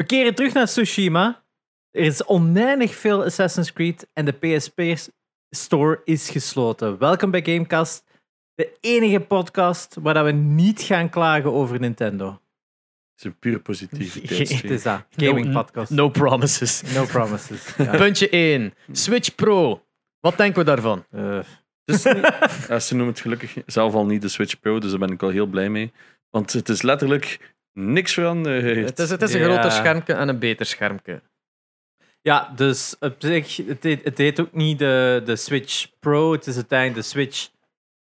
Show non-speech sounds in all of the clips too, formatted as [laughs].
We keren terug naar Tsushima. Er is oneindig veel Assassin's Creed en de PSP Store is gesloten. Welkom bij Gamecast, de enige podcast waar dat we niet gaan klagen over Nintendo. Het is een puur positiviteit. [laughs] Het is dat, gaming No- podcast. No promises. No promises. Ja. [laughs] Puntje 1. Switch Pro. Wat denken we daarvan? Eh, Dus, [laughs] ja, ze noemen het gelukkig zelf al niet de Switch Pro, dus daar ben ik al heel blij mee. Want het is letterlijk niks veranderd. Het is, het is een Ja. groter schermpje en een beter schermpje. ja, dus op zich, het heet, het heet ook niet de, de Switch Pro, het is uiteindelijk de Switch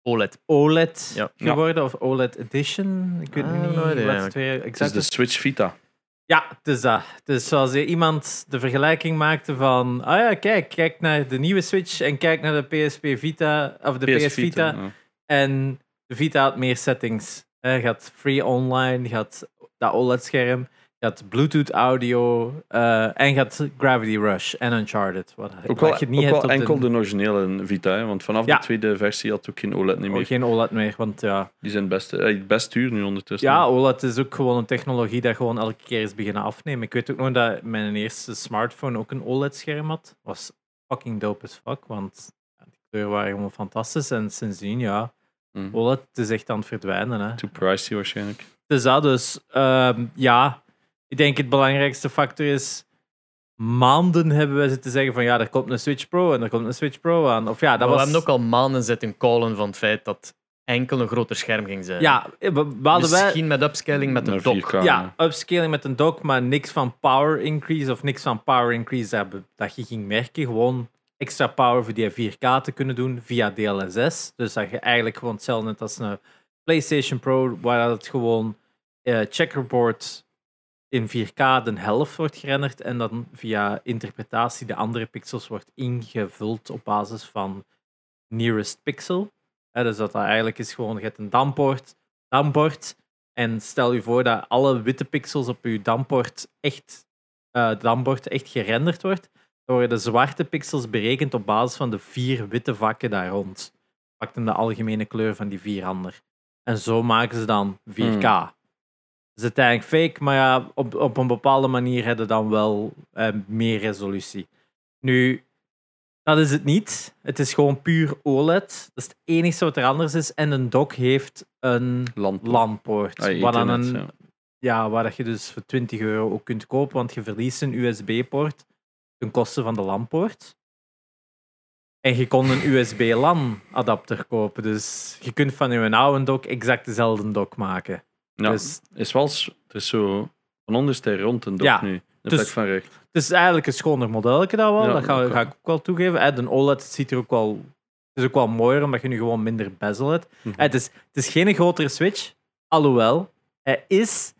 OLED. OLED Ja. geworden, of OLED Edition. Ik weet Ah, niet no idee wat het is exact de is. Switch Vita. Ja, het is dat. Dus zoals iemand de vergelijking maakte van, ah ja, kijk, kijk naar de nieuwe Switch en kijk naar de PSP Vita, of de PS, Vita. ja. En de Vita had meer settings. Eh, Je gaat free online, je had dat OLED-scherm, je had Bluetooth audio eh, en je had Gravity Rush en Uncharted. Wat, Ook wel, je niet ook wel enkel de, de originele Vita, want vanaf Ja. de tweede versie had ook geen OLED niet oh, meer. geen OLED meer, want ja, Die zijn best, eh, best duur nu ondertussen. Ja, OLED is ook gewoon een technologie dat gewoon elke keer is beginnen afnemen. Ik weet ook nog dat mijn eerste smartphone ook een OLED-scherm had. Was fucking dope as fuck, want die kleuren waren gewoon fantastisch. En sindsdien, ja, Mm. OLED is echt aan het verdwijnen. Hè. Too pricey waarschijnlijk. Dus dat dus, ehm, ja, ik denk het belangrijkste factor is... Maanden hebben wij zitten zeggen van ja, er komt een Switch Pro en er komt een Switch Pro aan. Of ja, dat Maar was... We hebben ook al maanden zitten callen van het feit dat enkel een groter scherm ging zijn. Ja, we, we hadden wij... Misschien met upscaling met een dock. 4K, Ja, upscaling met een dock, maar niks van power increase of niks van power increase dat, dat je ging merken. Gewoon extra power voor die 4K te kunnen doen via DLSS. Dus dat je eigenlijk gewoon hetzelfde net als een PlayStation Pro, waar het gewoon eh, checkerboard in 4K de helft wordt gerenderd en dan via interpretatie de andere pixels wordt ingevuld op basis van nearest pixel. Dus dat dat eigenlijk is gewoon, je een dampbord, dampbord en stel je voor dat alle witte pixels op je dampbord echt, eh dampbord echt gerenderd wordt. Dan worden de zwarte pixels berekend op basis van de vier witte vakken daar rond. Pakten de algemene kleur van die vier ander. En zo maken ze dan 4K. Hmm. Dat is uiteindelijk fake, maar ja, op, op een bepaalde manier hebben dan wel eh, meer resolutie. Nu, dat is het niet. Het is gewoon puur OLED. Dat is het enige wat er anders is. En een dock heeft een Lamp. LAN-poort. Ah, wat dan een, ja. ja, waar dat je dus voor 20 euro ook kunt kopen, want je verliest een USB-poort ten koste van de LAN-poort. En je kon een USB-LAN-adapter kopen. Dus je kunt van je oude dock exact dezelfde dock maken. Ja, Dus is wel, het is zo van onderste rond een dop Ja, nu. Dus- van recht. Het is eigenlijk een schoner modelletje dat wel. Ja, dat ga, dat ga ik ook wel toegeven. Eh, De OLED ziet er ook wel... Het is ook wel mooier, omdat je nu gewoon minder bezel hebt. Mhm. Eh, Het, is, het is geen grotere Switch. Alhoewel, hij is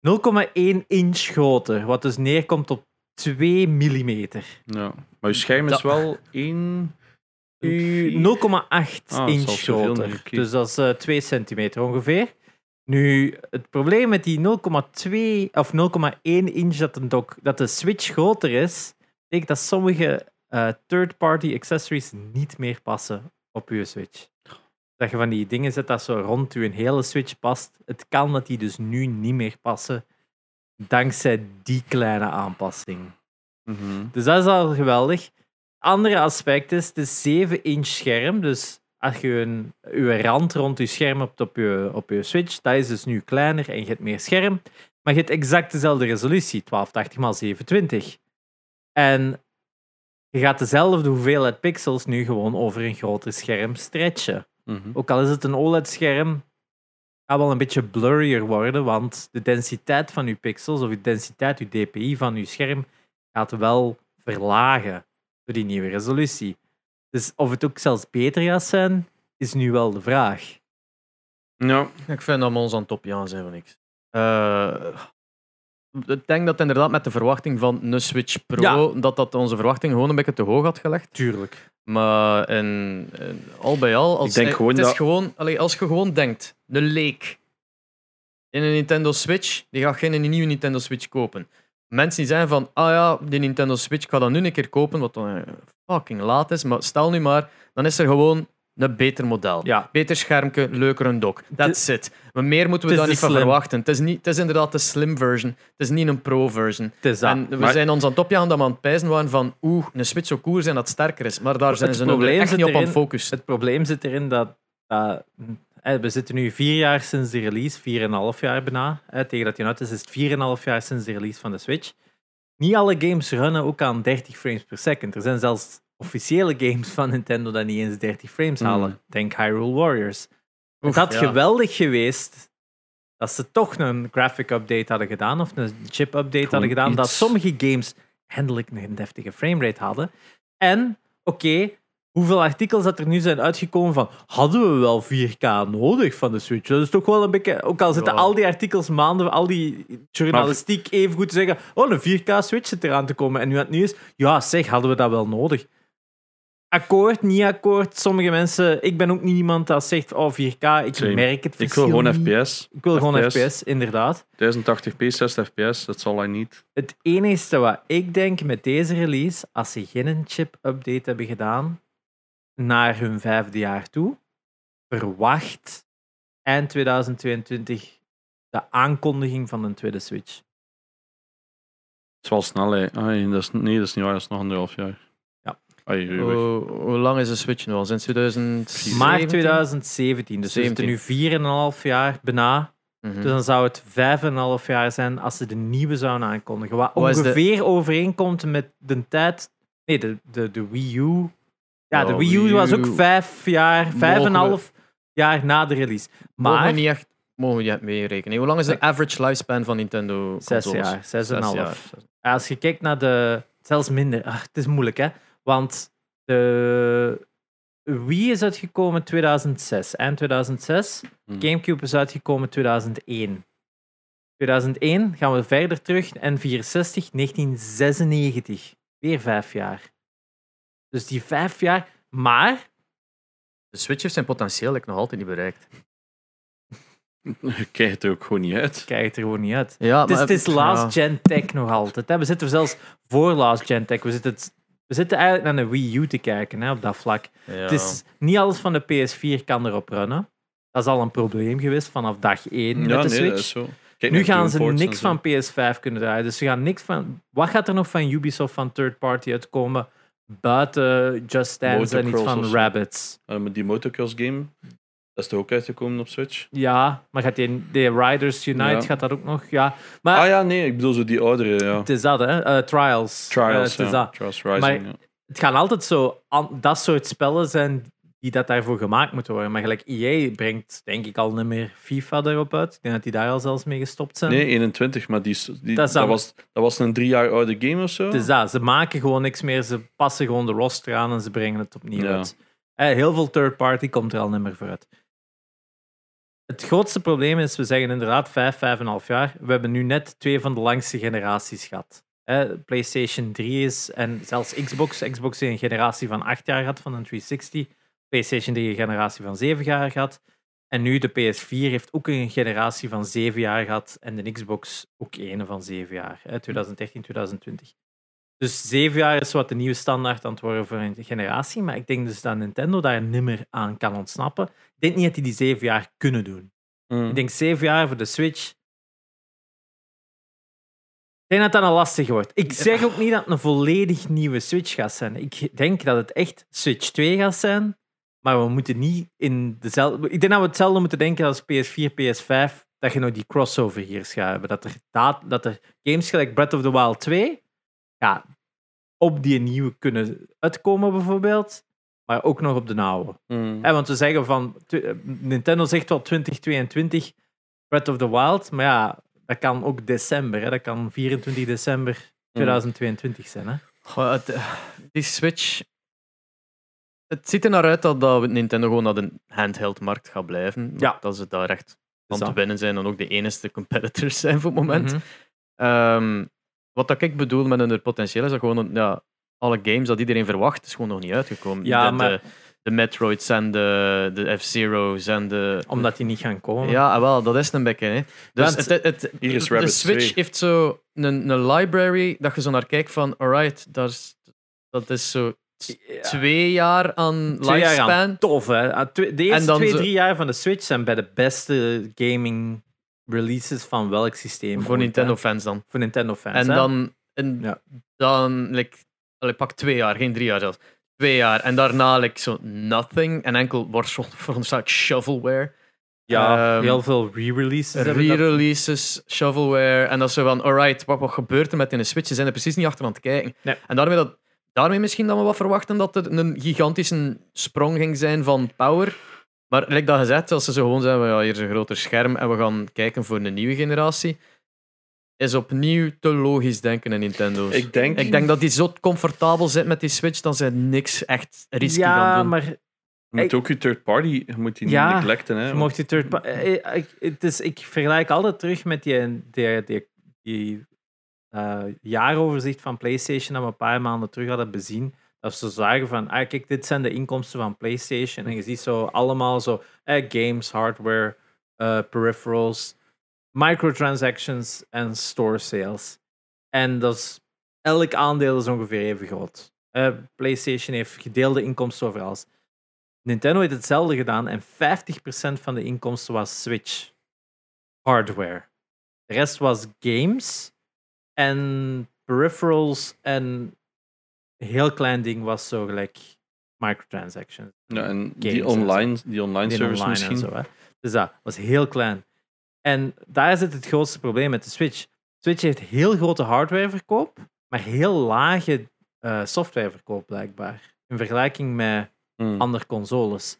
0,1 inch groter. Wat dus neerkomt op 2 millimeter. Ja. Maar je scherm is wel 1... U- 0,8 Ah, inch groter. Dus dat is eh, 2 centimeter ongeveer. Nu, het probleem met die 0,2 of 0,1 inch dat, een dock, dat de Switch groter is, betekent dat sommige eh, third-party accessories niet meer passen op je Switch. Dat je van die dingen zet dat zo rond je hele Switch past. Het kan dat die dus nu niet meer passen, dankzij die kleine aanpassing. Mhm. Dus dat is al geweldig. Andere aspect is, het is 7 inch scherm. Dus als je een, je rand rond je scherm hebt op je, op je Switch, dat is dus nu kleiner en je hebt meer scherm. Maar je hebt exact dezelfde resolutie, 1280 x 720. En je gaat dezelfde hoeveelheid pixels nu gewoon over een groter scherm stretchen. Mhm. Ook al is het een OLED-scherm, gaat wel een beetje blurrier worden, want de densiteit van je pixels of de densiteit, je dpi van je scherm, gaat wel verlagen door die nieuwe resolutie. Dus of het ook zelfs beter gaat zijn, is nu wel de vraag. Ja, Ik vind dat we ons aan het topjaan zijn van niks. Eh, ik denk dat inderdaad met de verwachting van een Switch Pro, Ja. dat dat onze verwachting gewoon een beetje te hoog had gelegd. Tuurlijk. Maar in, in- al bij al, als, Ik denk gewoon het is dat- gewoon, allee, als je gewoon denkt, een leek in een Nintendo Switch, die gaat geen nieuwe Nintendo Switch kopen. Mensen die zeggen van, ah ja, die Nintendo Switch, ik ga dat nu een keer kopen, wat dan eh, fucking laat is. Maar stel nu maar, dan is er gewoon een beter model. Ja. Beter schermpje, leuker een dock. That's it. Maar meer moeten we daar niet de van verwachten. Het is, niet, het is inderdaad de slim version. Het is niet een pro version. Het is dat. En we Maar- zijn ons aan het opjagen dat we aan het pijzen waren van oeh, een Switch zou cool zijn dat sterker is. Maar daar zijn Het ze probleem echt niet op aan het focussen. Het probleem zit erin dat, we zitten nu vier jaar sinds de release, vier en een half jaar bijna. Tegen dat hij uit is, is het vier en een half jaar sinds de release van de Switch. Niet alle games runnen ook aan 30 frames per second. Er zijn zelfs officiële games van Nintendo dat niet eens 30 frames Mm. halen. Denk Hyrule Warriors. Oef, het had ja. geweldig geweest dat ze toch een graphic update hadden gedaan of een chip update hadden gedaan, dat sommige games eindelijk een deftige framerate hadden. En, oké, hoeveel artikels dat er nu zijn uitgekomen van hadden we wel 4K nodig van de Switch? Dat is toch wel een beetje... Ook al zitten Ja. al die artikels maanden, al die journalistiek even goed te zeggen oh, een 4K Switch zit eraan te komen. En nu het nieuws, ja zeg, hadden we dat wel nodig? Akkoord, niet akkoord. Sommige mensen... Ik ben ook niet iemand dat zegt, oh, 4K, ik Same. merk het Ik wil gewoon niet. FPS. Ik wil gewoon FPS. Inderdaad. 1080p, 60 fps, that's all I need. Het enige wat ik denk met deze release, als ze geen chip-update hebben gedaan naar hun vijfde jaar toe, verwacht eind 2022 de aankondiging van een tweede Switch. Het is wel snel, hè. Ai, dat is, nee, dat is niet waar, dat is nog anderhalf jaar. Hoe, hoe lang is de Switch nu al? Sinds 2017? Maart 2017, dus we zitten 17. nu 4,5 jaar bijna. Mhm. Dus dan zou het 5,5 jaar zijn als ze de nieuwe zouden aankondigen. Wat Wat de- ongeveer overeenkomt met de tijd. Nee, de, de, de Wii U. Ja, de Wii U Wii was ook U. vijf jaar, Mogen vijf en een we- half jaar na de release. Mogen we Maar niet echt, mogen we niet echt meerekenen. Hoe lang is de average lifespan van Nintendo zes consoles? jaar, zes en een Zes half. jaar. Als je kijkt naar de. Zelfs minder. Ach, het is moeilijk, hè? Want de Wii is uitgekomen 2006, eind 2006. Hmm. Gamecube is uitgekomen 2001. 2001 gaan we verder terug. En 64, 1996. Weer vijf jaar. Dus die vijf jaar. Maar De Switch heeft zijn potentieel like, nog altijd niet bereikt. [laughs] Je krijgt het er ook gewoon niet uit. krijg het er gewoon niet uit. Ja, Het is, het is last gen tech nog altijd. Hè. We zitten zelfs voor last gen tech. We zitten, het- we zitten eigenlijk naar een Wii U te kijken hè, op dat vlak. Het is niet alles van de PS4 kan erop runnen. Dat is al een probleem geweest vanaf dag 1 met de nee, Switch. dat is zo. Kijk Nu gaan ze niks van PS5 kunnen draaien. Dus ze gaan niks van. Wat gaat er nog van Ubisoft van third party uitkomen? Buiten Just Dance en iets van. Rabbids. Eh, die motocross game, dat is toch ook uitgekomen op Switch? Ja, maar gaat die, de Riders Unite Ja. gaat dat ook nog? Ja, maar ah ja, nee, ik bedoel zo die oudere, ja. het is dat, hè? Eh, Trials. Eh, Trials, het is ja. dat. Trials Rising, Maar-. Het gaan altijd zo dat soort spellen zijn die dat daarvoor gemaakt moeten worden. Maar gelijk EA brengt denk ik al niet meer FIFA erop uit. Ik denk dat die daar al zelfs mee gestopt zijn. Nee, 21, maar die, die, Dat was, dat was een drie jaar oude game of zo. Het is dat. Ze maken gewoon niks meer. Ze passen gewoon de roster aan en ze brengen het opnieuw Ja. uit. Eh, heel veel third party komt er al niet meer vooruit. Het grootste probleem is, we zeggen inderdaad vijf, vijf en een half jaar. We hebben nu net twee van de langste generaties gehad. Eh, PlayStation 3 is, en zelfs Xbox. Xbox heeft een generatie van acht jaar gehad van een 360. PlayStation 3 een generatie van zeven jaar gehad. En nu de PS4 heeft ook een generatie van zeven jaar gehad. En de Xbox ook een van zeven jaar. Hè, 2013, 2020. Dus zeven jaar is wat de nieuwe standaard aan het worden voor een generatie. Maar ik denk dus dat Nintendo daar nimmer aan kan ontsnappen. Ik denk niet dat die die zeven jaar kunnen doen. Mm. Ik denk zeven jaar voor de Switch. Ik denk dat dat een lastig wordt. Ik zeg ook niet dat het een volledig nieuwe Switch gaat zijn. Ik denk dat het echt Switch 2 gaat zijn. Maar we moeten niet in dezelfde... Ik denk dat we hetzelfde moeten denken als PS4, PS5. Dat je nog die crossover hier gaat hebben. Dat er, dat, dat er games gelijk Breath of the Wild 2 ja, op die nieuwe kunnen uitkomen bijvoorbeeld. Maar ook nog op de oude. Mm. Want we zeggen van eh, Nintendo zegt wel 2022 Breath of the Wild, maar ja, dat kan ook december. Hè? Dat kan 24 december 2022 zijn. Hè? Goh, het, eh, die Switch. Het ziet er naar uit dat, dat Nintendo gewoon naar de handheld-markt gaat blijven. Ja. Dat ze daar echt van te winnen zijn en ook de enige competitors zijn voor het moment. Ehm, wat dat ik bedoel met hun potentieel is dat gewoon ja, alle games dat iedereen verwacht, is gewoon nog niet uitgekomen. Ja, de, maar- de, de Metroids en de, de F-Zero's en de. Omdat die niet gaan komen. Ja, ah, wel, dat is een beetje. Hè. Dus Want- het, het, de Switch 2. heeft zo een, een library dat je zo naar kijkt van, alright, daar is- dat is zo Ja. twee jaar aan Twee jaar lifespan. aan tof, hè. Ah, twee- De eerste twee, zo- drie jaar van de Switch zijn bij de beste gaming releases van welk systeem. voor ooit, Nintendo hè. fans dan. Voor Nintendo fans. En hè. dan, en Ja. dan like, allee, pak twee jaar, geen drie jaar zelfs. Twee jaar. En daarna like, zo nothing. En enkel wordt veronderstel ik shovelware. ja, ehm, heel veel re-releases. Re-releases, shovelware. En dat zo van, alright, wat, wat gebeurt er met in de Switch? Ze zijn er precies niet achter aan het kijken. Nee. En daarmee, dat, daarmee misschien dat we wat verwachten dat er een gigantische sprong ging zijn van power. Maar like dat gezegd, als ze zo gewoon zeggen, ja, hier is een groter scherm en we gaan kijken voor een nieuwe generatie, is opnieuw te logisch denken in Nintendo's. Ik denk, Ik denk dat die zo comfortabel zit met die Switch, dat ze niks echt risky Ja, gaan doen. maar je moet ook je third party, je moet die niet neglecten. Hè, je mocht die third pa- eh, eh, ik, het is, ik vergelijk altijd terug met die, die, die, die eh, jaaroverzicht van PlayStation dat we een paar maanden terug hadden bezien. Dat ze zagen van, ah, kijk, dit zijn de inkomsten van PlayStation. En je ziet zo allemaal zo eh, games, hardware, eh, peripherals, microtransactions en store sales. En dat is, elk aandeel is ongeveer even groot. Eh, PlayStation heeft gedeelde inkomsten over alles. Nintendo heeft hetzelfde gedaan en 50% van de inkomsten was Switch hardware. De rest was games en peripherals en heel klein ding was zo gelijk microtransactions. Ja, en die games en online, die online Die service online misschien. en zo. Hè. Dus dat was heel klein. En daar zit het grootste probleem met de Switch. Switch heeft heel grote hardwareverkoop, maar heel lage eh, softwareverkoop blijkbaar. In vergelijking met Hmm. andere consoles.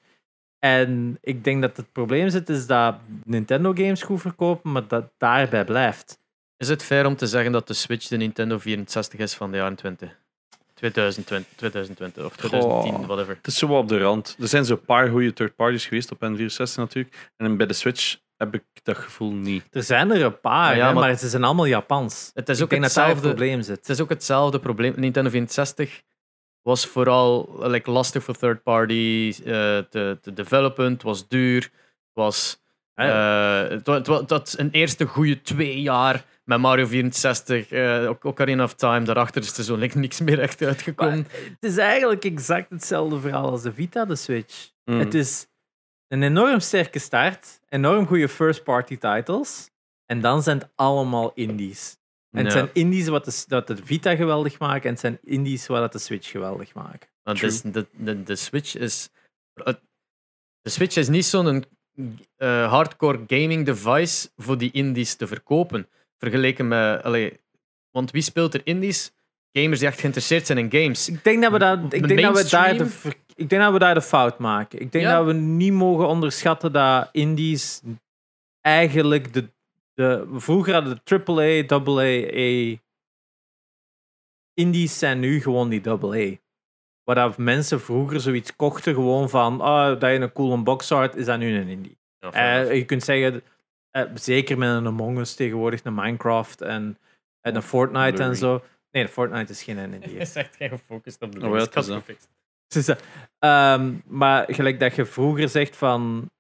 En ik denk dat het probleem zit, is dat Nintendo games goed verkopen, maar dat daarbij blijft. Is het fair om te zeggen dat de Switch de Nintendo 64 is van de jaren 20? 2020, 2020 of 2010, Goh. whatever. Het is zo op de rand. Er zijn zo'n paar goede third parties geweest op N64 natuurlijk. En bij de Switch heb ik dat gevoel niet. Er zijn er een paar, Maar ja, hè, maar- maar ze zijn allemaal Japans. Het is ik ook hetzelfde. probleem zit. Het is ook hetzelfde probleem. Nintendo 64 was vooral like, lastig voor third party eh, te, te developen. Het was duur. Het was, Hè? eh, het, dat een eerste goede twee jaar met Mario 64, eh, ook Ocarina of Time. Daarachter is er zo like, niks meer echt uitgekomen. Het is eigenlijk exact hetzelfde verhaal als de Vita, de Switch. Hmm. Het is een enorm sterke start, enorm goede first-party titles, en dan zijn het allemaal indies. En het Ja. zijn indies wat de, wat de Vita geweldig maken, en het zijn indies wat de Switch geweldig maken. Want de, de, de Switch is. De Switch is niet zo'n eh, hardcore gaming device voor die indies te verkopen. Vergeleken met. allee, want wie speelt er indies? Gamers die echt geïnteresseerd zijn in games. Ik denk dat we, dat, ik De denk dat we, daar, de, ik denk dat we daar de fout maken. Ik denk Ja. dat we niet mogen onderschatten dat indies eigenlijk de, de vroeger hadden de AAA, AA, indies zijn nu gewoon die AA. Waar dat mensen vroeger zoiets kochten gewoon van oh, dat je een coole box art, is dat nu een indie. Eh, je kunt zeggen, eh, zeker met een Among Us tegenwoordig, een Minecraft en, en een Fortnite en zo. Nee, Fortnite is geen indie. [laughs] is echt geen gefocust op de Oh, het is had gefixt. Ehm, maar gelijk dat je vroeger zegt van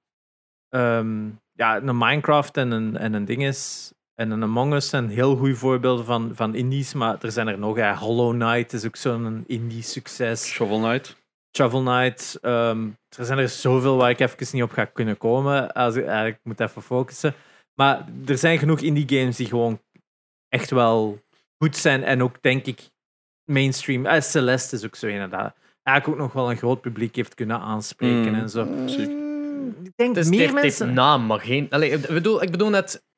ehm, ja, een Minecraft en een, en een ding is en een Among Us zijn heel goede voorbeelden van, van indies, maar er zijn er nog. Ja, Hollow Knight is ook zo'n indie succes. Shovel Knight. Shovel Knight. ehm, er zijn er zoveel waar ik even niet op ga kunnen komen. Als ik, ik moet even focussen. Maar er zijn genoeg indie games die gewoon echt wel goed zijn en ook denk ik mainstream. Eh, Celeste is ook zo een dat eigenlijk ook nog wel een groot publiek heeft kunnen aanspreken Mm. en zo. Ik denk Het is meer meer mensen. naam, maar geen. Allee, ik, bedoel, ik bedoel net.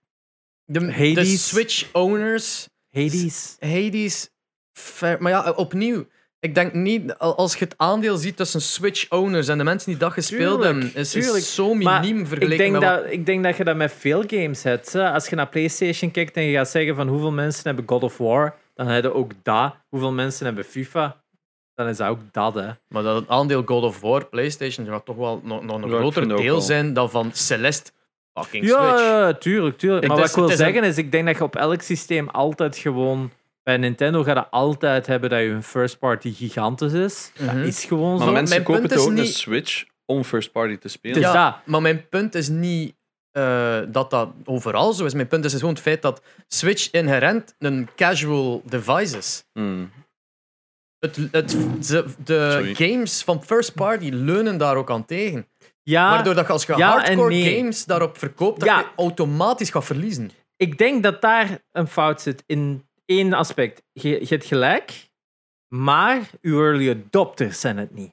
De, de Hades. Switch owners. Hades. Hades. Maar ja, opnieuw. Ik denk niet, al- als je het aandeel ziet tussen Switch owners en de mensen die dat gespeeld Tuurlijk, hebben, is, is zo Maar miniem Ik vergeleken denk, met wat- dat, ik denk dat je dat met veel games hebt. hè. Als je naar PlayStation kijkt en je gaat zeggen van hoeveel mensen hebben God of War, dan hebben ook dat. Hoeveel mensen hebben FIFA, dan is dat ook dat. Hè. Maar dat het aandeel God of War, PlayStation, gaat toch wel nog, nog een ik groter deel zijn dan van Celeste fucking Ja, Switch. ja, tuurlijk, tuurlijk. Ik- maar het wat ik wil het een- zeggen is, ik denk dat je op elk systeem altijd gewoon... Bij Nintendo gaat je altijd hebben dat je een first party gigantisch is. Mhm. Dat is gewoon Maar zo. mensen mijn kopen punt het is ook een Switch om first party te spelen. Het Ja, maar mijn punt is niet eh, dat dat overal zo is. Mijn punt is gewoon het feit dat Switch inherent een casual device is. Hmm. Het, het, de games van first party leunen daar ook aan tegen. Ja, Waardoor dat je als je ja hardcore nee. games daarop verkoopt, dat Ja. je automatisch gaat verliezen. ik denk dat daar een fout zit in één aspect. Je, je hebt gelijk, maar uw early adopters zijn het niet.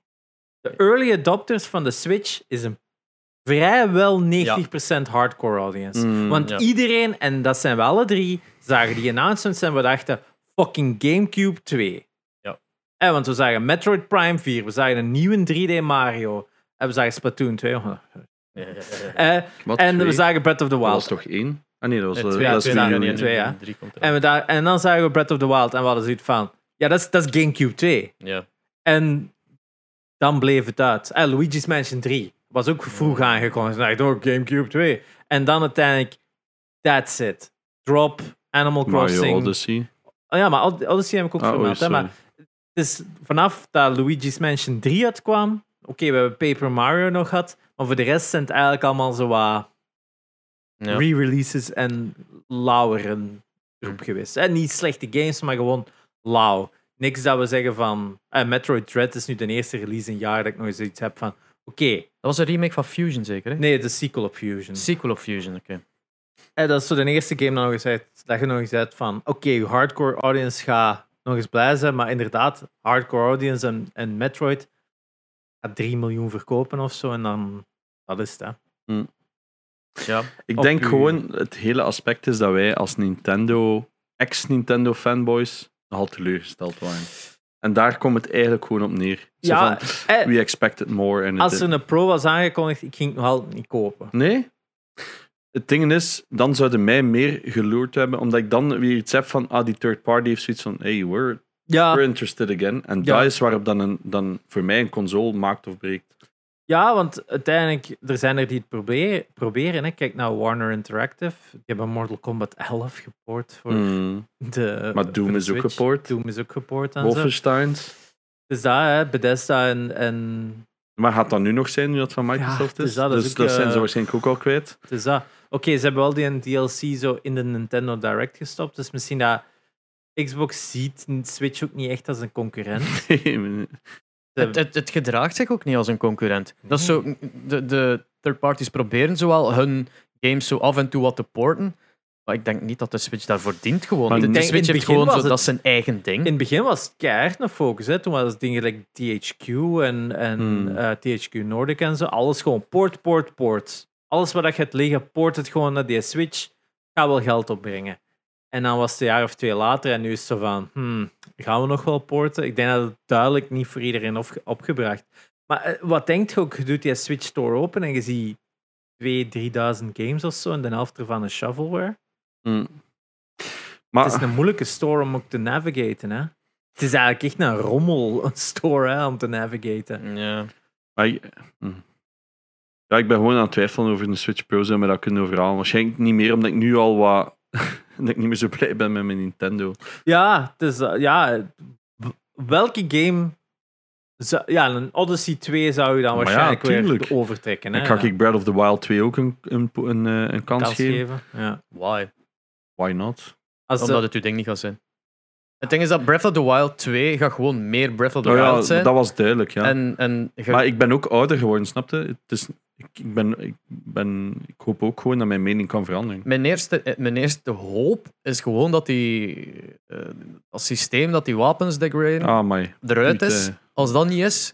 De early adopters van de Switch is een vrijwel 90% hardcore audience. Mm, Want ja. iedereen, en dat zijn we alle drie, zagen die announcements en we dachten, fucking Gamecube 2. Ja. En want we zagen Metroid Prime 4, we zagen een nieuwe 3D Mario, en we zagen Splatoon 2. Eh, en we zagen Breath of the Dat was Wild. toch één? Ah nee, dat was Nee, eh, twee, ja, dat is ja. twee, ja. Drie komt er En, we daar, en dan zagen we Breath of the Wild en we hadden zoiets van, ja, dat is, dat is Gamecube 2. Ja. En dan bleef het uit. Eh, Luigi's Mansion 3 was ook vroeg aangekondigd. Nou, door Gamecube 2. En dan uiteindelijk, that's it. Drop, Animal Mario Crossing. Odyssey. Oh ja, maar Od- Odyssey heb ik ook Ah, vermeld. oei, hè, maar dus vanaf dat Luigi's Mansion 3 uitkwam, oké, we hebben Paper Mario nog gehad, maar voor de rest zijn het eigenlijk allemaal zo wat Ja. re-releases en lauweren erop geweest. En niet slechte games, maar gewoon lauw. Niks dat we zeggen van... eh, Metroid Dread is nu de eerste release in jaar dat ik nog eens iets heb van... Oké, Dat was een remake van Fusion, zeker? Hè? nee, de sequel op Fusion. Sequel of Fusion, oké. En dat is zo de eerste game dat, nog eens uit, dat je nog eens uit van... Oké, je hardcore audience gaat nog eens blij zijn, maar inderdaad, hardcore audience en, en Metroid 3 miljoen verkopen of zo, en dan... Dat is het, hè. Ja. Ik Op denk uw- gewoon, het hele aspect is dat wij als Nintendo, ex-Nintendo fanboys, nogal teleurgesteld waren. En daar komt het eigenlijk gewoon op neer. Zo Ja, van, eh, we expected more. En als er een Pro was aangekondigd, ik ging het nog altijd niet kopen. Nee? Het ding is, dan zouden mij meer geloerd hebben, omdat ik dan weer iets heb van, ah, die third party heeft zoiets van, hey, we're, Ja, we're interested again. En Ja. dat is waarop dan, een, dan voor mij een console maakt of breekt. Ja, want uiteindelijk, er zijn er die het proberen. proberen hè. Kijk naar Warner Interactive. Die hebben Mortal Kombat 11 gepoord voor Hmm. de. Maar Doom de is ook gepoord. Doom is ook gepoord en zo. Wolfensteins. Dus dat, hè, Bethesda en, en Maar gaat dat nu nog zijn, nu dat van Microsoft Ja, is? dus dat is dus ook, dat zijn eh, ze waarschijnlijk ook al kwijt. dus dat. Oké, ze hebben wel die een DLC zo in de Nintendo Direct gestopt. Dus misschien dat Xbox ziet Switch ook niet echt als een concurrent. [laughs] Het, het, het gedraagt zich ook niet als een concurrent. Dat is zo, de, de third parties proberen zowel hun games zo af en toe wat te porten. Maar ik denk niet dat de Switch daarvoor dient gewoon. Maar de, Switch heeft gewoon zo, dat het- zijn eigen ding. In het begin was het keihard een focus. Hè. Toen was het dingen like THQ en, en Hmm. eh, THQ Nordic en zo. Alles gewoon port, port, port. Alles wat je hebt liggen, poort het gewoon naar die Switch. Gaat wel geld opbrengen. En dan was het een jaar of twee later en nu is het zo van, hmm, gaan we nog wel porten? Ik denk dat het duidelijk niet voor iedereen opge- opgebracht. Maar eh, wat denkt je ook? Je doet die Switch Store open en je ziet 2.000, 3.000 games of zo en de helft ervan is shovelware. Hmm. Maar Het is een moeilijke store om ook te navigaten. Hè? Het is eigenlijk echt een rommel een store hè, om te navigaten. Ja. Maar ik, hm. ja, ik ben gewoon aan het twijfelen over een Switch Pro, zou me dat kunnen overhalen. Waarschijnlijk niet meer, omdat ik nu al wat... [laughs] dat ik niet meer zo blij ben met mijn Nintendo. Ja, dus, eh, ja, welke game. ja, een Odyssey 2 zou je dan Maar ja, waarschijnlijk weer overtrekken. Hè? En ga Ja. ik Breath of the Wild 2 ook een, een, een, eh, een kans, kans geven? geven? Ja. Why? Why not? Als Omdat de- het uw ding niet gaat zijn. Het ding is dat Breath of the Wild 2 gaat gewoon meer Breath of the Oh ja, Wild zijn. dat was duidelijk, ja. En, en Maar ik ben ook ouder geworden, snapte? Het is, ik, ik, ben, ik, ben, ik hoop ook gewoon dat mijn mening kan veranderen. mijn, eerste, eh, mijn eerste hoop is gewoon dat die, eh, als systeem dat die wapens degraden Ah, my. eruit is. Als dat niet is,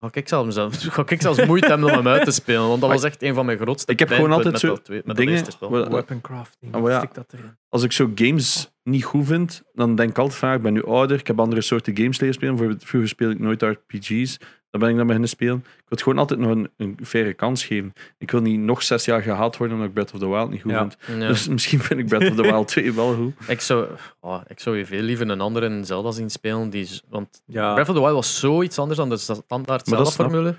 ga ik zelfs, [laughs] ga ik zelfs moeite hebben om hem uit te spelen. Want dat was echt een van mijn grootste Ik heb gewoon altijd met zo dat twee- met dingen eerste spel. waar- Weapon crafting. Oh, ja. stik dat erin. Als ik zo games niet goed vind, dan denk ik altijd vaak, ik ben nu ouder, ik heb andere soorten games leren spelen. Bijvoorbeeld, Vroeger speelde ik nooit RPG's, dan ben ik dan beginnen spelen. Ik wil het gewoon altijd nog een, een faire kans geven. Ik wil niet nog zes jaar gehaald worden omdat ik Breath of the Wild niet goed Ja. vind. Ja. Dus misschien vind ik Breath of the Wild [laughs] 2 wel goed. ik, zou, oh, ik zou je veel liever een andere in Zelda zien spelen. Die, want Ja. Breath of the Wild was zoiets anders dan de standaard Zelda-formule.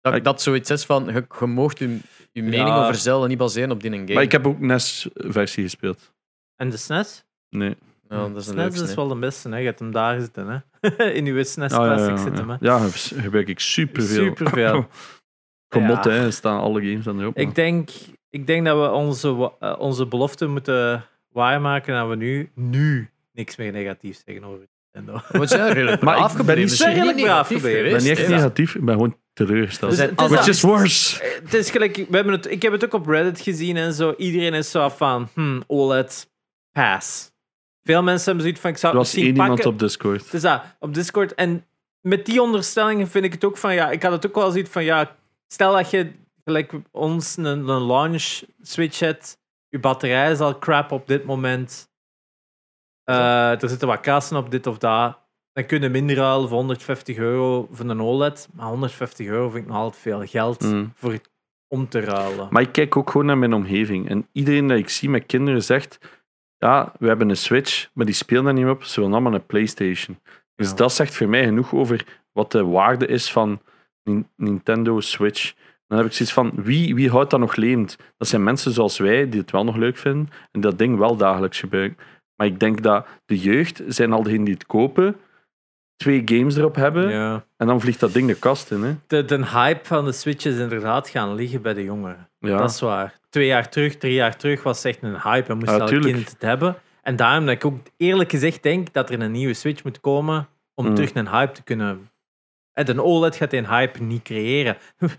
Dat, Ik- dat zoiets is van, je, je moogt je, je mening Ja. over Zelda niet baseren op die game. Maar ik heb ook NES-versie gespeeld. En de SNES? Nee. Ja, dat is een SNES leukste, is hè. wel de beste. Hè? Je hebt hem daar zitten. Hè? [laughs] In uw SNES Ah, ja, Classic ja, zitten. Hè? ja. ja, daar gebruik ik superveel. Superveel. [laughs] Gemot, Ja. hè. Er staan alle games aan erop. Ik denk, ik denk dat we onze, eh, onze belofte moeten waarmaken dat we nu, nu niks meer negatiefs zeggen over Nintendo. Wat zijn redelijk [laughs] Maar ik ben niet redelijk negatief. Ik ben niet echt hè. negatief, ik ben gewoon teleurgesteld. Dus het is Which is worse. Het is gelijk, we hebben het, ik heb het ook op Reddit gezien en zo. Iedereen is zo van, hmm, OLED, pass. Veel mensen hebben zoiets van, ik zou Er was één iemand op Discord. Het is dat, op Discord. En met die onderstellingen vind ik het ook van, ja, ik had het ook wel zoiets van, ja, stel dat je gelijk ons een, een launch switch hebt, je batterij is al crap op dit moment, Eh, er zitten wat kassen op dit of dat, dan kun je minder ruilen voor 150 euro voor een OLED. Maar 150 euro vind ik nog altijd veel geld Mm. voor om te ruilen. Maar ik kijk ook gewoon naar mijn omgeving. En iedereen dat ik zie met kinderen zegt: Ja, we hebben een Switch, maar die spelen daar niet op. Ze willen allemaal een PlayStation. Dus Ja. dat zegt voor mij genoeg over wat de waarde is van Nin- Nintendo Switch. Dan heb ik zoiets van: wie, wie houdt dat nog levend? Dat zijn mensen zoals wij die het wel nog leuk vinden en dat ding wel dagelijks gebruiken. Maar ik denk dat de jeugd zijn al degenen die het kopen, twee games erop hebben Ja. en dan vliegt dat ding de kast in. Hè? De, de hype van de Switch is inderdaad gaan liggen bij de jongeren. Ja. Dat is waar. Twee jaar terug, drie jaar terug was echt een hype en moest Ja, elk kind het hebben. En daarom dat ik ook eerlijk gezegd denk dat er een nieuwe Switch moet komen om Mm. terug een hype te kunnen... En een OLED gaat die hype niet creëren. [laughs]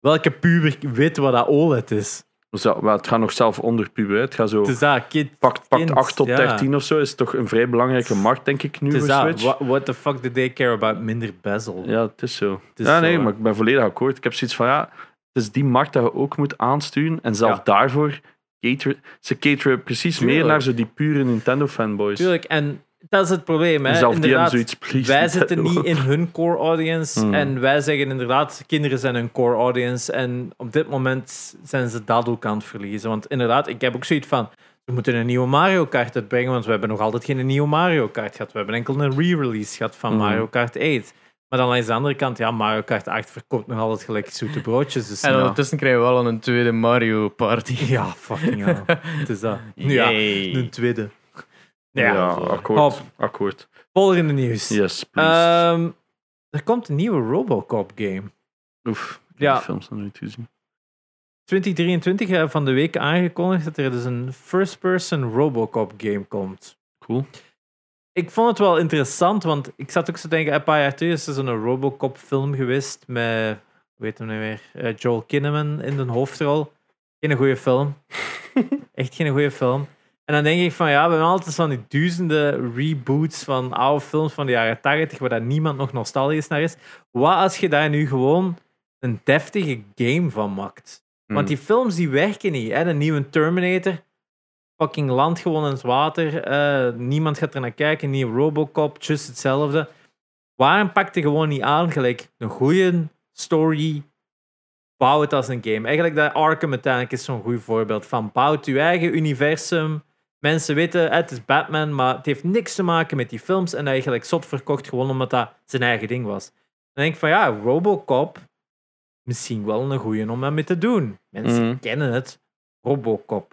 Welke puber weet wat dat OLED is? Maar het gaat nog zelf onder puber. Het gaat zo. Het is dat, kid. pakt, pakt kind, 8 tot ja. 13 of zo. Is toch een vrij belangrijke markt, denk ik, nu Het voor. Switch. What, what the fuck did they care about minder bezel? Ja, het is zo. is ja, nee, maar ik ben volledig akkoord. Ik heb zoiets van, ja, het is die markt dat je ook moet aansturen. En zelf Ja. daarvoor cateren... Ze cateren precies Tuurlijk. meer naar zo die pure Nintendo-fanboys. Tuurlijk, en dat is het probleem. Hè. Zelf die hebben Inderdaad. zoiets, please, wij [laughs] zitten niet in hun core audience. Hmm. En wij zeggen inderdaad, kinderen zijn hun core audience. En op dit moment zijn ze dat ook aan het verliezen. Want inderdaad, ik heb ook zoiets van. We moeten een nieuwe Mario Kart uitbrengen, want we hebben nog altijd geen nieuwe Mario Kart gehad. We hebben enkel een re-release gehad van Hmm. Mario Kart 8. Maar dan langs de andere kant, ja, Mario Kart 8 verkoopt nog altijd gelijk zoete broodjes. Dus En ja. ondertussen krijgen we wel een tweede Mario Party. ja, fucking hell. [laughs] Het is dat. Nu ja, een tweede. Ja, Ja, akkoord. Hop. akkoord. volgende nieuws. Yes, please. Ehm, er komt een nieuwe Robocop game. Oef, ik heb ja. die films nog nooit gezien. 2023 eh, van de week aangekondigd dat er dus een first-person Robocop game komt. Cool. Ik vond het wel interessant, want ik zat ook zo te denken, een paar jaar terug is er zo'n Robocop film geweest met, heet hem nu weer, Eh, Joel Kinnaman in de hoofdrol. Geen goede film. [laughs] Echt geen goede film. En dan denk ik van, ja, we hebben altijd van die duizenden reboots van oude films van de jaren 80, waar daar niemand nog nostalgisch naar is. Wat als je daar nu gewoon een deftige game van maakt? Want Hmm. die films die werken niet. Hè? De nieuwe Terminator, fucking land gewoon in het water. eh, niemand gaat er naar kijken. Nieuwe Robocop, just hetzelfde. Waarom pakt hij gewoon niet aan? Gelijk een goede story. Bouw het als een game. Eigenlijk dat Arkham uiteindelijk is zo'n goed voorbeeld van. Bouw je eigen universum. Mensen weten, het is Batman, maar het heeft niks te maken met die films. En eigenlijk zot verkocht gewoon omdat dat zijn eigen ding was. Dan denk ik van ja, Robocop, misschien wel een goeie om mee te doen. Mensen Mhm. kennen het. Robocop.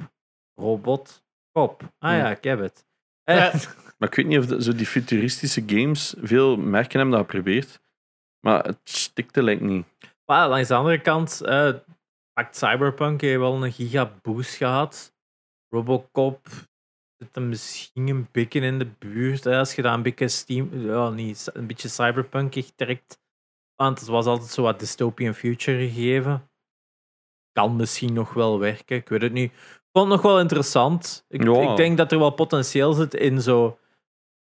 Robot. Kop. Ah Mhm. ja, ik heb het. Ja. Eh, [laughs] Maar ik weet niet of de- zo die futuristische games, veel merken hebben dat geprobeerd. Maar het stikte lijkt niet. maar langs de andere kant eh pakt Cyberpunk heeft wel een gigaboost gehad. Robocop zit er misschien een beetje in de buurt. Hè, als je daar een beetje Steam, ja, niet, een beetje cyberpunkig trekt. Want het was altijd zo wat dystopian future gegeven. Kan misschien nog wel werken, ik weet het niet. Ik vond het nog wel interessant. Ik, Ja. ik denk dat er wel potentieel zit in zo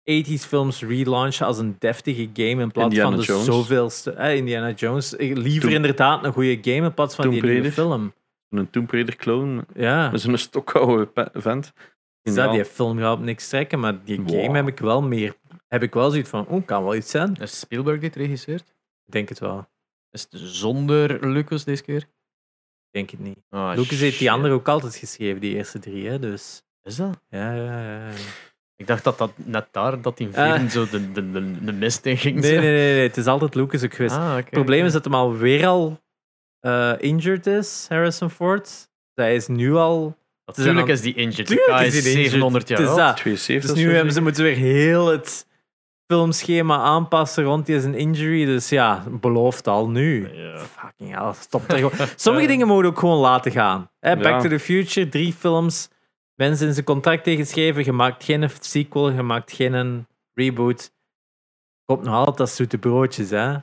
80s films relaunchen als een deftige game in plaats Indiana van de Jones. zoveelste. Eh, Indiana Jones. Ik- Liever Tomb- inderdaad een goede game in plaats van Tomb die nieuwe film. Een Tomb Raider clone Ja. met zo'n stokoude pe- vent. Dus dat, die film gaat op niks trekken, maar die game Wow. heb ik wel meer. Heb ik wel zoiets van, oh, kan wel iets zijn. Is Spielberg dit regisseert? Ik denk het wel. Is het zonder Lucas deze keer? Ik denk het niet. Ah, Lucas heeft die andere ook altijd geschreven, die eerste drie, hè, dus... Is dat? Ja, ja, ja. ja. Ik dacht dat dat net daar, dat in Ah. vieren zo de, de, de, de mist in ging. Nee, nee, nee, nee, het is altijd Lucas ook geweest. Ah, het probleem is dat hem alweer al eh, injured is, Harrison Ford. Hij is nu al... Natuurlijk dan- is die injured. Die Tuurlijk is is hij injured. 700 jaar Het is oud. dat. 72 Dus nu hebben ze moeten weer heel het filmschema aanpassen rond die zijn injury. Dus ja, belooft al nu. Ja. Fucking hell, stop er gewoon. Sommige [laughs] dingen moeten ook gewoon laten gaan. Hè, Back Ja. to the Future, drie films. Mensen in zijn contract tegenschreven. Je maakt geen sequel, je maakt geen reboot, komt nog altijd als zoete broodjes, hè.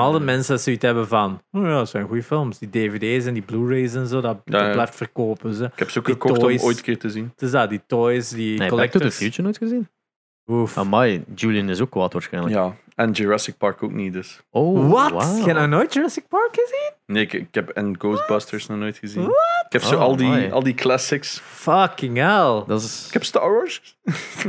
Altijd Ja. mensen dat zoiets hebben van, oh ja, dat zijn goede films. Die dvd's en die blu-rays en zo, dat, Ja, dat ja. blijft verkopen, ze. Ik heb ze ook Die gekocht toys. om ooit een keer te zien. Het is dat, die toys, die Nee, Back to the collectors. Future nooit gezien? Oef. Amai, Julian is ook kwaad waarschijnlijk. Ja, en Jurassic Park ook niet dus. Oh, Wat? wauw. Je nog nooit Jurassic Park gezien? Nee, ik, ik heb en Ghostbusters nog nooit gezien. What? Ik heb zo Oh, al, die, al die classics. Fucking hell. Dat is Ik heb Star Wars.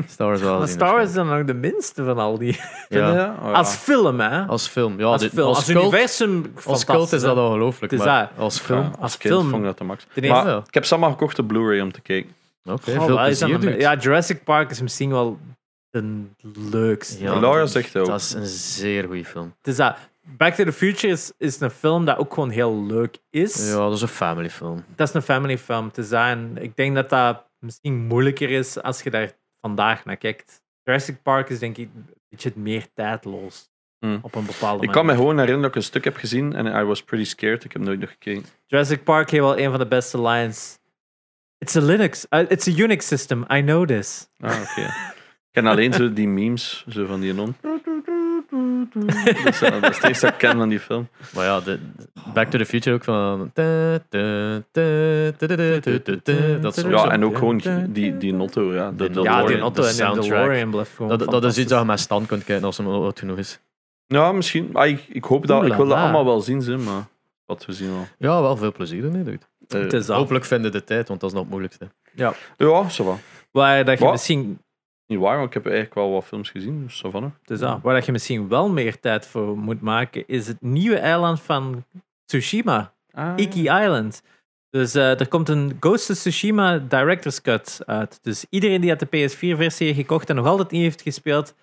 Star Wars wel Maar gezien, Star Wars is dan nog de minste van al die. Ja. Oh, ja. Als film, hè? Als film. Ja, Als dit- film. Als, Als, cult, universum, als cult fantastisch, is dat hè. ongelooflijk. Het is maar dat. als film. als, als kind film. vond ik dat de max. Eerste- Maar ik heb ze allemaal gekocht op Blu-ray om te kijken. Oké, Oh, veel waar is dat plezier, een- dude. Ja, Jurassic Park is misschien wel de leukste. Ja, Laura dat- zegt ook. Dat is een zeer goede film. Het is dat. Back to the Future is, is een film dat ook gewoon heel leuk is. Ja, dat is een family film. Dat is een family film. En ik denk dat dat misschien moeilijker is als je daar vandaag naar kijkt. Jurassic Park is denk ik een beetje meer tijdloos. Hmm. Op een bepaalde Ik manier. kan me gewoon herinneren dat ik een stuk heb gezien en I was pretty scared. Ik heb nooit nog gekeken. Jurassic Park heeft wel een van de beste lines. It's a Linux. uh, it's a Unix system. I know this. Ah, oké. ik [laughs] ken alleen zo die memes zo van die non. Dat is, dat is het eerste dat ik ken van die film. Maar ja, de, Back to the Future ook van... Dat is ook Ja, zo- en ook gewoon die, die notto. Ja, de, Notto. Ja, die Otto de en de soundtrack. DeLorean blijft gewoon dat, dat is iets dat je met stand kunt kijken als oud genoeg is. Ja, misschien. Ah, ik, ik hoop dat. Ik wil dat allemaal wel zien, ze, maar wat we zien al. Ja, wel veel plezier ermee, dude. Eh, Het. Hopelijk vinden de tijd, want dat is nog het moeilijkste. ja, zo wat. Waar dat je Wat? misschien Niet waar, want ik heb eigenlijk wel wat films gezien. Dus hè. Dus dat, waar dat je misschien wel meer tijd voor moet maken, is het nieuwe eiland van Tsushima, Ah, Iki Island. Dus eh, er komt een Ghost of Tsushima Director's Cut uit. Dus iedereen die uit de PS4-versie heeft gekocht en nog altijd niet heeft gespeeld,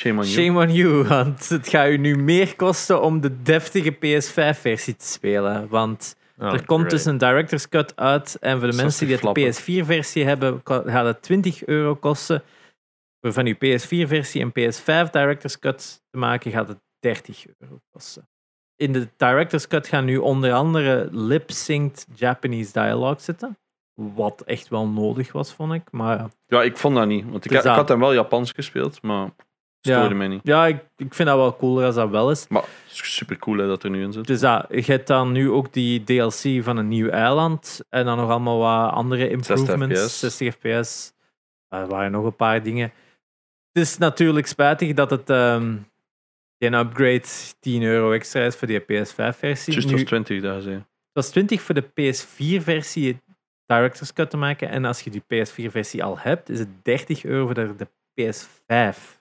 Shame on you. shame on you. Want het gaat u nu meer kosten om de deftige PS5-versie te spelen. Want Ah, er komt great. dus een Director's Cut uit. En voor de 60 mensen die het flappen. de PS4-versie hebben, gaat het 20 euro kosten. Voor van uw PS4-versie en PS5 Director's Cut te maken, gaat het 30 euro kosten. In de Director's Cut gaan nu onder andere lip-synced Japanese dialogue zitten. Wat echt wel nodig was, vond ik. Maar Ja, ik vond dat niet. Want ik, ik had hem wel Japans gespeeld, maar stoorde Ja. mij niet. ja, ik, ik vind dat wel cooler als dat wel is. Maar super cool hè, dat er nu in zit. Dus dat, je hebt dan nu ook die DLC van een nieuw eiland. En dan nog allemaal wat andere improvements. fps. 60 fps. Er waren nog een paar dingen. Het is natuurlijk spijtig dat het ehm een upgrade 10 euro extra is voor die PS5-versie. Just Nu, was het 20 daar, zei. was 20 voor de PS4-versie Director's Cut te maken. En als je die PS4-versie al hebt, is het 30 euro voor de PS5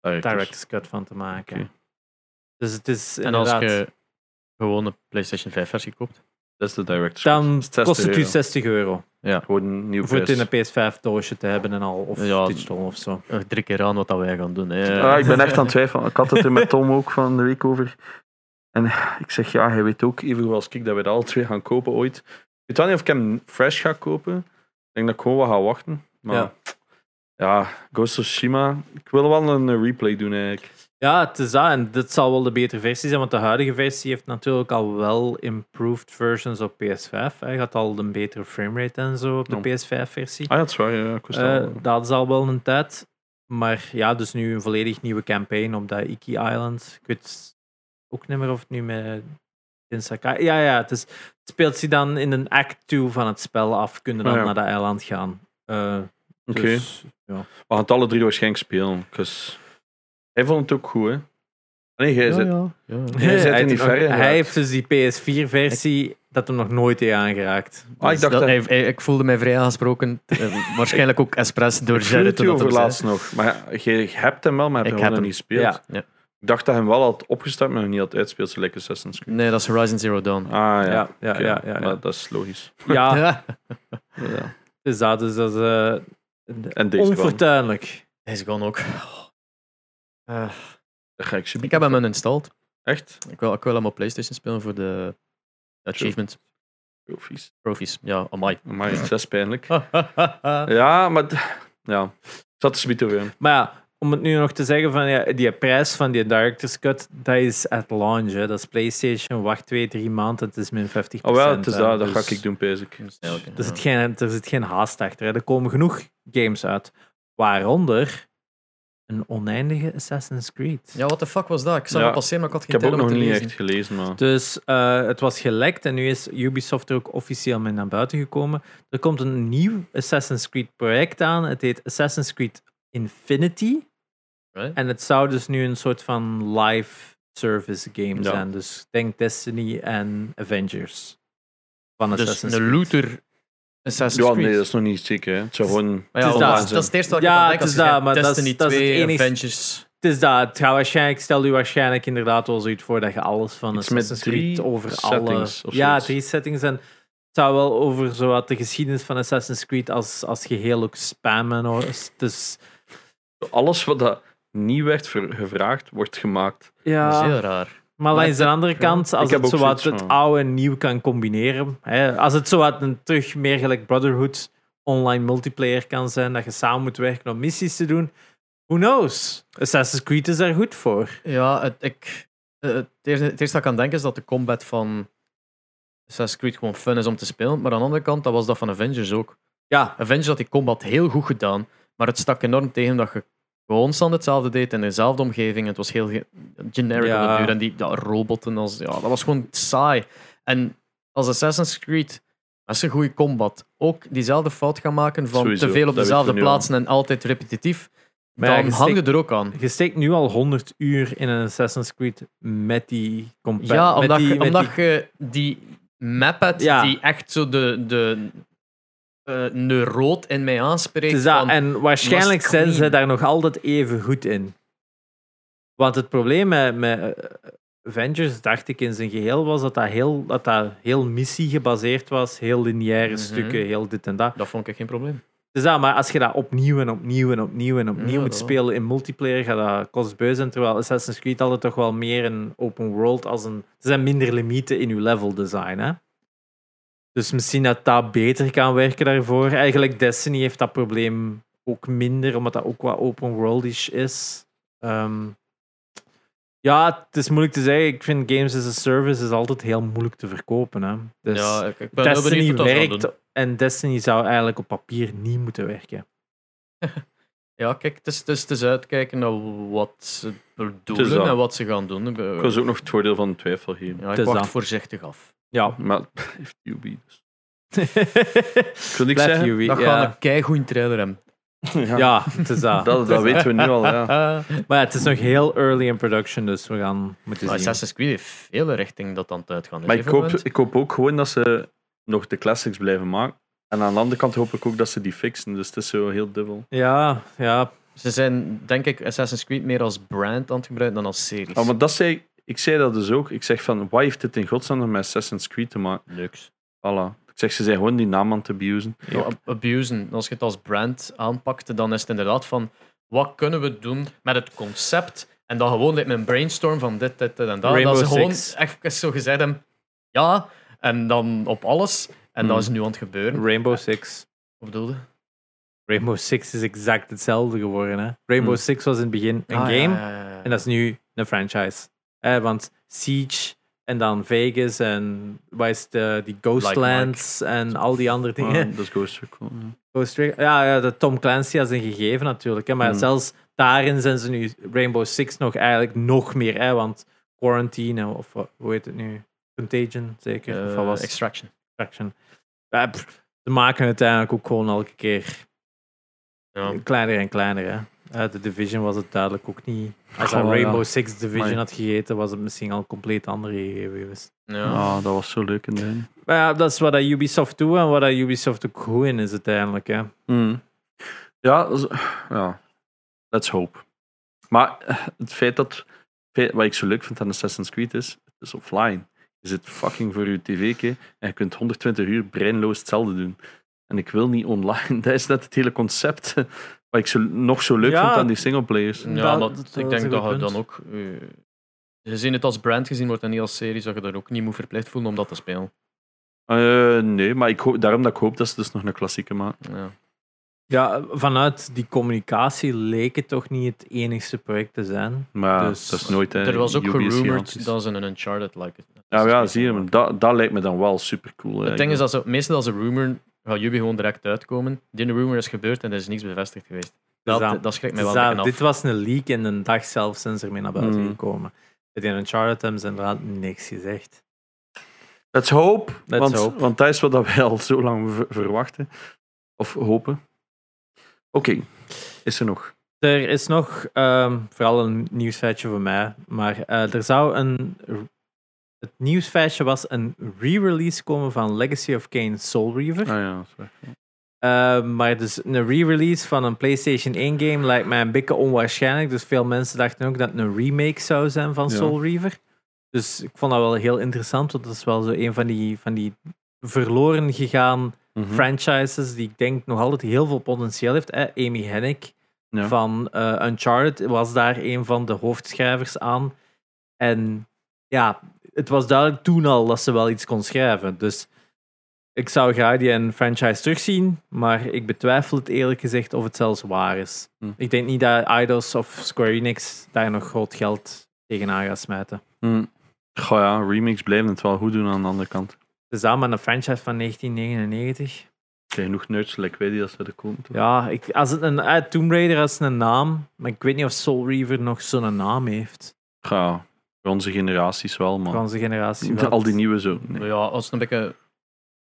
Ah, Director's Cut van te maken. Dus het is En als je gewoon een PlayStation 5 versie koopt. Dat is de director's Dan cut. 60 kost het u euro. 60 euro. Gewoon een nieuw Voor het in een PS5 doosje te hebben en al. Of Ja. digital of zo. Eh, Drie keer aan wat dat wij gaan doen. Hè. Ah, ik ben echt aan het [laughs] twijfelen. Ik had het er met Tom ook van de week over. En ik zeg, ja, hij weet ook, even als ik, dat we dat alle twee gaan kopen ooit. Ik weet wel niet of ik hem fresh ga kopen. Ik denk dat ik gewoon wat ga wachten. Maar Ja. Ja, Ghost of Tsushima. Ik wil wel een eh, replay doen eigenlijk. Ja, het is dat. En dit zal wel de betere versie zijn, want de huidige versie heeft natuurlijk al wel improved versions op PS5. Hij had al een betere framerate en zo op de Ja. PS5-versie. Ah ja, dat is waar. Ja, Eh, al. dat is al wel een tijd. Maar ja, dus nu een volledig nieuwe campaign op dat Iki Island. Ik weet ook niet meer of het nu met Sakai... Ja, ja, het, is, het speelt zich dan in een act 2 van het spel af. Kunnen dan Ah, ja. naar dat eiland gaan. Eh, Oké. dus, ja. We gaan het alle drie waarschijnlijk spelen. Hij vond het ook goed, hè? Nee, jij Ja, zit... ja, ja. [laughs] Jij zit Hij er heeft niet nog- ver in Hij geraakt. heeft dus die PS4-versie dat hem nog nooit heeft aangeraakt. Ah, ik Dus dacht dat, dat... hij- hij- ik voelde mij vrij aangesproken. eh, [laughs] waarschijnlijk ook expres door Ik voelde Jared dat over hem laatst nog. Maar ja, je hebt hem wel, maar je Ik hebt hem heb nog hem. niet gespeeld. Ja. Ik dacht dat hij hem wel had opgestart, maar nog niet had uitspeeld, zo lekker Assassin's Creed. Nee, dat is Horizon Zero Dawn. Ah ja, Ja, ja, ja, ja, ja. maar dat is logisch. Ja, [laughs] Ja. Ja. dus dat, dus dat is eh, En deze Gone. onfortuinlijk. Deze gewoon ook. Eh, Dat ga ik heb hem installed. Echt? Ik wil, ik wil hem op PlayStation spelen voor de achievement Profies. trophies. Ja, amai. Maar dat is pijnlijk. [laughs] Ja, maar... Ja. Zat er over hem. Maar ja, om het nu nog te zeggen van ja, die prijs van die Director's Cut, dat is at launch. Hè. Dat is PlayStation, wacht twee, drie maanden, het is min 50%. Oh wel, het is hè. dat. Dat Dus ga ik doen, bezig. Er zit, geen, er zit geen haast achter. hè. Er komen genoeg games uit. Waaronder een oneindige Assassin's Creed. Ja, what the fuck was dat? Ik zag Ja, het passeren, maar ik had Ik geen heb ook tijd om nog te niet lezen. echt gelezen, maar... Dus eh, het was gelekt en nu is Ubisoft er ook officieel mee naar buiten gekomen. Er komt een nieuw Assassin's Creed project aan. Het heet Assassin's Creed Infinity. Right? En het zou dus nu een soort van live service game Ja. zijn. Dus denk Destiny en Avengers. Van Dus Assassin's een Creed. looter Assassin's Ja, Creed. nee, dat is nog niet zeker. Hè. Het zou gewoon... Maar ja, Het is dat, dat. is, het eerste wat ik Ja, het als is je dat, maar dat is- dat is het 2, enige- Avengers... Het is dat. Het gaat waarschijnlijk, stel u waarschijnlijk inderdaad wel zoiets voor dat je alles van Iets met Assassin's Creed over alle... settings Ja, drie settings. En het zou wel over zo wat de geschiedenis van Assassin's Creed als, als geheel ook spammen. hoor. Dus Alles wat dat niet werd gevraagd, wordt gemaakt. Dat is ja, heel raar. Maar langs de andere kant, als het zo wat het oude en nieuw kan combineren. Hè, als het zo wat een terug meer gelijk Brotherhood online multiplayer kan zijn, dat je samen moet werken om missies te doen. Who knows? Assassin's Creed is daar goed voor. Ja, het, ik, eh, het, eerste, het eerste dat ik aan denk is dat de combat van Assassin's Creed gewoon fun is om te spelen. Maar aan de andere kant, dat was dat van Avengers ook. Ja, Avengers had die combat heel goed gedaan, maar het stak enorm tegen dat je constant hetzelfde deed in dezelfde omgeving. Het was heel ge- generic Ja. op de duur. En die ja, roboten, als, ja, dat was gewoon saai. En als Assassin's Creed, als ze goede combat ook diezelfde fout gaan maken van Sowieso, te veel op dezelfde plaatsen en altijd repetitief, Maar ja, dan je hang je er ook aan. Je steekt nu al 100 uur in een Assassin's Creed met die compa- Ja, met omdat, die, je, omdat die- je die map hebt Ja. die echt zo de, de eh neuroot in mij aanspreekt. Dat. van, En waarschijnlijk zijn ze daar nog altijd even goed in. Want het probleem met, met eh, Avengers, dacht ik in zijn geheel, was dat dat heel, dat dat heel missie gebaseerd was. Heel lineaire Mhm. stukken, heel dit en dat. Dat vond ik geen probleem. Dus dat, maar als je dat opnieuw en opnieuw en opnieuw en opnieuw Ja, moet spelen in multiplayer, gaat dat kostbeu zijn. Terwijl Assassin's Creed altijd toch wel meer een open world als een... Er zijn minder limieten in je level design, hè. Dus misschien dat dat beter kan werken daarvoor. Eigenlijk Destiny heeft dat probleem ook minder, omdat dat ook wat open worldish is. Ehm, ja, het is moeilijk te zeggen. Ik vind games as a service is altijd heel moeilijk te verkopen. Hè. Dus ja, ik, ik ben heel Destiny werkt doen. en Destiny zou eigenlijk op papier niet moeten werken. [laughs] Ja, kijk, het is, het is, het is uitkijken naar wat ze bedoelen en wat ze gaan doen. Ik, Ik was ook nog het voordeel van de twijfel geven. ja, het ik is wacht dat. voorzichtig af. Ja. [laughs] Maar het heeft Ubi. Dus. [laughs] Ik wil niks Blijf zeggen. Dat ja. gaat een keigoed trailer hebben. Ja, Ja, het is dat. Dat, dat weten we nu al. Ja. [laughs] Maar ja, het is nog heel early in production, dus we gaan moeten Maar zien. Assassin's Creed heeft veel richting dat aan het uitgaan. Maar ik hoop, ik hoop ook gewoon dat ze nog de classics blijven maken. En aan de andere kant hoop ik ook dat ze die fixen. Dus het is zo heel dubbel. Ja, ja. Ze zijn, denk ik, Assassin's Creed meer als brand aan het gebruiken dan als series. Ah, maar dat zei, ik zei dat dus ook. Ik zeg van, wat heeft dit in godsnaam nog met Assassin's Creed te maken? Niks. Voilà. Ik zeg, ze zijn gewoon die naam aan het abusen. Ja, ab- abusen. Als je het als brand aanpakt, dan is het inderdaad van wat kunnen we doen met het concept en dan gewoon met mijn brainstorm van dit, dit, dit en dat. Rainbow dat ze gewoon Six. echt zo gezegd hebben, ja, en dan op alles. En dat Hmm. is nu aan het gebeuren. Rainbow Six. Wat bedoelde? Rainbow Six is exact hetzelfde geworden. Hè? Rainbow Hmm. Six was in het begin een Ah, game ja, ja, ja, ja. en dat is nu een franchise. Eh, want Siege en dan Vegas en wat is de, die Ghostlands en al die andere dingen. Ah, dat is Ghost Recon. ja. Ghost Recon- ja, ja, de Tom Clancy als een gegeven natuurlijk. Hè, maar Hmm. zelfs daarin zijn ze nu Rainbow Six nog eigenlijk nog meer. Hè, want Quarantine, of wat- hoe heet het nu? Contagion, zeker? of Eh, was? Extraction. Extraction. Ja, pff, ze maken het uiteindelijk ook gewoon elke keer Ja. kleiner en kleiner. Hè. Uit de Division was het duidelijk ook niet. Als hij Oh, ja. Rainbow Six Division had gegeten, was het misschien al een compleet andere gegeven geweest. Ja. Ah, dat was zo leuk in de. Maar ja, dat is wat dat Ubisoft doet en wat dat Ubisoft ook goed in is uiteindelijk. Hè. Hmm. Ja, ja, let's hope. Maar het feit dat, wat ik zo leuk vind aan Assassin's Creed is, het is offline. Je zit fucking voor je tv en je kunt 120 uur breinloos hetzelfde doen. En ik wil niet online. [laughs] Dat is net het hele concept wat ik zo, nog zo leuk Ja. vind aan die singleplayers. Ja, Dat- dat ik denk dat je dan ook... eh, gezien het als brand gezien wordt en niet als serie, zou je daar ook niet moet verplicht voelen om dat te spelen. Eh, nee, maar ik hoop, daarom dat ik hoop dat ze dus nog een klassieke maken. Ja. Ja, vanuit die communicatie leek het toch niet het enigste project te zijn. Maar Dus- dat is nooit. Hè. er was ook gerumored dat ze een Uncharted like Ja, ja, zie je, dat, dat lijkt me dan wel super cool. Het ding is dat ze, meestal als een rumor gaat Ubi gewoon direct uitkomen. Die rumor is gebeurd en er is niks bevestigd geweest. Dat, dat- dat schrikt mij Dus wel dat- een af. dit was een leak in een dag zelf sinds er mee naar buiten Mm. gekomen. Bij die Uncharted hebben ze inderdaad niks gezegd. Let's hope. Let's want, hope. want dat is wat wij al zo lang ver- verwachten. Of hopen. Oké, is er nog? Er is nog ehm, vooral een nieuwsfeitje voor mij, maar eh, er zou een. Het nieuwsfeitje was een re-release komen van Legacy of Kain Soul Reaver. Ah ja, dat is waar. Uh, maar dus een re-release van een PlayStation 1 game lijkt mij een beetje onwaarschijnlijk. Dus veel mensen dachten ook dat het een remake zou zijn van Ja. Soul Reaver. Dus ik vond dat wel heel interessant, want dat is wel zo een van die, van die verloren gegaan Mhm. franchises die ik denk nog altijd heel veel potentieel heeft. Eh, Amy Hennig Ja. van eh, Uncharted was daar een van de hoofdschrijvers aan. En ja, het was duidelijk toen al dat ze wel iets kon schrijven. Dus ik zou graag die een franchise terugzien, maar ik betwijfel het eerlijk gezegd of het zelfs waar is. Hm. Ik denk niet dat Eidos of Square Enix daar nog groot geld tegenaan gaan smijten. Hm. Goh ja, remakes blijven het wel goed doen aan de andere kant. Dus dat met een franchise van 1999. Er zijn genoeg nerds, like wij die dat zouden komen. toch? Ja, ik, als het een uh, Tomb Raider als een naam, maar ik weet niet of Soul Reaver nog zo'n naam heeft. Ja, voor onze generaties wel, Voor man. onze generatie. Wel. Al die nieuwe zo. Nee. Maar ja, als het een beetje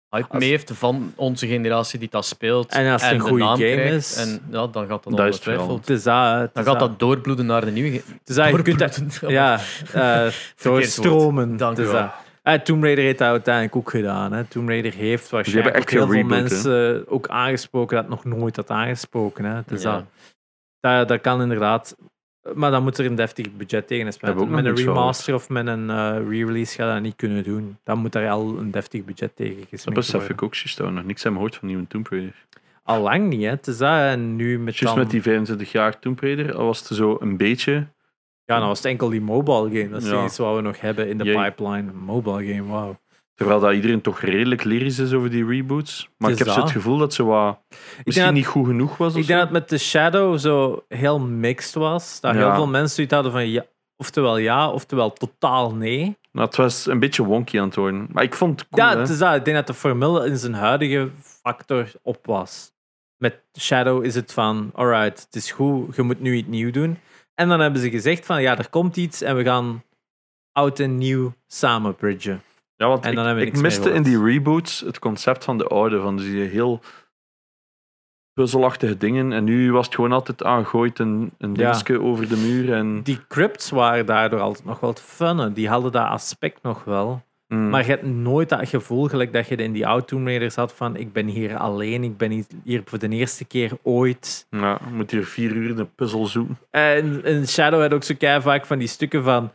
hype Als- mee heeft van onze generatie die dat speelt. En als het een de goede naam game krijgt, is. En ja, dan gaat dat Dat is het ongetwijfeld. vooral. Het is dat, het Dan is gaat dat doorbloeden naar de nieuwe. ge- Het is dat, je kunt dat, Doorbloeden. ja, eh [laughs] doorstromen. Dank Het u is wel. dat. Eh, Tomb Raider heeft dat uiteindelijk ook gedaan. Hè. Tomb Raider heeft waarschijnlijk echt heel veel gereboot, hè. mensen ook aangesproken dat nog nooit had aangesproken. Hè. Dus Ja. dat, dat, dat kan inderdaad. Maar dan moet er een deftig budget tegen ook Met een van remaster of met een eh, re-release gaat dat niet kunnen doen. Dan moet daar al een deftig budget tegen Dat gesmeed besef ik ook juist. dat nog niks hebben gehoord van nieuwe Tomb Raider. Al lang niet, hè. Het is dat. En nu met, Juist dan, met die 25 jaar Tomb Raider al was het zo een beetje. Ja, dan was het enkel die mobile game. Dat is Ja. iets wat we nog hebben in de Jee. pipeline. Mobile game, wauw. Terwijl dat iedereen toch redelijk lyrisch is over die reboots. Maar ik heb zo het gevoel dat ze wat misschien dat- niet goed genoeg was. Ik denk zo. dat het met The Shadow zo heel mixed was. Dat Ja. heel veel mensen zoiets hadden van ja, oftewel ja, oftewel totaal nee. Nou, het was een beetje wonky aan het worden. Maar ik vond het cool. ja, het is dat. Ik denk dat de formule in zijn huidige factor op was. Met Shadow is het van, alright, het is goed, je moet nu iets nieuw doen. En dan hebben ze gezegd van, ja, er komt iets en we gaan oud en nieuw samen bridgen. Ja, want En dan ik, miste in die reboots het concept van de oude, van die heel puzzelachtige dingen. En nu was het gewoon altijd aangooid een, een Ja. dingetje over de muur. En, Die crypts waren daardoor altijd nog wel funnen. Die hadden dat aspect nog wel. Mm. Maar je hebt nooit dat gevoel gelijk dat je in die oud Tomb Raiders had van ik ben hier alleen, ik ben hier- voor de eerste keer ooit. ja, je moet hier vier uur een puzzel zoeken. En in Shadow had ook zo kei vaak van die stukken van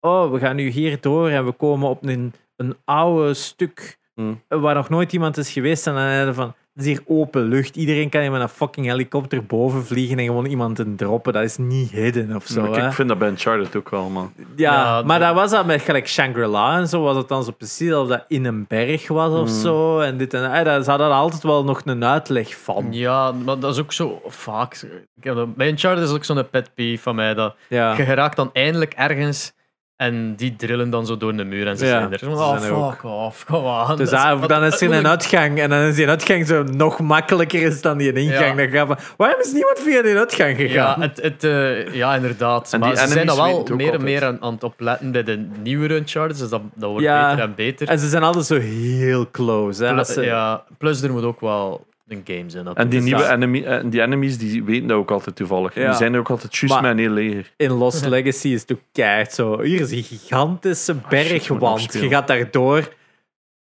oh, we gaan nu hier door en we komen op een, een oude stuk Hmm. waar nog nooit iemand is geweest en dan hadden van het is hier open lucht. Iedereen kan hier met een fucking helikopter boven vliegen en gewoon iemand in droppen. Dat is niet hidden of zo. Hè. ik vind dat bij Uncharted ook wel, man. Ja, Ja, maar dat- dat was dat met gelijk Shangri-La en zo, was het dan zo precies of dat in een berg was of Hmm. zo. En dit en dat. Eh, Daar zat er altijd wel nog een uitleg van. Ja, maar dat is ook zo vaak. Ik heb dat- Bij Uncharted is ook zo'n pet peeve van mij. Dat Ja. Je geraakt dan eindelijk ergens en die drillen dan zo door de muur en ze Ja, zijn er. ze Oh, zijn er ook. fuck off, come on. Dus Dat is- ah, wat- dan is er een uitgang en dan is die uitgang zo nog makkelijker is dan die ingang. Ja. Dan ga je van, waarom is niemand via die uitgang Ja, gegaan? het, het, eh, ja, inderdaad. En maar ze zijn enemies wel weten het ook meer en altijd. meer aan, aan het opletten bij de nieuwe Uncharted, dus dat, dat wordt Ja. beter en beter. En ze zijn altijd zo heel close. Hè? Plu- Als ze- ja, plus er moet ook wel een game zijn. En die, nieuwe dat- enemy, en die enemies die weten dat ook altijd toevallig. Ja. Die zijn er ook altijd juist met een heel leger. In Lost Legacy is het ook keihard zo. Hier is een gigantische nog bergwand. Je gaat daardoor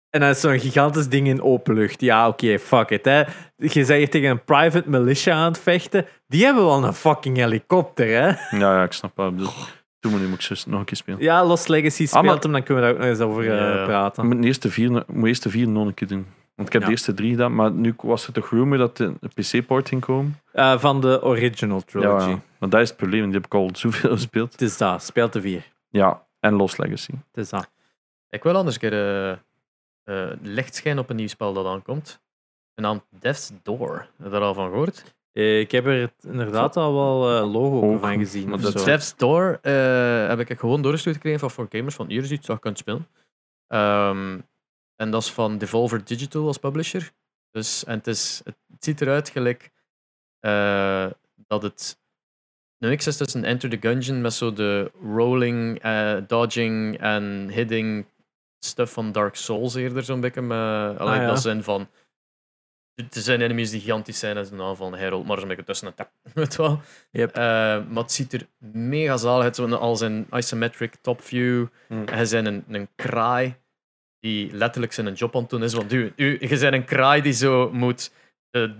en dan is zo'n gigantisch ding in open lucht. Ja, oké, fuck it. Hè. Je hier tegen een private militia aan het vechten. Die hebben wel een fucking helikopter, hè? Ja, ja, ik snap bedoelt. Toen moet ik nog een keer spelen. Ja, Lost Legacy speelt Ah, maar- hem, dan kunnen we daar ook nog eens over eh, praten. moet de eerste vier, moet eerst de vier nog een keer doen. Want ik heb Ja. de eerste drie gedaan, maar nu was er toch rumor dat er een PC-port ging komen. Eh, van de original trilogy. Ja, want dat is het probleem, die heb ik al zoveel [laughs] gespeeld. Het is dat, speelt de vier. Ja, en Lost Legacy. Het is dat. Ik wil anders een keer eh, eh, licht schijnen op een nieuw spel dat aankomt. Genaamd Death's Door. Heb je daar al van gehoord? Eh, Ik heb er inderdaad al wel eh, logo Ook, van gezien. maar of dat. Death's Door eh, heb ik gewoon doorgestuurd gekregen van voor gamers van hier is iets dat je kunt spelen. Ehm, en dat is van Devolver Digital als publisher. Dus, en het, is, het ziet eruit gelijk eh, dat het een mix is tussen Enter the Gungeon met zo de rolling, eh, dodging en hitting stuff van Dark Souls eerder zo'n beetje. Met, allee, ja. dat zijn van... Er zijn enemies die gigantisch zijn en zo'n aanval. Hij rolt maar zo'n beetje tussen een tap. [laughs] Weet je wel. Yep. Eh, maar het ziet er mega zalig uit. Als een isometric top view. Mm. En je bent een, een kraai die letterlijk zijn job aan het doen is. Want u, u, je bent een kraai die zo moet de,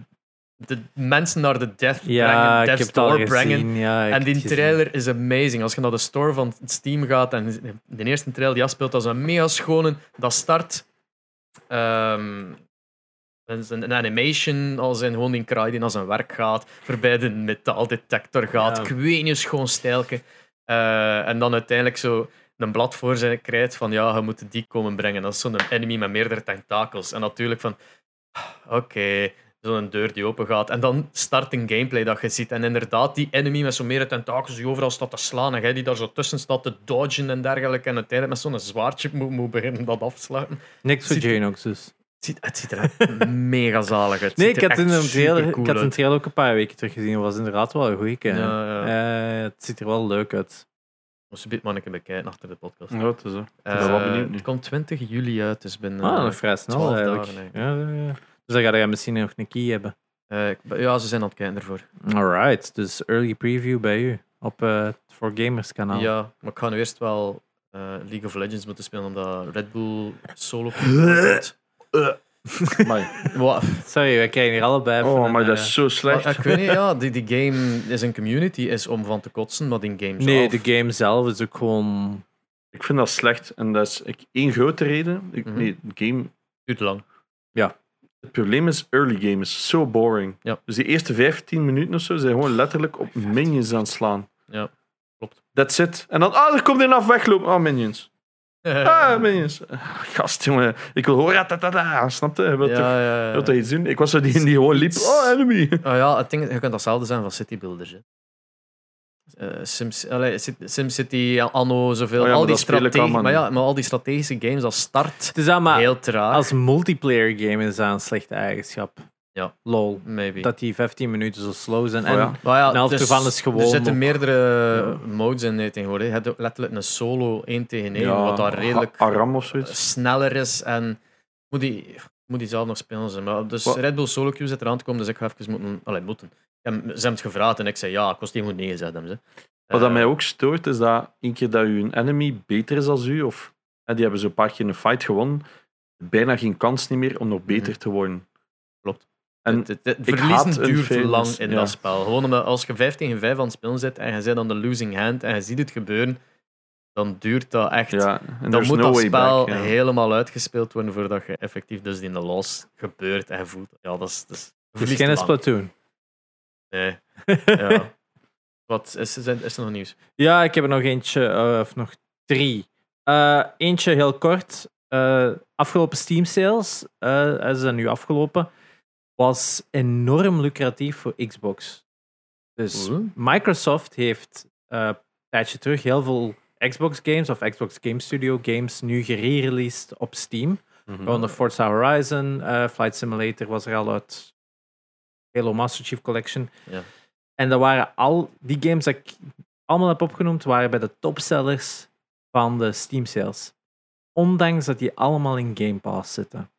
de mensen naar de death Ja, brengen, death store brengen. Ja, ik En die trailer is amazing. Als je naar de store van Steam gaat en de eerste trailer die afspeelt, dat is een mega schone. Dat start. dat is een, een animation als in gewoon die kraai die naar zijn werk gaat, voorbij de metaaldetector gaat. Ja. Niet, schoon stijlke. Eh, en dan uiteindelijk zo een blad voor zijn krijgt van ja, je moet die komen brengen. Dat is zo'n enemy met meerdere tentakels. En natuurlijk van, oké, zo'n deur die open gaat. En dan start een gameplay dat je ziet. En inderdaad, die enemy met zo'n meerdere tentakels die overal staat te slaan en jij die daar zo tussen staat te dodgen en dergelijke. En uiteindelijk met zo'n zwaardje moet, moet beginnen dat afsluiten. Niks voor Janox dus. Het ziet, er [laughs] mega zalig uit. Nee, ik had, in een trailer, ik had een trailer ook een paar weken terug gezien. Dat was inderdaad wel een goeie. Ja, Ja, ja. het ziet er wel leuk uit. Moest je maar een keer bekijken achter de podcast. Ja, het is zo. Eh, ben wel benieuwd nu. Het komt 20 juli uit, dus binnen... Ah, eh, vrij snel 12 eigenlijk. dagen ja, ja, ja. Dus dan ga je misschien nog een key hebben. eh, ja, ze zijn aan het kijken ervoor. Alright, dus early preview bij u op eh, het For Gamers kanaal. Ja, maar ik ga nu eerst wel eh, League of Legends moeten spelen, omdat Red Bull solo... [laughs] [laughs] Maar, Wat? Sorry, wij krijgen hier allebei even oh, een, maar dat eh, is zo slecht. Maar Ik weet niet, ja, die, die game is een community, is om van te kotsen, maar die game Nee, zelf... de game zelf is ook gewoon... Ik vind dat slecht. En dat is ik, één grote reden. Ik, Mhm. nee, de game, duurt lang. het probleem is, early game is zo boring. Ja. Dus die eerste 15 minuten of zo zijn gewoon letterlijk op minions aan het slaan. Ja, klopt. That's it. En dan, ah, er komt een af weglopen. Ah, minions. Ah, minions. Ah, Gast, jongen. Ik wil horen, ratatata. Snap je? Je wilt, toch, ja, ja, je ja. wilt toch iets doen? Ik was zo die die gewoon liep. Oh, enemy. Ah ja, het ding, je kunt datzelfde zijn van City Builders. Hè. Eh, Sims, allee, Sim- SimCity, Anno, zoveel. Oh ja, al maar die dat speel ik strate- allemaal maar, ja, maar al die strategische games als start Het is dat maar... heel traag. Als multiplayer game is dat een slechte eigenschap. Ja. Lol. Maybe. Dat die 15 minuten zo slow zijn. Oh en ja. maar ja, een helft dus ervan is gewoon Er zitten meerdere modes in eh, tegenwoordig. Je hebt letterlijk een solo 1 tegen 1, wat daar redelijk Aram of zoiets. sneller is. En moet die, moet die zelf nog spelen zijn. Maar dus Wat? Red Bull Solo Queue zit eraan te komen, dus ik ga even moeten... Allee, moeten. Ik heb- Ze hebben het gevraagd en ik zei ja, kost die moet neerzetten. Ze. Wat dat Eh, mij ook stoort, is dat een keer dat je enemy beter is als u, of hè, die hebben zo'n paar keer een fight gewonnen, bijna geen kans niet meer om nog beter te worden. En het, het, verliezen duurt lang in ja. dat spel. Gewoon omdat als je 5 tegen 5 aan het spelen zit en je zit aan de losing hand en je ziet het gebeuren, dan duurt dat echt. ja, dan moet no dat spel back, ja. helemaal uitgespeeld worden voordat je effectief dus die in de los gebeurt en je voelt. Ja, dat is. Dat is Het is verliest geen lang. Splatoon. Nee. [laughs] Ja. Wat is, is, is er nog nieuws? Ja, ik heb er nog eentje, eh, of nog drie. Eh, eentje heel kort. Eh, afgelopen Steam sales, eh is dat nu afgelopen, was enorm lucratief voor Xbox. Dus. Microsoft heeft eh, een tijdje terug heel veel Xbox games of Xbox Game Studio games nu gerereleased op Steam. Mhm. Waaronder Forza Horizon, eh, Flight Simulator was er al uit. Halo Master Chief Collection. Ja. En dat waren al die games dat ik allemaal heb opgenoemd, waren bij de topsellers van de Steam sales. Ondanks dat die allemaal in Game Pass zitten.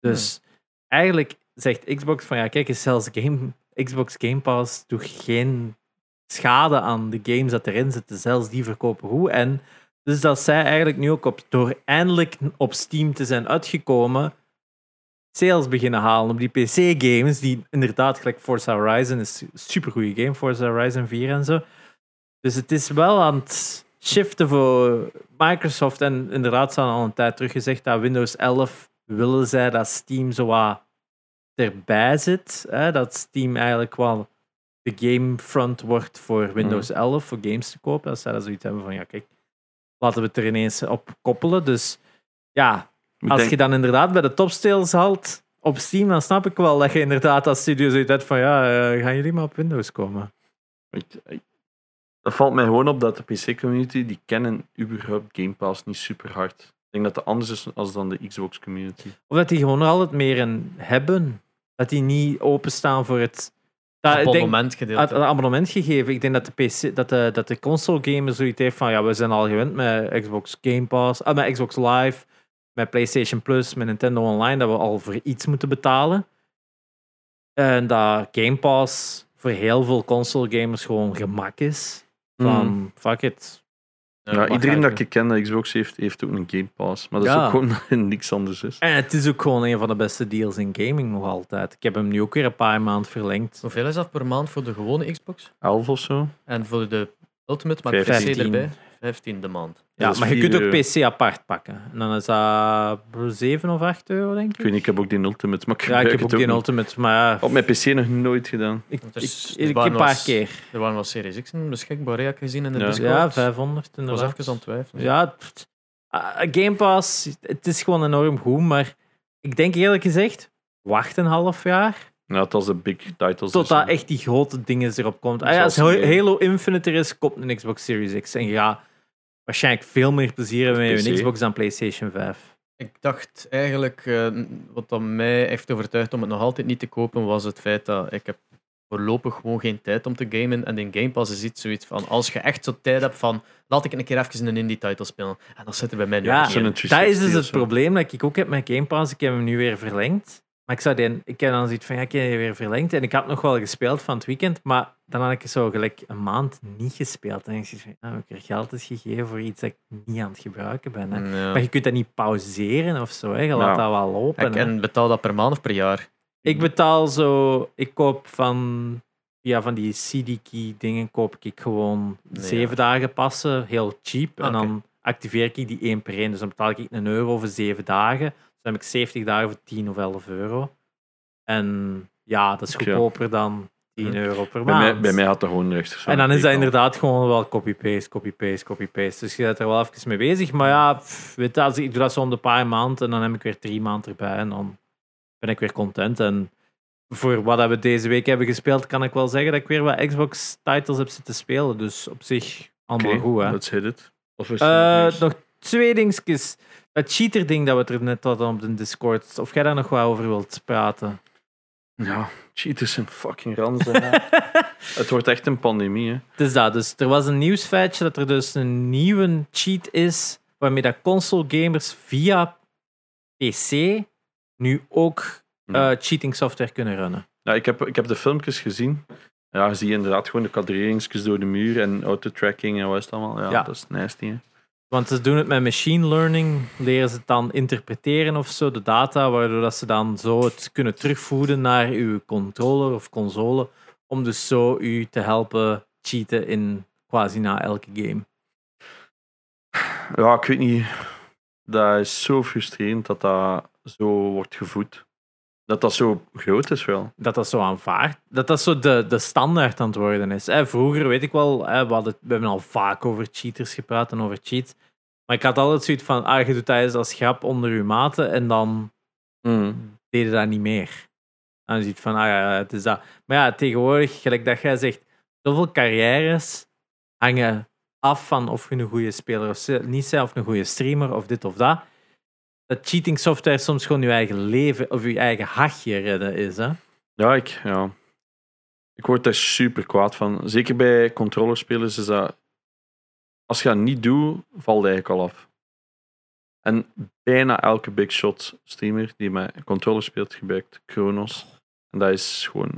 Dus eigenlijk zegt Xbox van ja, kijk eens, zelfs game, Xbox Game Pass doet geen schade aan de games dat erin zitten. Zelfs die verkopen goed. En dus dat zij eigenlijk nu ook door eindelijk op Steam te zijn uitgekomen, sales beginnen halen op die PC-games, die inderdaad, gelijk Forza Horizon, is een supergoeie game, Forza Horizon 4 en zo. Dus het is wel aan het shiften voor Microsoft. En inderdaad, ze hadden al een tijd terug gezegd dat Windows 11 willen zij dat Steam zo wat erbij zit. Hè? Dat Steam eigenlijk wel de gamefront wordt voor Windows 11, voor games te kopen. Dat zij dat zoiets hebben van, ja kijk, laten we het er ineens op koppelen. Dus ja, als je dan inderdaad bij de topsales haalt op Steam, dan snap ik wel dat je inderdaad als studio zoiets hebt van, ja, eh, gaan jullie maar op Windows komen? Dat valt mij gewoon op dat de PC-community, die kennen überhaupt Game Pass niet super hard. Ik denk dat dat anders is als dan de Xbox-community. Of dat die gewoon altijd meer in hebben. Dat die niet openstaan voor het Dat, abonnement gedeeld. het, het abonnement gegeven. Ik denk dat de, PC, dat de, dat de console gamer zoiets heeft van ja, we zijn al gewend met Xbox Game Pass, ah, met Xbox Live, met PlayStation Plus, met Nintendo Online, dat we al voor iets moeten betalen. En dat Game Pass voor heel veel console gamers gewoon gemak is. Van Mm. fuck it. Ja, iedereen dat ik ken dat Xbox heeft, heeft ook een Game Pass. Maar dat is ook gewoon [laughs] niks anders is. En het is ook gewoon een van de beste deals in gaming nog altijd. Ik heb hem nu ook weer een paar maanden verlengd. Hoeveel is dat per maand voor de gewone Xbox? 11 of zo. En voor de Ultimate, maar Vijftien. PC erbij? 15 de maand. Ja, Dat is maar je kunt ook euro. PC apart pakken. En dan is dat 7 of 8 euro, denk Ik ik. weet niet, ik heb ook die Ultimate, maar ik Ja, ik heb ook die. Ultimate, maar ja, Op mijn PC nog nooit gedaan. ik, is- ik, een paar was- keer. Er waren wel Series X beschikbaar, heb ik gezien in de Ja. Discord. Ja, 500 Ik was even aan het twijfelen. Ja, pff, ah, Game Pass, het is gewoon enorm goed, maar ik denk eerlijk gezegd, wacht een half jaar Ja, het was de big titles. totdat dus, echt die grote dingen erop komt. Ah, ja, als Halo Infinite er is, komt een Xbox Series X en je gaat waarschijnlijk veel meer plezier hebben met je PC. Xbox dan PlayStation 5. Ik dacht eigenlijk, eh, wat dan mij heeft overtuigd om het nog altijd niet te kopen, was het feit dat ik heb voorlopig gewoon geen tijd om te gamen. En in Game Pass is iets zoiets van, als je echt zo tijd hebt van, laat ik een keer even een indie title spelen. En dat zit er bij mij nu Ja, Dat is dus 360 het probleem dat ik ook heb met Game Pass. Ik heb hem nu weer verlengd. Maar ik, zou ik heb dan zoiets van, ja, ik heb weer verlengd. En ik had nog wel gespeeld van het weekend, maar dan had ik zo gelijk een maand niet gespeeld. En ik zeg van, ja, ik heb er geld is gegeven voor iets dat ik niet aan het gebruiken ben. Hè. Ja. Maar je kunt dat niet pauzeren of zo. Hè. Je laat Ja. dat wel lopen. Ik, en betaal dat per maand of per jaar? Ik betaal zo, ik koop van, ja, van die CD-key dingen, koop ik gewoon Nee, zeven dagen passen, heel cheap. Ah, en dan activeer ik die één per één. Dus dan betaal ik een euro voor zeven dagen. Dan heb ik 70 dagen voor 10 of 11 euro. En ja, dat is goedkoper dan 10 euro per Bij maand. mij, bij mij had dat gewoon rechts. en dan is dat inderdaad gewoon wel copy-paste, copy-paste, copy-paste. Dus je bent er wel even mee bezig. Maar ja, pff, weet je, als ik, ik doe dat zo om de paar maanden en dan heb ik weer drie maanden erbij. En dan ben ik weer content. En voor wat we deze week hebben gespeeld, kan ik wel zeggen dat ik weer wat Xbox-titles heb zitten spelen. Dus op zich allemaal goed, hè. Let's hit it. Of is Eh, het nog twee dingetjes. Dat cheater-ding dat we het er net hadden op de Discord. Of jij daar nog wat over wilt praten? Ja, cheaters zijn fucking ranzen. [laughs] het wordt echt een pandemie, hè. Het is dat. Dus er was een nieuwsfeitje dat er dus een nieuwe cheat is waarmee dat console gamers via PC nu ook eh, cheating software kunnen runnen. Ja, ik, heb, ik heb de filmpjes gezien. Ja, je ziet inderdaad gewoon de kadreringsjes door de muur en autotracking en wat is het allemaal. Ja, Ja. dat is nasty, hè. Want ze doen het met machine learning, leren ze het dan interpreteren of zo, de data, waardoor dat ze dan zo het kunnen terugvoeren naar uw controller of console, om dus zo u te helpen cheaten in quasi na elke game. Ja, ik weet niet. Dat is zo frustrerend dat dat zo wordt gevoed. Dat dat zo groot is wel. dat dat zo aanvaard, dat dat zo de, de standaard aan het worden is. Hè, vroeger weet ik wel, hè, we, hadden, we hebben al vaak over cheaters gepraat en over cheats. Maar ik had altijd zoiets van, ah, je doet dat eens als grap onder je maten en dan deden dat niet meer. En dan ziet van, ah ja, het is dat. Maar ja, tegenwoordig, gelijk dat jij zegt, zoveel carrières hangen af van of je een goede speler of niet bent, of een goede streamer, of dit of dat. Dat cheating software soms gewoon je eigen leven of je eigen hachje redden is. Hè? Ja, ik, ja. ik word daar super kwaad van. Zeker bij controllerspelers is dat... Als je dat niet doet, valt het eigenlijk al af. En bijna elke big shot streamer die met controller speelt, gebruikt Chronos. En dat is gewoon...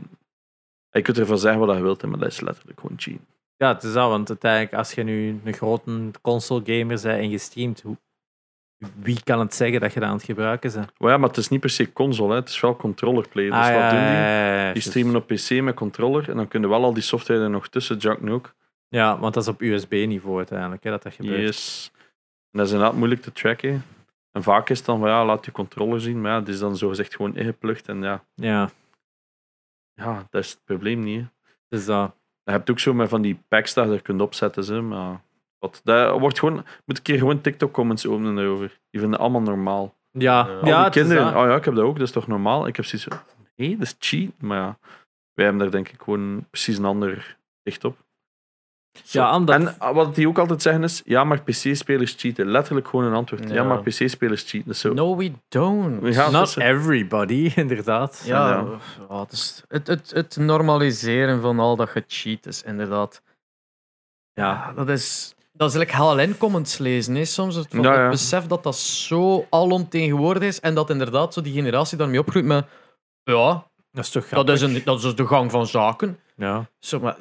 Je kunt ervan zeggen wat je wilt, maar dat is letterlijk gewoon cheat. Ja, het is dat, want uiteindelijk, als je nu een grote console gamer bent en je streamt, hoe, wie kan het zeggen dat je dat aan het gebruiken bent? Ja, maar het is niet per se console, hè. het is wel controller play. Dus Ah, wat doen die? ja, Die streamen op PC met controller en dan kunnen wel al die software er nog tussen jacken ook. Ja, want dat is op USB-niveau uiteindelijk, hè, dat dat gebeurt. Yes. En dat is inderdaad moeilijk te tracken. En vaak is het dan van ja, laat je controller zien, maar ja, het is dan zogezegd gewoon ingeplucht. En ja, Ja, ja, dat is het probleem niet. Hè. dus dat. Je hebt ook zo met van die packs dat je er kunt opzetten, ze, maar wat, dat wordt gewoon, moet een keer gewoon TikTok-comments openen daarover. Die vinden allemaal normaal. Ja, Ja. Al ja die het is kinderen, dat. oh ja, ik heb dat ook, dat is toch normaal? Ik heb zoiets van, nee, dat is cheat. Maar ja, wij hebben daar denk ik gewoon precies een ander zicht op. Ja, omdat... En ah, wat die ook altijd zeggen is, ja, maar PC-spelers cheaten. Letterlijk gewoon een antwoord. Ja, Ja. maar PC-spelers cheaten. Zo. No, we don't. [laughs] Ja, Not everybody, inderdaad. Ja, Ja. het, is het, het, het normaliseren van al dat gecheat is, inderdaad. Ja, dat is... Dat is like HLN comments lezen, hè, soms. Het, van Ja, ja. het besef dat dat zo alomtegenwoordig is en dat inderdaad zo die generatie daarmee opgroeit met... Ja, Dat is toch dat is, een, dat is dus de gang van zaken. Ja. Zo, maar,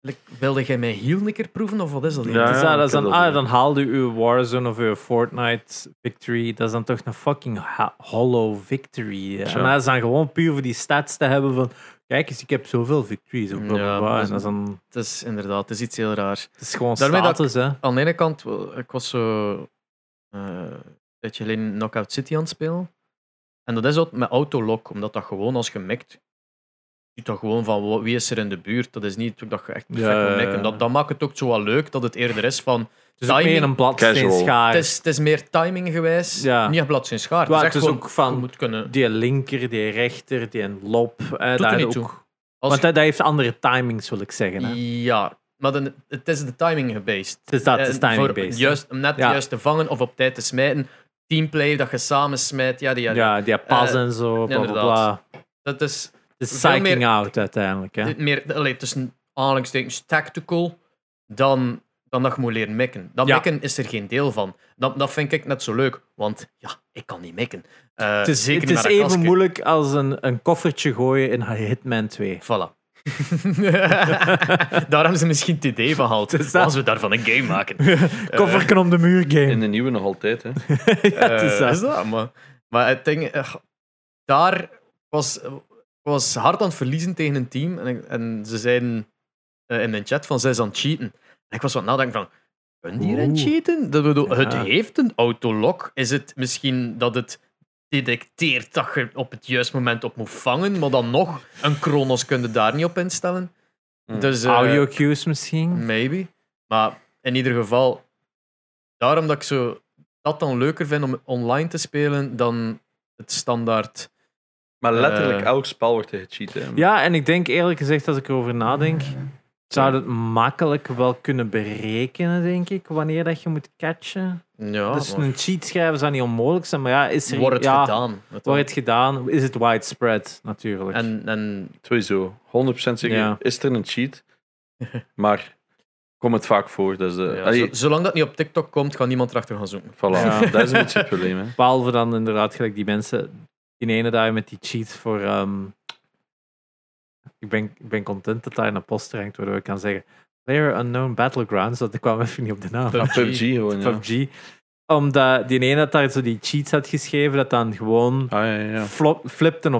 like, wilde jij mij heel een keer proeven, of wat is dat? Ja? Dus dat, dat is dan, dat ah, dan haalde u uw Warzone of uw Fortnite victory. Dat is dan toch een fucking hollow victory. En dat is dan gewoon puur voor die stats te hebben van... Kijk eens, ik heb zoveel victories. Bla, Ja, dat En dat is dan... Het is inderdaad, het is iets heel raars. Het is gewoon Daarmee dat hè. Aan de ene kant, ik was zo eh, een tijdje geleden Knockout City aan het spelen. En dat is ook met autolock, omdat dat gewoon als je mikt, ziet dat gewoon van wie is er in de buurt. Dat is niet dat je echt perfect Ja, moet. Dat, dat maakt het ook zo wel leuk, dat het eerder is van... Het is timing- meer een bladsteen schaar. Het is, het is meer timing geweest, Ja. niet echt blad in schaar. Het het is ook van- moet kunnen... Die linker, die rechter, die lob. Eh, er dat niet ook. toe. Als Want dat, dat heeft andere timings, wil ik zeggen. Hè. Ja, maar dan, het is de timing gebased. Het is dat, het is timing voor based. Juist, om net Ja. juist te vangen of op tijd te smijten. Teamplay, dat je samen smijt. Ja, die, ja, Ja, die pas Eh, en zo, bla bla. Dat is Veel psyching meer- out uiteindelijk. Hè. meer allee, tussen aanhalingstekens tactical dan, dan dat je moet leren mikken. Dat Ja. mikken is er geen deel van. Dat, dat vind ik net zo leuk, want ja, ik kan niet mikken. Eh, Het is, zeker het even kasken. moeilijk als een, een koffertje gooien in Hitman 2. Voilà. [laughs] daar hebben ze misschien het idee van [laughs] dat. Als we daarvan een game maken. [laughs] Kofferken om de muur game. In de nieuwe nog altijd. Hè. ja, het is Eh, dat. is dat, maar, maar het ding, eh, daar was, was hard aan het verliezen tegen een team. En, ik- en ze zeiden eh, in mijn chat van zij is aan het cheaten. En ik was wat nadenken van, kunnen die cheaten? Dat bedoel, Het heeft een autolock. Is het misschien dat het detecteert dat je op het juiste moment op moet vangen, maar dan nog, een Kronos kun je daar niet op instellen. Hmm. Dus, eh, Audio cues misschien. Maybe. Maar in ieder geval, daarom dat ik zo dat dan leuker vind om online te spelen dan het standaard. Maar letterlijk Eh. elk spel wordt er gecheat. Hè. Ja, en ik denk eerlijk gezegd, als ik erover nadenk, zou het makkelijk wel kunnen berekenen, denk ik, wanneer dat je moet catchen. Ja, dus maar een cheat schrijven zou niet onmogelijk zijn, maar ja, is er... wordt het ja, gedaan. Wordt het gedaan? Is het widespread, natuurlijk. En, en Sowieso. 100% zeker Ja. is er een cheat. [laughs] maar komt het vaak voor. Dus, eh, ja, allee, zo- zolang dat niet op TikTok komt, gaat niemand erachter gaan zoeken. voilà. Ja. Dat is een beetje het probleem. Hè. [laughs] Behalve dan inderdaad gelijk die mensen, die ene daar met die cheats voor... ehm, ik, ben, ik ben content dat daar een post hangt, waardoor ik kan zeggen Player Unknown Battlegrounds, dat ik kwam even niet op de naam. PUBG. PUBG gewoon, ja. Omdat die ene had daar zo die cheats had geschreven, dat dan gewoon Ah, ja, ja. flop, op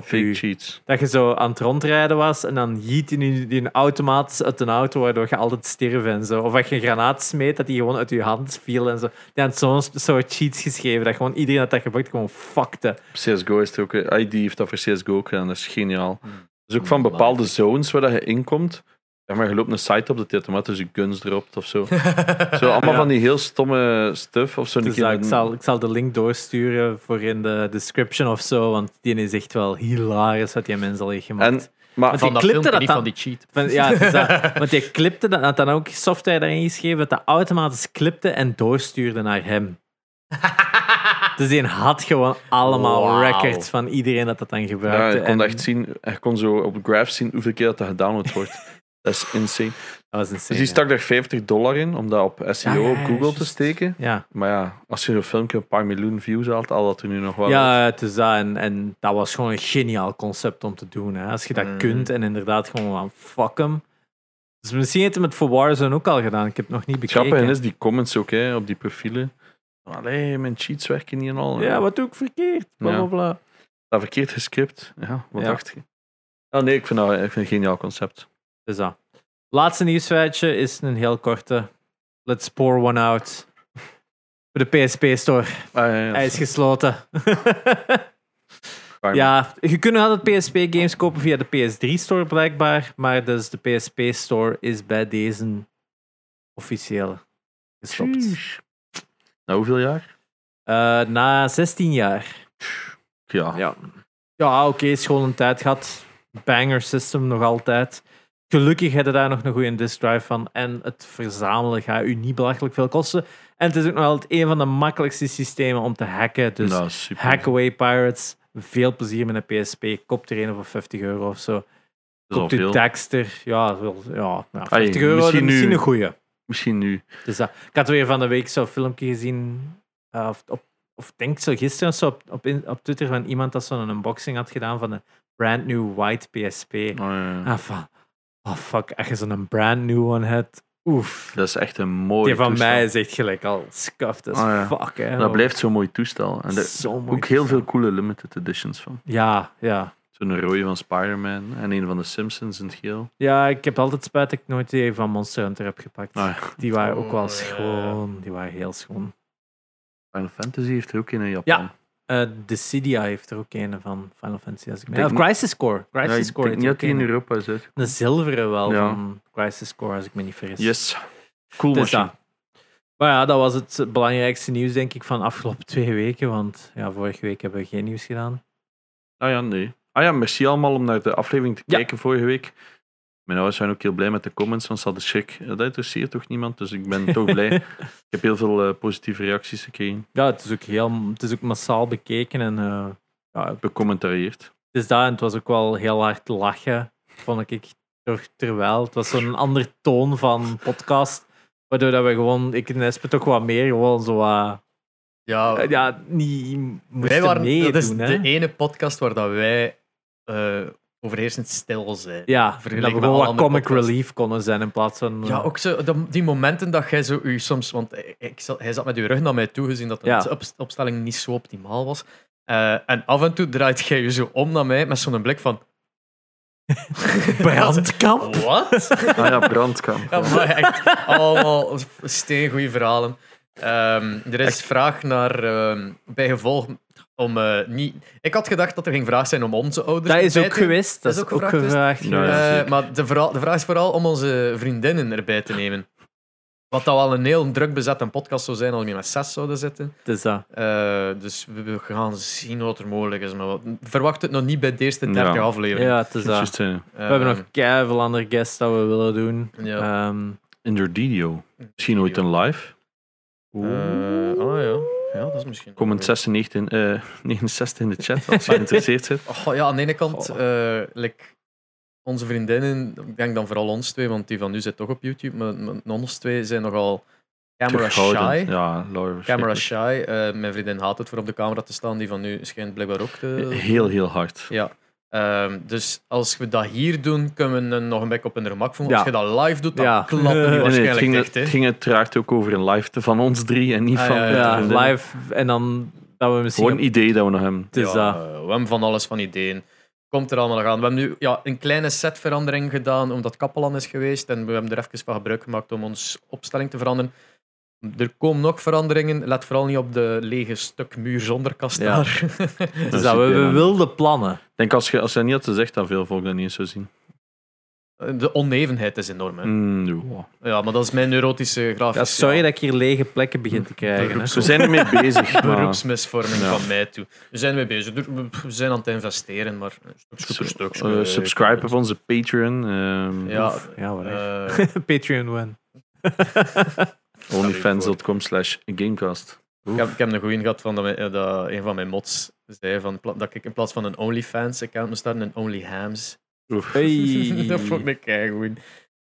Fake u. cheats. Dat je zo aan het rondrijden was en dan jiet die, die, automatisch uit een auto, waardoor je altijd stierf en zo. Of als je een granaat smeet, dat die gewoon uit je hand viel en zo. Die had zo'n soort cheats geschreven, dat gewoon iedereen dat dat gebruikt gewoon fuckte. CSGO is er ook... eh, ID heeft dat voor CSGO ook gedaan. Dat is geniaal. Hmm. Dus ook van bepaalde zones waar dat je inkomt. Zeg maar, je loopt een site op dat die automatisch je guns dropt of zo. [laughs] Zo allemaal Ja. van die heel stomme stuff. Of zo. een Dus een- ik, zal, ik zal de link doorsturen voor in de description of zo, want die is echt wel hilarisch wat die mensen al heeft gemaakt. En, maar Want Van die dat clipte filmpje, dat niet dan- van die cheat. Van, ja, dat. [laughs] want die clipte dat, had dan ook software daarin geschreven dat dat automatisch clipte en doorstuurde naar hem. [laughs] dus die had gewoon allemaal records van iedereen dat dat dan ja, gebruikte. je kon en echt zien, je kon zo op de graph zien hoeveel keer dat, dat gedownload wordt. Dat is insane. Dat was insane, Dus die ja. stak daar 50 dollar in om dat op SEO Ja, ja, op ja, Google te steken. Ja, Maar ja, als je zo'n filmpje een paar miljoen views haalt, al dat er nu nog wel. ja het is dat. En, en dat was gewoon een geniaal concept om te doen. Hè. Als je dat Mm. kunt en inderdaad gewoon van fuck hem. Dus misschien heeft hij het voor Warzone ook al gedaan. Ik heb het nog niet bekeken. grappige is die comments ook hè, op die profielen. Allee, mijn cheats werken niet en al. Ja, wat doe ik verkeerd? Bla, Ja. bla. Dat verkeerd gescript. Ja, wat Ja. dacht je? Ah, nee, ik vind dat ik vind het een geniaal concept. Dus dat. Laatste nieuwsfeitje is een heel korte. Let's pour one out. [laughs] Voor de PSP Store. Ah, ja, ja, Hij is gesloten. [laughs] Ja, je kunt altijd PSP-games kopen via de PS3 Store blijkbaar. Maar dus de PSP Store is bij deze officieel gestopt. Na hoeveel jaar? Eh, na 16 jaar. Ja. Ja, ja oké, is gewoon een tijd gehad. Banger system nog altijd. Gelukkig heb je daar nog een goede disk drive van. En het verzamelen gaat u niet belachelijk veel kosten. En het is ook nog altijd een van de makkelijkste systemen om te hacken. Dus Nou. Hackaway Pirates. Veel plezier met een PSP. Koop er een voor 50 euro of zo. Koopt u. Dexter. Ja, ja, ja, 50 Ai, euro misschien misschien, nu- een goeie. Misschien nu. Dus dat, ik had weer van de week zo'n filmpje gezien. eh, of, op, of denk zo gisteren zo op, op, op Twitter van iemand dat zo'n unboxing had gedaan van een brand new white PSP. Oh, ja. Ah, van, oh fuck, als je zo'n brand new one hebt. Oef. Dat is echt een mooi Die van toestel. mij is echt gelijk al scuffed as Oh, ja. fuck. Hè. Dat blijft zo'n mooi toestel. En er mooi. ook heel veel coole limited editions van. Ja, ja. Zo'n rode van Spider-Man en een van de Simpsons in het geel. Ja, ik heb altijd spijt dat ik nooit die van Monster Hunter heb gepakt. Ah, ja. Die waren ook Oh, wel ja. schoon. Die waren heel schoon. Final Fantasy heeft er ook een in Japan. Ja. Eh Dissidia heeft er ook een van Final Fantasy. Als ik me- of Crisis Core. Ja, Crisis ik Core denk niet dat die in een. Europa is uit. De zilveren wel Ja. van Crisis Core, als ik me niet vergis. Yes. Cool Dus machine. dat. Maar ja, dat was het belangrijkste nieuws, denk ik, van de afgelopen twee weken. Want ja, vorige week hebben we geen nieuws gedaan. Ah ja, nee. Ah ja, merci allemaal om naar de aflevering te Ja. kijken vorige week. Mijn ouders zijn ook heel blij met de comments, want ze hadden schrik. Ja, Dat interesseert toch niemand, dus ik ben toch blij. [laughs] Ik heb heel veel eh, positieve reacties gekregen, Ja, het is ook, heel, het is ook massaal bekeken. En eh, ja, becommentarieerd. het is dat. En het was ook wel heel hard lachen, vond ik. Toch terwijl. Het was zo'n ander toon van podcast. Waardoor dat we gewoon, ik en Espe toch wat meer gewoon zo wat... Ja, eh, ja, niet wij moesten waren, meedoen, dat is hè. de ene podcast waar dat wij eh, overheersend stil zijn. Ja, dat we gewoon wat comic podcasts. relief konden zijn in plaats van... Ja, eh, ook zo, die momenten dat jij zo u soms, want ik, hij zat met uw rug naar mij toe, gezien dat de Ja. opstelling niet zo optimaal was. Eh, en af en toe draait jij je zo om naar mij met zo'n blik van. [laughs] Brandkamp? [laughs] Wat? Ah ja, brandkamp. Ja, maar echt allemaal steengoede verhalen. Ehm, er is vraag naar ehm bij gevolg om eh, niet. Ik had gedacht dat er geen vraag zijn om onze ouders. Dat is ook te- geweest. Dat is is ook ook gevraagd gevraagd. Ja, geweest. ja. Eh, maar de, vra- de vraag is vooral om onze vriendinnen erbij te nemen. Wat dat wel een heel druk bezette podcast zou zijn als we met zes zouden zitten. Het is dat. Eh, dus we, gaan zien wat er mogelijk is. Maar wat- verwacht het nog niet bij de eerste 30 Ja. afleveringen. Ja, het is dat. We hebben nog keiveel andere guests dat we willen doen. Ja. Ehm, Interdidio. Misschien ooit een live. Eh, oh ja. Ja, dat is misschien. Comment 96 in, eh, 69 in de chat als [laughs] je geïnteresseerd bent. Oh, ja, aan de ene kant, like, onze vriendinnen, ik denk dan vooral ons twee, want die van nu zit toch op YouTube, maar, maar ons twee zijn nogal camera shy. Ja, Camera shy. Eh, mijn vriendin haat het voor op de camera te staan, die van nu schijnt blijkbaar ook te... Heel, heel hard. Ja. Ehm, dus als we dat hier doen, kunnen we nog een beetje op hun gemak voelen. Ja. Als je dat live doet, dan Ja. klappen die Nee, nee, Nee, nee, het, waarschijnlijk ging, het ging uiteraard ook over een live van ons drie en niet Ah, van ja, live. En dan dat we misschien... Gewoon een idee dat we nog hebben. het is ja, dat. eh, we hebben van alles van ideeën. Komt er allemaal nog aan. We hebben nu ja, een kleine setverandering gedaan omdat Kappelan is geweest. En we hebben er even van gebruik gemaakt om onze opstelling te veranderen. Er komen nog veranderingen. Let vooral niet op de lege stuk muur zonder kast Ja. daar. Het Dat. [laughs] We, wilden plannen. Ik denk als je, als je niet had gezegd dat veel volk dat niet eens zou zien. de onevenheid is enorm. Hè. Mm, ja. Ja, maar dat is mijn neurotische grafische... Ja, sorry dat ik hier lege plekken begin te krijgen. Hè. We zijn ermee bezig. [laughs] maar beroepsmisvorming Ja. van mij toe. We zijn mee bezig. We we zijn aan het investeren, maar stuk voor stuk. eh, subscribe op onze Patreon. ehm, Ja, Ja, whatever. eh, [laughs] Patreon one. Onlyfans.com slash gamecast. ik, heb, ik heb een goeie gehad van dat, eh, dat een van mijn mods zei van, dat ik in plaats van een OnlyFans-account moest starten een OnlyHams. Oef. [laughs] Hey. dat vond ik keigoed.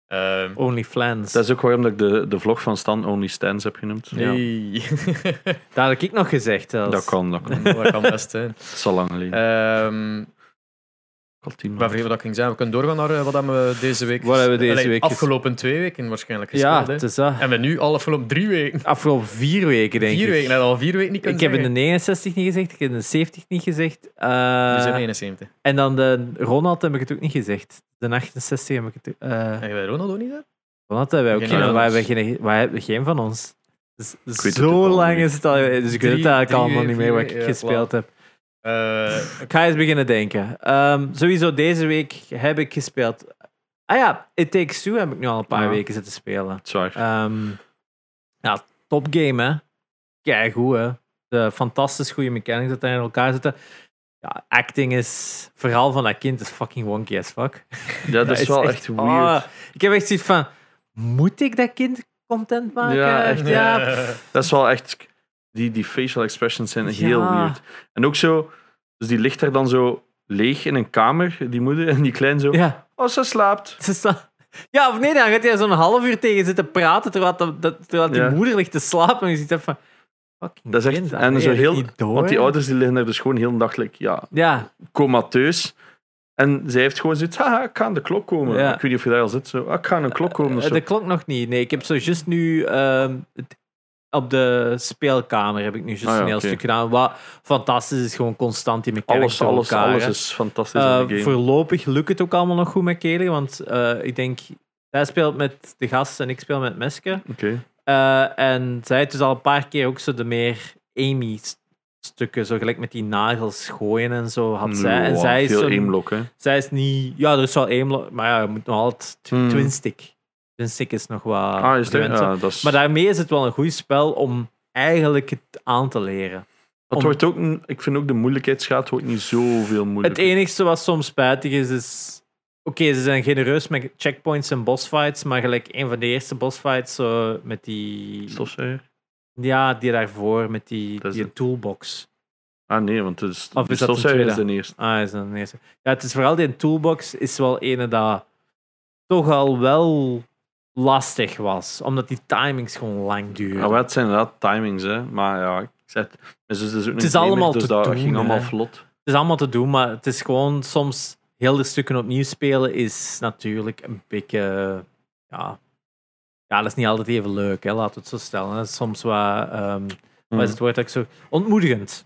Ehm Only Flans. Dat is ook waarom ik de, de vlog van Stan Only Stands heb genoemd. Ja. [laughs] Dat had ik nog gezegd. Dat kan, dat kan. dat kan best zijn. [laughs] Het is al lang geleden. Ehm Ik had tien ik ben vergeten wat dat ging zijn. We kunnen doorgaan naar eh, wat hebben we deze week Wat hebben we deze Allee, week Afgelopen twee weken waarschijnlijk Ja, gespeeld. het hè. is dat. En we nu al afgelopen drie weken. Afgelopen vier weken, denk Vier ik. weken. Net al vier weken niet Ik kunnen heb in de zeggen. 69 niet gezegd, ik heb in de 70 niet gezegd. eh, We zijn 71. en dan de Ronald heb ik het ook niet gezegd. De 68 heb ik het eh Heb je Ronaldo niet? Hè? Ronald hebben wij ook Geen geen. van Wij hebben geen, wij hebben geen van ons. Dus, zo ook al lang niet. is het al. Dus ik weet het eigenlijk drie, allemaal niet meer wat vier, ik ja, gespeeld heb. Eh, Ik ga eens beginnen denken. Ehm, sowieso deze week heb ik gespeeld. Ah ja, It Takes Two heb ik nu al een paar Ja. weken zitten spelen. Zwaar. Ehm ja, top game hè. Kijk hoe hè. De fantastisch goede mechanics dat daar in elkaar zitten. ja, acting is, vooral van dat kind, is fucking wonky as fuck. Ja, dat [laughs] is wel echt weird. Ah, ik heb echt zoiets van, moet ik dat kind content maken? Ja, echt, ja. Dat is wel echt... Die, die facial expressions zijn heel Ja. weird. En ook zo... Dus die ligt daar dan zo leeg in een kamer, die moeder, en die klein zo... ja. Oh, ze slaapt. Ze Ja, of nee, dan gaat hij zo'n half uur tegen zitten praten terwijl, dat, dat- terwijl die Ja. moeder ligt te slapen. En je ziet even van, fucking Dat is echt... kind, En zo heel... door, Want die ouders die liggen daar dus gewoon heel like, ja, Ja, comateus. En zij heeft gewoon zoiets, haha, ik ga aan de klok komen. Ja. Ik weet niet of je daar al zit, zo, ah, ik ga aan een klok komen of eh, zo. de klok nog niet. Nee, ik heb zo juist nu... ehm, het- op de speelkamer heb ik nu juist Ah ja, een heel oké. stuk gedaan. Wat fantastisch is, gewoon constant die mechanics Alles, alles, elkaar, alles is fantastisch in de game. voorlopig lukt het ook allemaal nog goed met Kelly, want eh, ik denk... Zij speelt met de gast en ik speel met Meske. Oké. Eh, en zij heeft dus al een paar keer ook zo de meer Amy-stukken, zo gelijk met die nagels gooien en zo had zij. En zij is, veel zo'n- aimlock, hè. zij is niet... Ja, er is wel aimlock, maar ja, je moet nog altijd tw- Hmm. Twin stick is nog wat... Ah, is het? gewend. Ja, dat is... Maar daarmee is het wel een goed spel om eigenlijk het aan te leren. Het om- wordt ook, een- ik vind ook de moeilijkheidsgraad wordt niet zoveel Het moeilijker. enigste wat soms spijtig is, is... Oké, ze zijn genereus met checkpoints en bossfights, maar gelijk een van de eerste bossfights, zo met die... Stofzuiger? Ja, die daarvoor, met die, Dat is die het. toolbox. Ah nee, want het is, Of de is dat de is de eerste. Ah, is dat een eerste. Ja, het is vooral die toolbox is wel ene dat toch al wel lastig was, omdat die timings gewoon lang duren. Ja, maar het zijn inderdaad timings, hè. Maar ja, ik zeg het. Mijn zus is ook Het is gamer, allemaal dus te dat doen, ging allemaal vlot. Het is allemaal te doen, maar het is gewoon soms heel de stukken opnieuw spelen is natuurlijk een beetje, ja, ja, dat is niet altijd even leuk, hè, laten we het zo stellen. Dat is soms wat, ehm wat is het woord dat ik zo, ontmoedigend.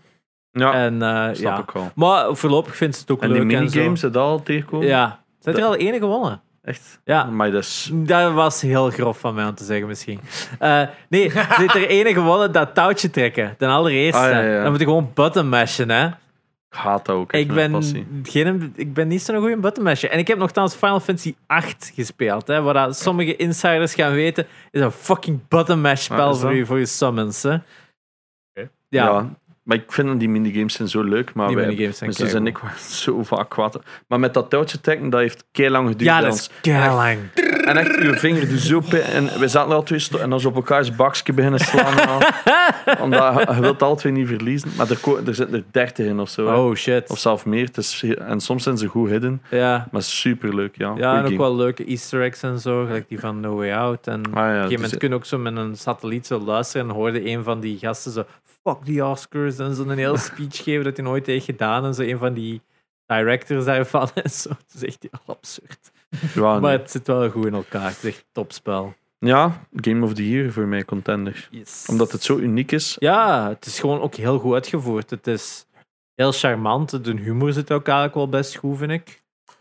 Ja, En eh, snap ja, ik wel. maar voorlopig vindt ze het ook En die leuk en minigames, heb je dat al tegenkomen? Ja, heeft er al ene gewonnen. Echt? Ja, Maar dat is... Dat was heel grof van mij om te zeggen, misschien. Eh, nee, [laughs] heeft er ene gewonnen, dat touwtje trekken. De allereerste. Ah, ja, ja. Dan moet je gewoon button mashen, hè. Ik haat dat ook. Ik ben, geen, ik ben niet zo'n goede button masher. En ik heb nogthans Final Fantasy 8 gespeeld. Hè, waar dat sommige insiders gaan weten, is een fucking button mash Ah, spel voor je, voor je summons. Hè. Ja, Ja. Maar ik vind die minigames zijn zo leuk. Maar die wij, minigames zijn en ik waren [laughs] zo vaak kwaad. Maar met dat touwtje trekken, dat heeft kei lang geduurd. Ja, dat is keilang. En echt, uw vinger doet zo pijn. En we zaten al twee en dan zo op elkaars bakje beginnen slaan. al. [laughs] Omdat je, je wilt alle twee niet verliezen. Maar er, er zitten er dertig in of zo. hè. Oh shit. Of zelfs meer. Is, en soms zijn ze goed hidden. Ja, Maar super leuk, ja. ja en ook game. wel leuke easter eggs en zo. Gelijk die van No Way Out. En Ah, ja, Op een gegeven moment kun je ook zo met een satelliet zo luisteren en hoorde een van die gasten zo fuck die Oscars en zo'n hele [laughs] speech geven dat hij nooit heeft gedaan en zo een van die directors daarvan [laughs] en zo. Het is echt heel absurd. ja, Maar het zit wel goed in elkaar. Het is echt topspel. ja, Game of the Year voor mij contender. Omdat het zo uniek is. Ja, het is gewoon ook heel goed uitgevoerd. Het is heel charmant. De humor zit ook eigenlijk wel best goed, vind ik.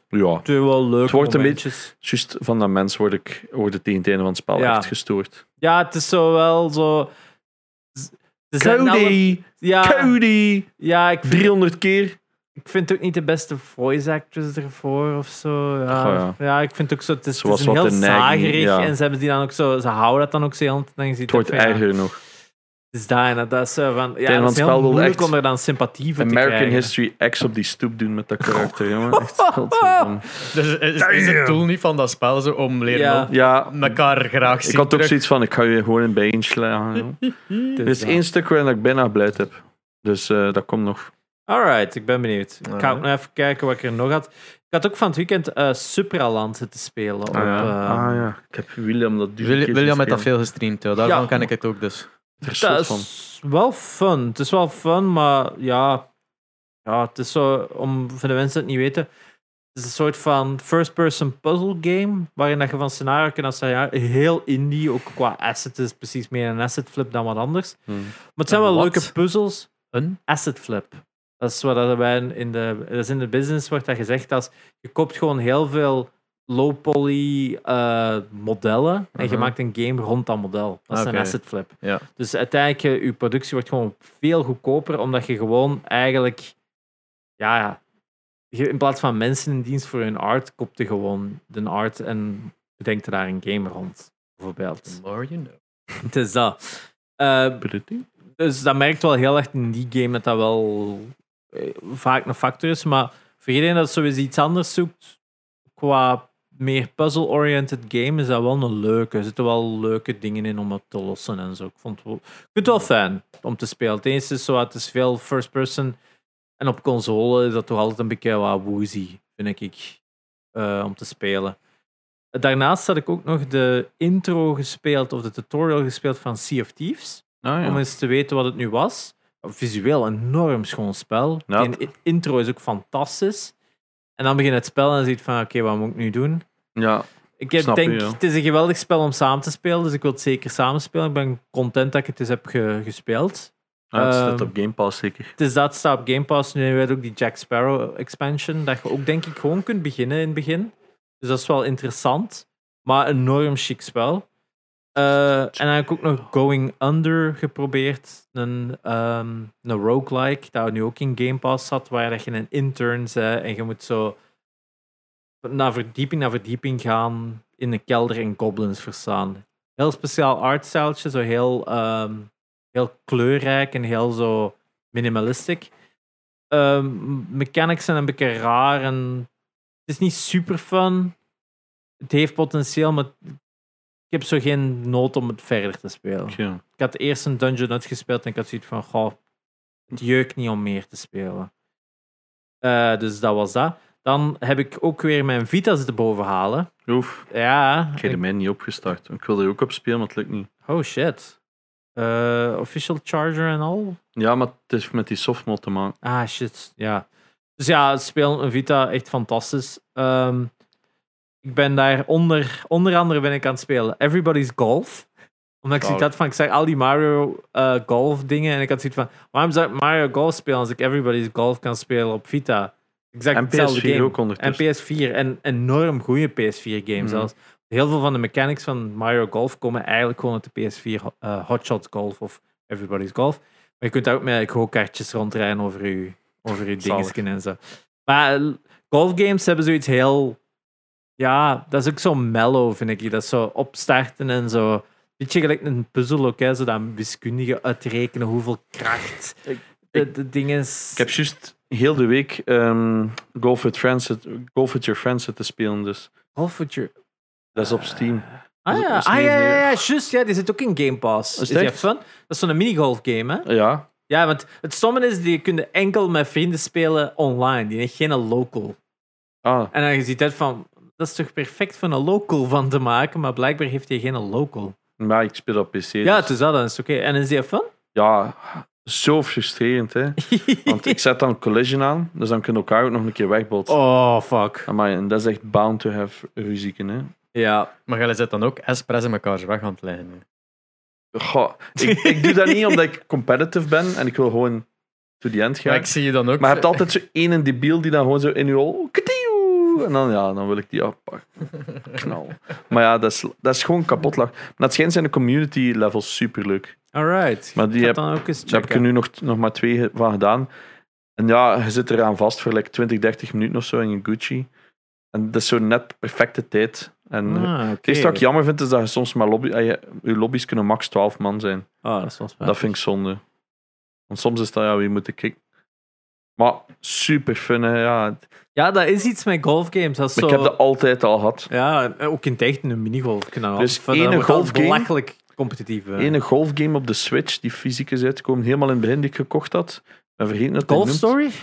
Ja, Het is wel leuk. Het wordt een momentjes. juist van dat mens word ik, word het tegen het einde van het spel Ja. echt gestoord. Ja, het is zo wel zo... Ze zijn alle- Cody! Ja, Cody! ja ik, vind, 300 keer. ik vind het ook niet de beste voice actress ervoor of zo. Ja, ja. ja. ik vind het ook zo... Het is, het Zoals is een heel zagerig en ze hebben die dan ook zo... Ze houden dat dan ook zo ziet Het wordt erger nog. Is en dat is zo van... Ja, dat het is heel moeilijk om er dan sympathie voor te American krijgen. History X op die stoep doen met dat [laughs] karakter, jongen. Echt. Dus is, is het doel niet van dat spel zo om leren Ja. elkaar graag zien ik had ook zoiets van, ik ga je gewoon in bijeen slaan. Er is dat. één stuk waarin ik bijna geblijd heb. Dus eh, dat komt nog. Alright, ik ben benieuwd. Ik ga ook nog even kijken wat ik er nog had. Ik had ook van het weekend eh Supraland zitten spelen. Op, Ah ja. eh, ah ja, ik heb William dat William zien heeft dat veel gestreamd, ja. daarvan Ja. ken ik het ook dus. Is Dat van. is wel fun. Het is wel fun, maar ja, ja het is zo, om voor de mensen die het niet weten, het is een soort van first-person puzzle game, waarin dat je van scenario kan als ja, heel indie, ook qua asset is precies meer een asset flip dan wat anders. Hmm. Maar het zijn wel wat? leuke puzzels. Een? Asset flip. Dat is wat dat wij in de, dat is in de business wordt dat gezegd als je koopt gewoon heel veel low poly eh, modellen en je Mhm. maakt een game rond dat model. Dat is een asset flip. Ja. Dus uiteindelijk, eh, je productie wordt gewoon veel goedkoper, omdat je gewoon eigenlijk, ja, in plaats van mensen in dienst voor hun art, koopt je gewoon de art en bedenkt daar een game rond, bijvoorbeeld. more you know. [laughs] Het is dat. Eh, dus dat merkt wel heel erg in die game dat dat wel vaak een factor is. Maar voor iedereen dat sowieso iets anders zoekt, qua meer puzzle-oriented game, is dat wel een leuke. Er zitten wel leuke dingen in om het te lossen en zo. Ik, vond het wel, ik vind het wel fijn om te spelen. Het enige is zo, het is veel first person. En op console is dat toch altijd een beetje wat woozy, vind ik, eh, om te spelen. Daarnaast had ik ook nog de intro gespeeld, of de tutorial gespeeld van Sea of Thieves. Ah, Om eens te weten wat het nu was. Visueel enorm schoon spel. Ja, Die intro is ook fantastisch. En dan begint het spel en je ziet van, oké, wat moet ik nu doen? Ja, Ik heb- je, denk, het is een geweldig spel om samen te spelen, dus ik wil het zeker samen spelen. Ik ben content dat ik het eens heb ge- gespeeld. Het staat Ehm, op Game Pass zeker. Het is dat staat op Game Pass. Nu hebben we ook die Jack Sparrow expansion, dat je ook denk ik gewoon kunt beginnen in het begin. Dus dat is wel interessant, maar een enorm chic spel. Eh, en dan heb ik ook nog Going Under geprobeerd. Een, ehm een roguelike, dat nu ook in Game Pass zat, waar dat je een intern bent en je moet zo naar verdieping naar verdieping gaan in een kelder en goblins verstaan. Heel speciaal artstyletje, zo heel, ehm, heel kleurrijk en heel zo minimalistic. Ehm, mechanics zijn een beetje raar en het is niet super fun. Het heeft potentieel, maar ik heb zo geen nood om het verder te spelen. Ik had eerst een dungeon uitgespeeld en ik had zoiets van, goh, het jeukt niet om meer te spelen. Eh, dus dat was dat. Dan heb ik ook weer mijn Vita zitten bovenhalen. Oef, Ja. ik heb mij niet opgestart. Ik wil er ook op spelen, maar het lukt niet. Oh shit. Eh, official charger en al? Ja, maar het is met die softmod te maken. Ah shit, ja. Dus ja, het spelen een Vita echt fantastisch. Ehm, ik ben daar onder, onder andere ben ik aan het spelen Everybody's Golf. Omdat ik zoiets Oh. had van, ik zag al die Mario eh, Golf dingen en ik had zoiets van, waarom zou ik Mario Golf spelen als ik Everybody's Golf kan spelen op Vita? Exact En hetzelfde PS4 game. ook En ondertussen. PS4 en enorm goede PS4 games Mhm. zelfs. Heel veel van de mechanics van Mario Golf komen eigenlijk gewoon uit de PS4 eh Hotshot Golf of Everybody's Golf. Maar je kunt daar ook met go-kartjes rondrijden over je, over je en zo. Maar eh, golfgames hebben zoiets heel... Ja, dat is ook zo mellow, vind ik. Dat is zo opstarten en zo... Beetje gelijk een puzzel ook, hè, zo dat wiskundige uitrekenen hoeveel kracht Ik- de, de dingen... Ik heb juist heel de week ehm, Golf, with Friends, Golf with Your Friends zitten spelen, dus Golf with your... dat is op Steam. Ah Dat ja, dat ah, ja, ja, meer- ja, juist. Ja, die zit ook in Game Pass. Is die fun? Dat is zo'n minigolf game, hè? Ja, Ja, want het stomme is, die kun je enkel met vrienden spelen online. Die heeft geen local. ah, En dan je ziet het van, dat is toch perfect van een local van te maken, maar blijkbaar heeft hij geen local. maar ik speel op PC. Ja, dus- het is dat, is oké. En is die fun? ja, zo frustrerend, hè. [laughs] Want ik zet dan collision aan, dus dan kunnen elkaar ook nog een keer wegbotsen. Oh, fuck. Amai, en dat is echt bound to have ruzieken, hè. Ja. Maar jij zit dan ook espresso elkaar weg aan het leggen. hè. Goh, ik, ik doe dat niet omdat ik competitive ben en ik wil gewoon to the end gaan. Maar ik zie je dan ook... Maar je hebt altijd zo één debiel die dan gewoon zo in je hol... katieuw, En dan, ja, dan wil ik die afpakken. Knal. Maar ja, dat is, dat is gewoon kapot lachen. Maar het schijnt zijn de community levels superleuk. Alright. Maar die heb- dan ook eens Daar heb ik er nu nog, nog maar twee van gedaan. En ja, je zit eraan vast voor like 20, 30 minuten of zo in je Gucci. En dat is zo net perfecte tijd. En Ah, het eerste wat ik jammer vind, is dat je soms maar lobby... eh, je, je lobby's kunnen max 12 man zijn. Oh, dat is wel. Dat vind ik zonde. Want soms is dat, ja, wie moet ik. Maar super fun, hè. Ja. Ja, dat is iets met golfgames. Dat is zo... ik heb dat altijd al gehad. Ja, ook in het echt een minigolf. Dus ene golfgame- belachelijk competitief. hè. Ene golfgame op de Switch, die fysiek is uitgekomen, helemaal in het begin die ik gekocht had. Ik ben vergeten dat Golf Story? Ik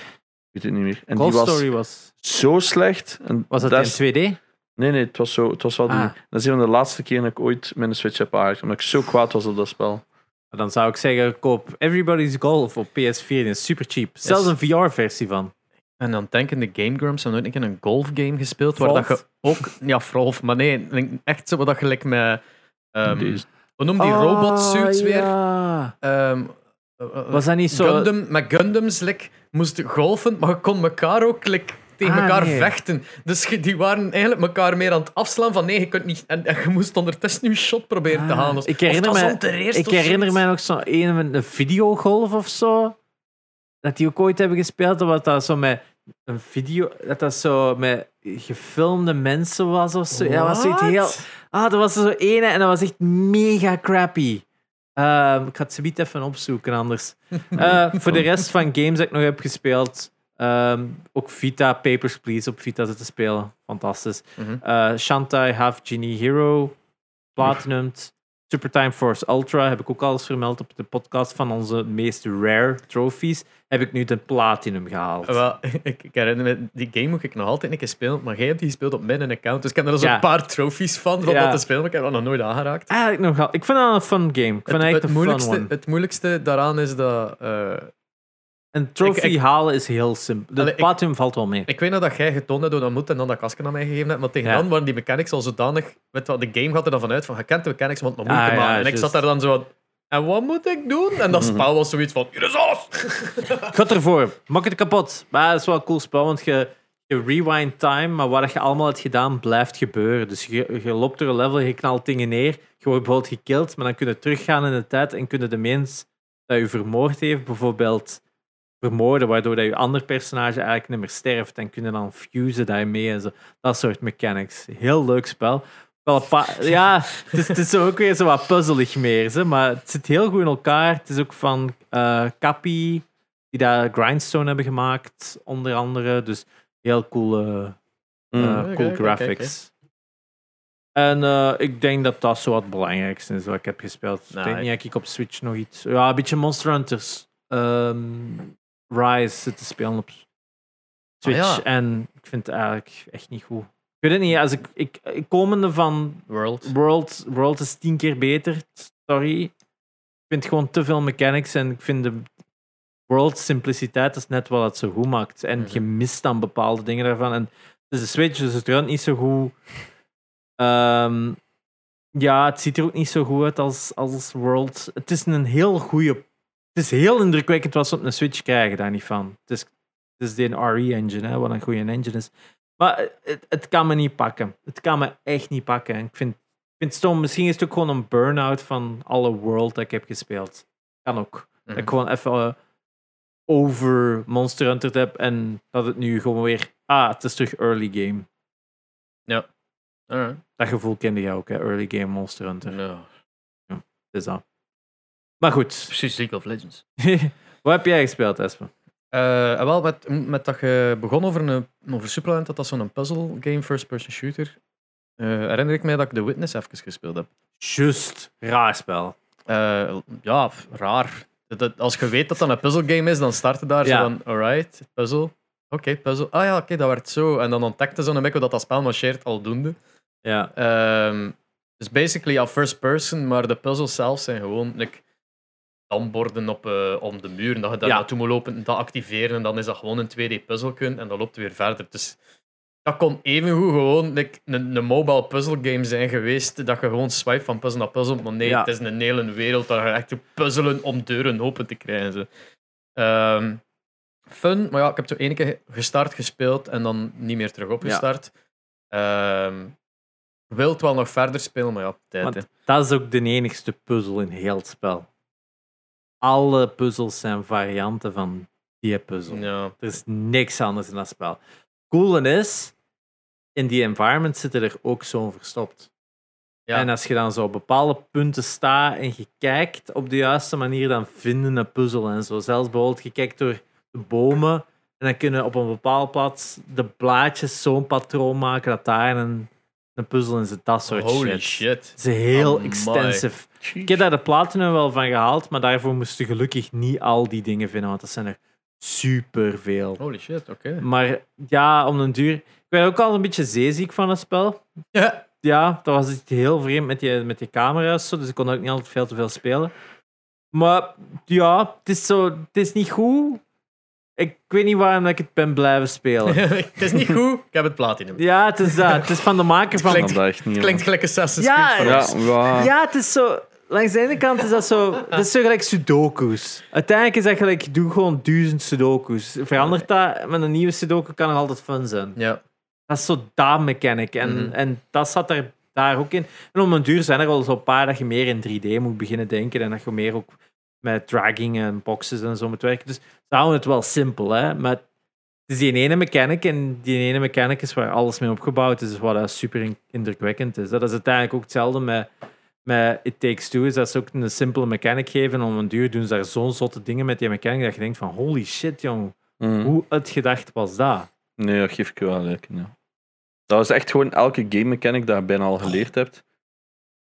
weet het niet meer. En Golf die was Story was... zo slecht. En Was dat, in 2D? Nee, nee, het was, zo, het was wel die... Ah. Dat is een van de laatste keer dat ik ooit mijn Switch heb aangeraakt. Omdat ik zo kwaad was op dat spel. Dan zou ik zeggen, koop Everybody's Golf op PS4. Die is super cheap. Zelfs een VR-versie van. En dan denken de Game Grumps hebben nooit een keer een golfgame gespeeld, waar dat je ook... Ja, Frolf, maar nee, ik denk echt zo wat dat gelijk met... ehm Deze. hoe noem die robot suits weer? Ja. Ehm, eh, Was dat niet zo... Gundam, met Gundams like, moesten golfen, maar je kon elkaar ook like, tegen Ah, elkaar nee. vechten. Dus die waren eigenlijk elkaar meer aan het afslaan van nee, je kunt niet... En, en je moest ondertussen je shot proberen te Ah, halen. Dus- ik herinner eerst Ik herinner mij nog zo een een videogolf of zo. Dat die ook ooit hebben gespeeld. Wat dat zo met een video... Dat dat zo met gefilmde mensen was of zo. Ja, dat was zoiets heel... Ah, dat was er zo ene en dat was echt mega crappy. Ehm, ik ga het zoiets even opzoeken anders. [laughs] Eh, voor de rest van games dat ik nog heb gespeeld, ehm, ook Vita, Papers, Please op Vita zitten spelen. Fantastisch. Mhm. Eh, Shantae, Half Genie Hero, Platinumed. Super Time Force Ultra heb ik ook al eens vermeld op de podcast van onze meest rare trophies. Heb ik nu de Platinum gehaald. Wel, [laughs] ik, ik herinner me, die game moet ik nog altijd een keer spelen, maar jij hebt die gespeeld op mijn account, dus ik heb er al zo'n Ja. paar trophies van, van Ja. dat te spelen, maar ik heb dat nog nooit aangeraakt. Eigenlijk nog wel. Ik vind dat een fun game. Ik vind Het, het moeilijkste, het moeilijkste daaraan is dat... eh, Een trophy ik- ik- halen is heel simpel. De Platinum valt wel mee. ik weet nog dat jij getoond hebt hoe dat moet en dan dat kastje aan mij gegeven hebt, maar tegen Ja. dan waren die mechanics al zodanig... Weet wat, de game gaat er dan vanuit van, je kent de mechanics, want het nog moeilijk Ah, ja, maken. en ik zat daar dan zo van, En wat moet ik doen? En dat spel was zoiets van, hier is alles! [laughs] Ervoor. Maak het kapot. Maar dat is wel een cool spel, want je, je rewind time, maar wat je allemaal hebt gedaan, blijft gebeuren. Dus je, je loopt door een level, je knalt dingen neer, je wordt bijvoorbeeld gekild, maar dan kun je teruggaan in de tijd en kun je de mens dat je vermoord heeft, bijvoorbeeld vermoorden, waardoor dat je ander personage eigenlijk niet meer sterft en kun je dan fusen daarmee en zo. Dat soort mechanics. Heel leuk spel. Wel een paar- [laughs] ja, het is, het is ook weer zo wat puzzelig meer, hè, maar het zit heel goed in elkaar. Het is ook van eh Cappy, die daar Grindstone hebben gemaakt, onder andere. Dus heel cool, eh, Mm. eh, Oké, cool graphics. En ik denk dat dat zo het belangrijkste is wat ik heb gespeeld. Nou, ik denk ik- niet dat ik op Switch nog iets... Ja, een beetje Monster Hunters ehm, Rise zitten spelen op Switch. Ah, ja. En ik vind het eigenlijk echt niet goed. Ik weet het niet, als ik, ik, ik komende van World. World, World is tien keer beter. Sorry. Ik vind gewoon te veel mechanics en ik vind de World simpliciteit is net wat het zo goed maakt. En Mhm. je mist dan bepaalde dingen daarvan. En het is de Switch, dus het runt niet zo goed. Ehm, ja, het ziet er ook niet zo goed uit als, als World. Het is een heel goede. Het is heel indrukwekkend wat ze op een Switch krijgen, daar niet van. Het is, het is de RE-engine, hè, wat een goede engine is. Maar het, het kan me niet pakken. Het kan me echt niet pakken. En ik vind, ik vind het stom. Misschien is het ook gewoon een burn-out van alle World dat ik heb gespeeld. Kan ook. Dat ik gewoon even eh, over Monster Hunter heb en dat het nu gewoon weer. Ah, het is terug early game. Alright. Dat gevoel kende je ook, hè? Early game Monster Hunter. Ja. Dus dat. Maar goed. Precies, League of Legends. [laughs] Wat heb jij gespeeld, Espen? Eh, wel, met, met dat je begon over, een, over Superland, dat dat zo'n puzzle game, first-person shooter. eh, herinner ik mij dat ik The Witness even gespeeld heb. Just. Raar spel. Eh, ja, raar. Dat- dat- als je weet dat dat een puzzle game is, dan start je daar Ja. zo van, alright, puzzel. Oké, puzzel. Ah ja, oké, dat werkt zo. En dan ontdekte ze een beetje dat dat spel marcheert aldoende. Ja. Ehm dus basically ja, first person, maar de puzzles zelf zijn gewoon like, damborden op, eh, om de muur. En dat je daar Ja. naartoe moet lopen, dat activeren en dan is dat gewoon een 2D-puzzel kun en dan loopt het weer verder. Dus dat kon evengoed gewoon like, een, een mobile puzzle game zijn geweest, dat je gewoon swipe van puzzel naar puzzel. Maar nee, Ja. het is een hele wereld dat je echt moet puzzelen om deuren open te krijgen. Zo. Ehm, fun, maar ja, ik heb zo één keer gestart, gespeeld en dan niet meer terug opgestart. Ehm wilt wel nog verder spelen, maar ja, tijd. dat is ook de enigste puzzel in heel het spel. Alle puzzels zijn varianten van die puzzel. Ja. Er is niks anders in dat spel. Coole is, in die environment zitten er ook zo'n verstopt. Ja. En als je dan zo op bepaalde punten staat en je kijkt op de juiste manier, dan vinden een puzzel en zo. Zelfs bijvoorbeeld, je kijkt door de bomen en dan kunnen op een bepaald plaats de blaadjes zo'n patroon maken dat daar een, een puzzel in zit. Dat soort Holy shit. shit. Het is heel Amai. extensive. Ik heb daar de platinum wel van gehaald, maar daarvoor moesten gelukkig niet al die dingen vinden, want dat zijn er superveel. Holy shit, oké. Maar ja, om den duur... Ik ben ook al een beetje zeeziek van het spel. Ja. Ja, dat was iets heel vreemd met die, met die camera's, zo, dus ik kon ook niet altijd veel te veel spelen. Maar ja, het is, zo, het is niet goed. Ik weet niet waarom dat ik het ben blijven spelen. [laughs] het is niet goed, ik heb het platinum. Ja, het is dat. Het is van de maker van... Klinkt- niet. Klinkt gelijk Assassin's Ja, Creed voor Ja, ons. ja. Ja, het is zo. Langs de ene kant is dat zo. Dat is zo gelijk Sudoku's. Uiteindelijk is dat gelijk. Doe gewoon duizend Sudoku's. Verandert dat met een nieuwe Sudoku kan nog altijd fun zijn. Ja. Dat is zo dat mechanic. En, Mhm. en dat zat er daar ook in. En om een duur zijn er wel zo'n paar dat je meer in 3D moet beginnen denken. En dat je meer ook met dragging en boxes en zo moet werken. Dus ze houden het wel simpel, hè. Maar het is die ene mechanic. En die ene mechanic is waar alles mee opgebouwd is. Wat super in- indrukwekkend is. Dat is uiteindelijk ook hetzelfde met, met It Takes Two is dat ze ook een simpele mechanic geven. Om een duur doen ze daar zo'n zotte dingen met die mechanic dat je denkt van holy shit, jong. Mhm. Hoe uitgedacht was dat? Nee, dat geef ik wel in, Ja. Dat is echt gewoon elke game mechanic dat je bijna al geleerd hebt.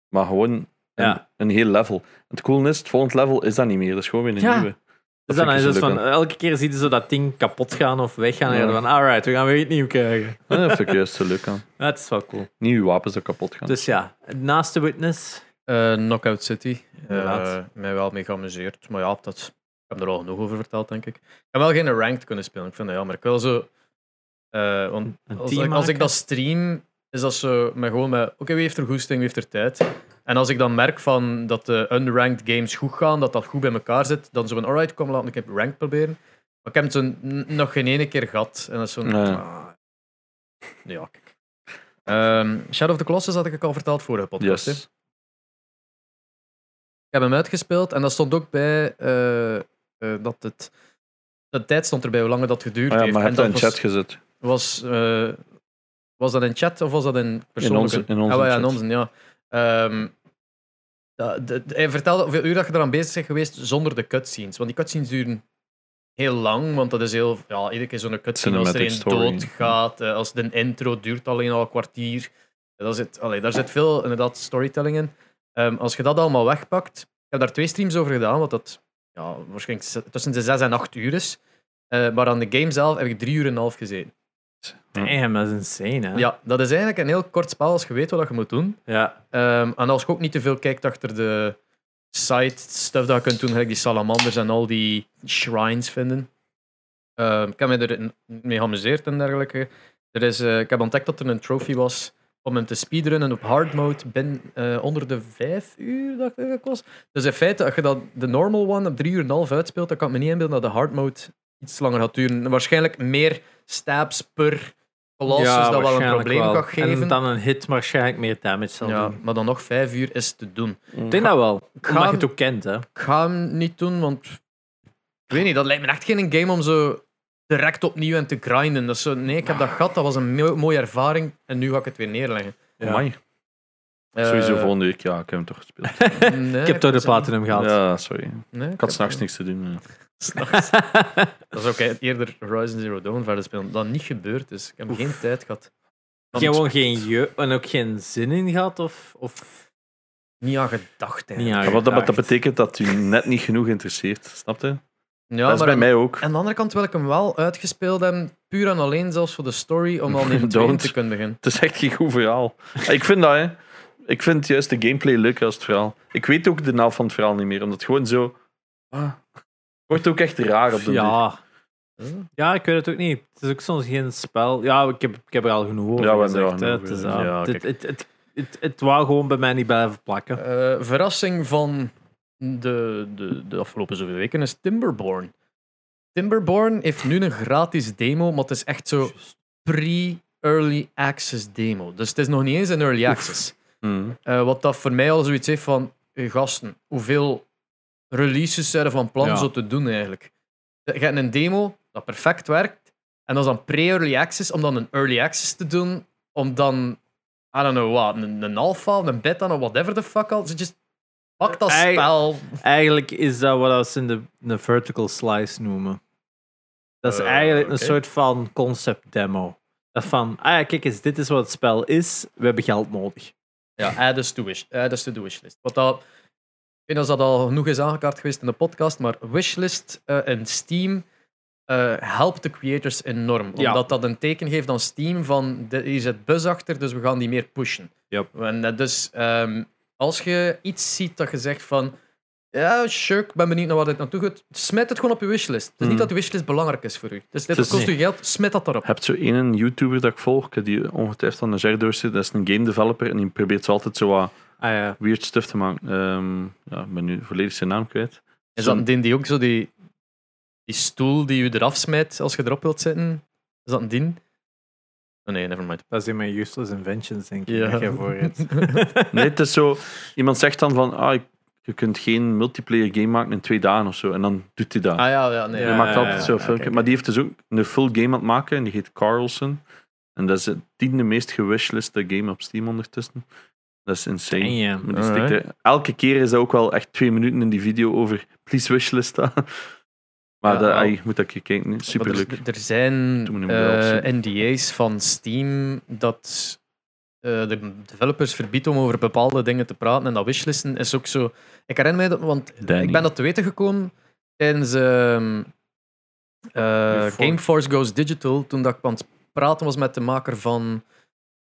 Maar gewoon een, Ja. een heel level. Het cool is, het volgende level is dat niet meer. Dat is gewoon weer een Ja. nieuwe. Dus dan is het leuk van, elke keer zie je zo dat ding kapot gaan of weggaan. En je van, alright, we gaan weer iets nieuw krijgen. Ja, dat vind ik juist zo leuk aan. Het is wel cool. Nieuwe wapens dat kapot gaan. Dus ja, naast de Witness. Eh, Knockout City. Eh mij wel mee geamuseerd. Maar ja, dat, ik heb er al genoeg over verteld, denk ik. Ik heb wel geen ranked kunnen spelen. Ik vind dat jammer. Ik wil zo... eh, want Een als, team ik, als ik maken? dat stream, is dat zo met gewoon met... Oké, wie heeft er goesting, wie heeft er tijd? En als ik dan merk van dat de unranked games goed gaan, dat dat goed bij elkaar zit, dan zo van, alright, kom, laat ik even ranked proberen. Maar ik heb het zo nog geen ene keer gehad. En dat is zo'n... Nee. ah. ja, kijk. Ehm, Shadow of the Colossus had ik al verteld vorige podcast. Yes. Ik heb hem uitgespeeld en dat stond ook bij eh, eh, dat het. De tijd stond erbij hoe lang dat geduurd Ah ja, heeft. maar je hebt dat in was, chat gezet. Was, eh, was dat in chat of was dat in persoonlijke? onze- in onze ah, ja, in onze, ja. Ehm, dat- hij vertelde hoeveel uur dat je eraan bezig bent geweest zonder de cutscenes. Want die cutscenes duren heel lang, want dat is heel... Ja, iedere keer zo'n cutscene als er een doodgaat. eh, Als de intro duurt alleen al een kwartier. Dat zit, allee, daar zit veel inderdaad storytelling in. Ehm, als je dat allemaal wegpakt... Ik heb daar twee streams over gedaan, wat dat ja, waarschijnlijk tussen de 6 en 8 uur is. Eh, maar aan de game zelf heb ik drie uur en een half gezeten. Damn, dat is insane, hè? Ja, dat is eigenlijk een heel kort spel als je weet wat je moet doen. Ja. Ehm, en als je ook niet te veel kijkt achter de side stuff dat je kunt doen, gelijk die salamanders en al die shrines vinden. Ehm, ik heb me er mee geamuseerd en dergelijke. Er is, eh, ik heb ontdekt dat er een trophy was om hem te speedrunnen op hard mode binnen, eh, onder de vijf uur, dacht ik dat was. Dus in feite, als je dat de normal one op drie uur en een half uitspeelt, dan kan ik me niet inbeelden dat de hard mode iets langer gaat duren. Waarschijnlijk meer stabs per colossus dat wel een probleem wel. gaat geven. En dan een hit waarschijnlijk meer damage zal ja, doen. maar dan nog vijf uur is te doen. Ik denk dat wel. ga Omdat je hem- het ook kent, hè? Ik ga hem niet doen, want ik weet niet, dat lijkt me echt geen game om zo direct opnieuw en te grinden. Zo, nee, ik heb dat gehad, dat was een mo- mooie ervaring en nu ga ik het weer neerleggen. Ja. Amai. Eh, Sowieso volgende week, ja, ik heb hem toch gespeeld. [laughs] nee, Ik heb toch de het- platinum gehaald. ja, sorry. Nee, Ik had s'nachts niks te doen. ja. [laughs] s'nachts. Dat is ook eerder Horizon Zero Dawn verder spelen. Dat niet gebeurd is. Ik heb geen tijd gehad. Gewoon geen je en ook geen zin in gehad? Of, of Niet aan gedacht, niet eigenlijk. aan Ja, wat dat, betekent dat u net niet genoeg interesseert. Snap je? Ja, dat is maar bij aan, mij ook. aan de andere kant wil ik hem wel uitgespeeld hebben, puur en alleen zelfs voor de story, om al in [laughs] te kunnen beginnen. Het is echt geen goed verhaal. Ik vind dat, hè. Ik vind juist de gameplay leuker als het verhaal. Ik weet ook de naam van het verhaal niet meer, omdat het gewoon zo... Ah, wordt ook echt raar op de duur. Ja. ja, ik weet het ook niet. Het is ook soms geen spel. Ja, ik heb, ik heb er al genoeg over Ja, we hebben er gezegd. al hè. genoeg Het, is, over ah, Ja, het, het, het, het, het wou gewoon bij mij niet blijven plakken. Eh, verrassing van de, de, de afgelopen zoveel weken is Timberborn. Timberborn heeft nu een gratis demo, maar het is echt zo pre-early access demo. Dus het is nog niet eens een early access. Eh, wat dat voor mij al zoiets heeft van, gasten, hoeveel releases zijn er van plan Ja. zo te doen eigenlijk? Je hebt een demo dat perfect werkt, en dat is dan pre-early access, om dan een early access te doen, om dan, I don't know wat, een, een alpha, een beta, of whatever the fuck al. Just, pak dat Eigen- spel. Eigenlijk is dat wat we in de, de vertical slice noemen. Dat is Eh, eigenlijk een soort van concept demo. Dat van, ah ja, kijk eens, dit is wat het spel is. We hebben geld nodig. Ja, add us to, wish, add to wishlist. Wat dat, ik weet niet of dat al genoeg is aangekaart geweest in de podcast, maar wishlist eh en Steam eh, helpt de creators enorm. Ja. Omdat dat een teken geeft aan Steam van, de, hier zit buzz achter, dus we gaan die meer pushen. Yep. En dat dus, ehm, als je iets ziet dat je zegt van, ja, sure, ik ben benieuwd naar waar dit naartoe gaat, smijt het gewoon op je wishlist. Het is niet Hmm. dat de wishlist belangrijk is voor u. Dus dit Het kost u geld, smijt dat erop. Je hebt zo één YouTuber dat ik volg, die ongetwijfeld aan de Ger doorzit. Dat is een game developer en die probeert zo altijd zo wat Ah ja. weird stuff te maken. Ehm, ja, ik ben nu volledig zijn naam kwijt. Is dat een ding die ook zo die, die stoel die je eraf smijt als je erop wilt zitten? Is dat een ding? Oh nee, nevermind. Dat is in mijn useless inventions, denk ik. Ja. dat jij voor. [laughs] Nee, het is zo... Iemand zegt dan van, ah, ik- je kunt geen multiplayer game maken in twee dagen of zo. En dan doet hij dat. Ah ja, ja, nee. Ja, maakt ja, altijd zo'n filmpje. Maar die heeft dus ook een full game aan het maken en die heet Carlson. En dat is het tiende meest gewishliste game op Steam ondertussen. Dat is insane. Maar die elke keer is dat ook wel echt twee minuten in die video over please wishlist staan. [laughs] Maar dat, je moet dat je kijken. hè. Maar Superleuk. Er, er zijn wel eh. NDA's van Steam dat de developers verbiedt om over bepaalde dingen te praten. En dat wishlisten is ook zo. Ik herinner mij dat, want Danny. ik ben dat te weten gekomen tijdens ehm eh, Gameforce Goes Digital, toen dat ik aan het praten was met de maker van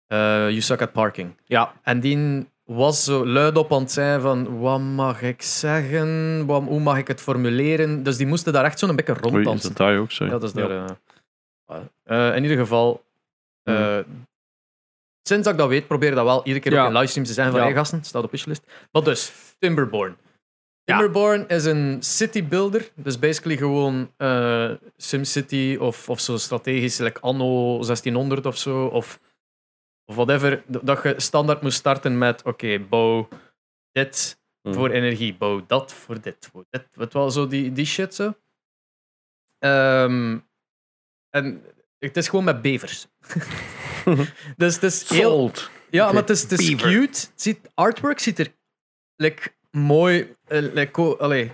eh You Suck at Parking. Ja, En die was zo luidop aan het zijn van wat mag ik zeggen, wat, hoe mag ik het formuleren. Dus die moesten daar echt zo'n beetje Oei, is ronddansen. dat daar ook zo? Ja, dat is Ja. daar. eh. Eh, in ieder geval, eh, sinds dat ik dat weet, probeer dat wel iedere keer Ja. ook in livestreams te zijn van Ja. hey gasten, staat op wishlist. Maar dus, Timberborn. Ja. Timberborn is een city builder, dus basically gewoon eh, SimCity of, of zo strategisch, like anno 1600 of zo, of, of whatever, d- dat je standaard moet starten met, oké, bouw dit Mhm. voor energie, bouw dat voor dit, voor dit, wat wel zo die, die shit zo. Ehm, en het is gewoon met bevers. [laughs] [laughs] dus het is heel, Sold. ja, maar het is, het is beaver. cute. Ziet, artwork ziet er like, mooi, like, co- allee,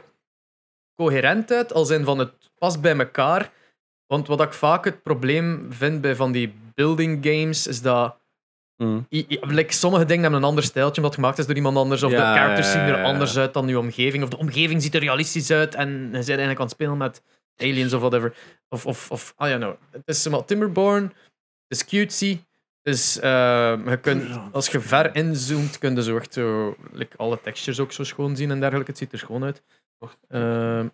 coherent uit, als in van het past bij elkaar. Want wat ik vaak het probleem vind bij van die building games, is dat Mm. i- i- like, sommige dingen hebben een ander stijltje omdat het gemaakt is door iemand anders, of Ja, de characters zien er ja. anders uit dan je omgeving, of de omgeving ziet er realistisch uit en je bent eigenlijk aan het spelen met aliens of whatever. Of, of, of ah ja, nou, het is maar Timberborn, is cutesy, dus eh, je kunt, als je ver inzoomt, kun je zo echt zo, like, alle textures ook zo schoon zien en dergelijke. Het ziet er schoon uit. Ehm,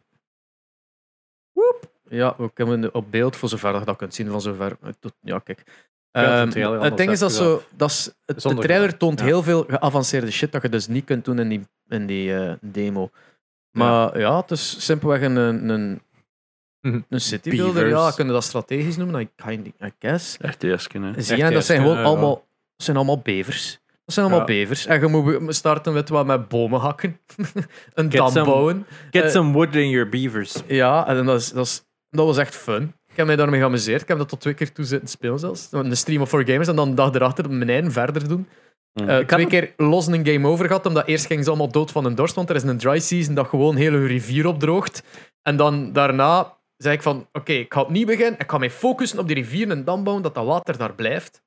woep. Ja, we kunnen op beeld voor zover dat je dat kunt zien van zover. Doet- Ja, kijk. Ehm, het ding is dat zo, dat is, het, de trailer toont ja. heel veel geavanceerde shit dat je dus niet kunt doen in die, in die eh, demo. Maar ja. het is simpelweg een, een, een, Mhm. een city builder. Beavers. Ja, kunnen dat strategisch noemen? I, kind, I guess. RTS-ken, hè. Zie je, dat zijn gewoon allemaal, zijn allemaal bevers. Dat zijn allemaal Ja. bevers. En je moet starten met wat met bomen hakken. [laughs] een Get dam some- bouwen. Get Eh, some wood in your beavers. Ja, en dat, is, dat, is, dat was echt fun. Ik heb mij daarmee geamuseerd. Ik heb dat tot twee keer toe zitten spelen zelfs. Een stream of 4 gamers en dan een dag erachter mijn eigen verder doen. Mm. Eh, Ik twee had keer los een game over gehad, omdat eerst gingen ze allemaal dood van een dorst, want er is een dry season dat gewoon heel hun rivier opdroogt. En dan daarna zei ik van, oké, ik ga opnieuw beginnen, ik ga mij focussen op die rivier en dam bouwen, dat dat water daar blijft.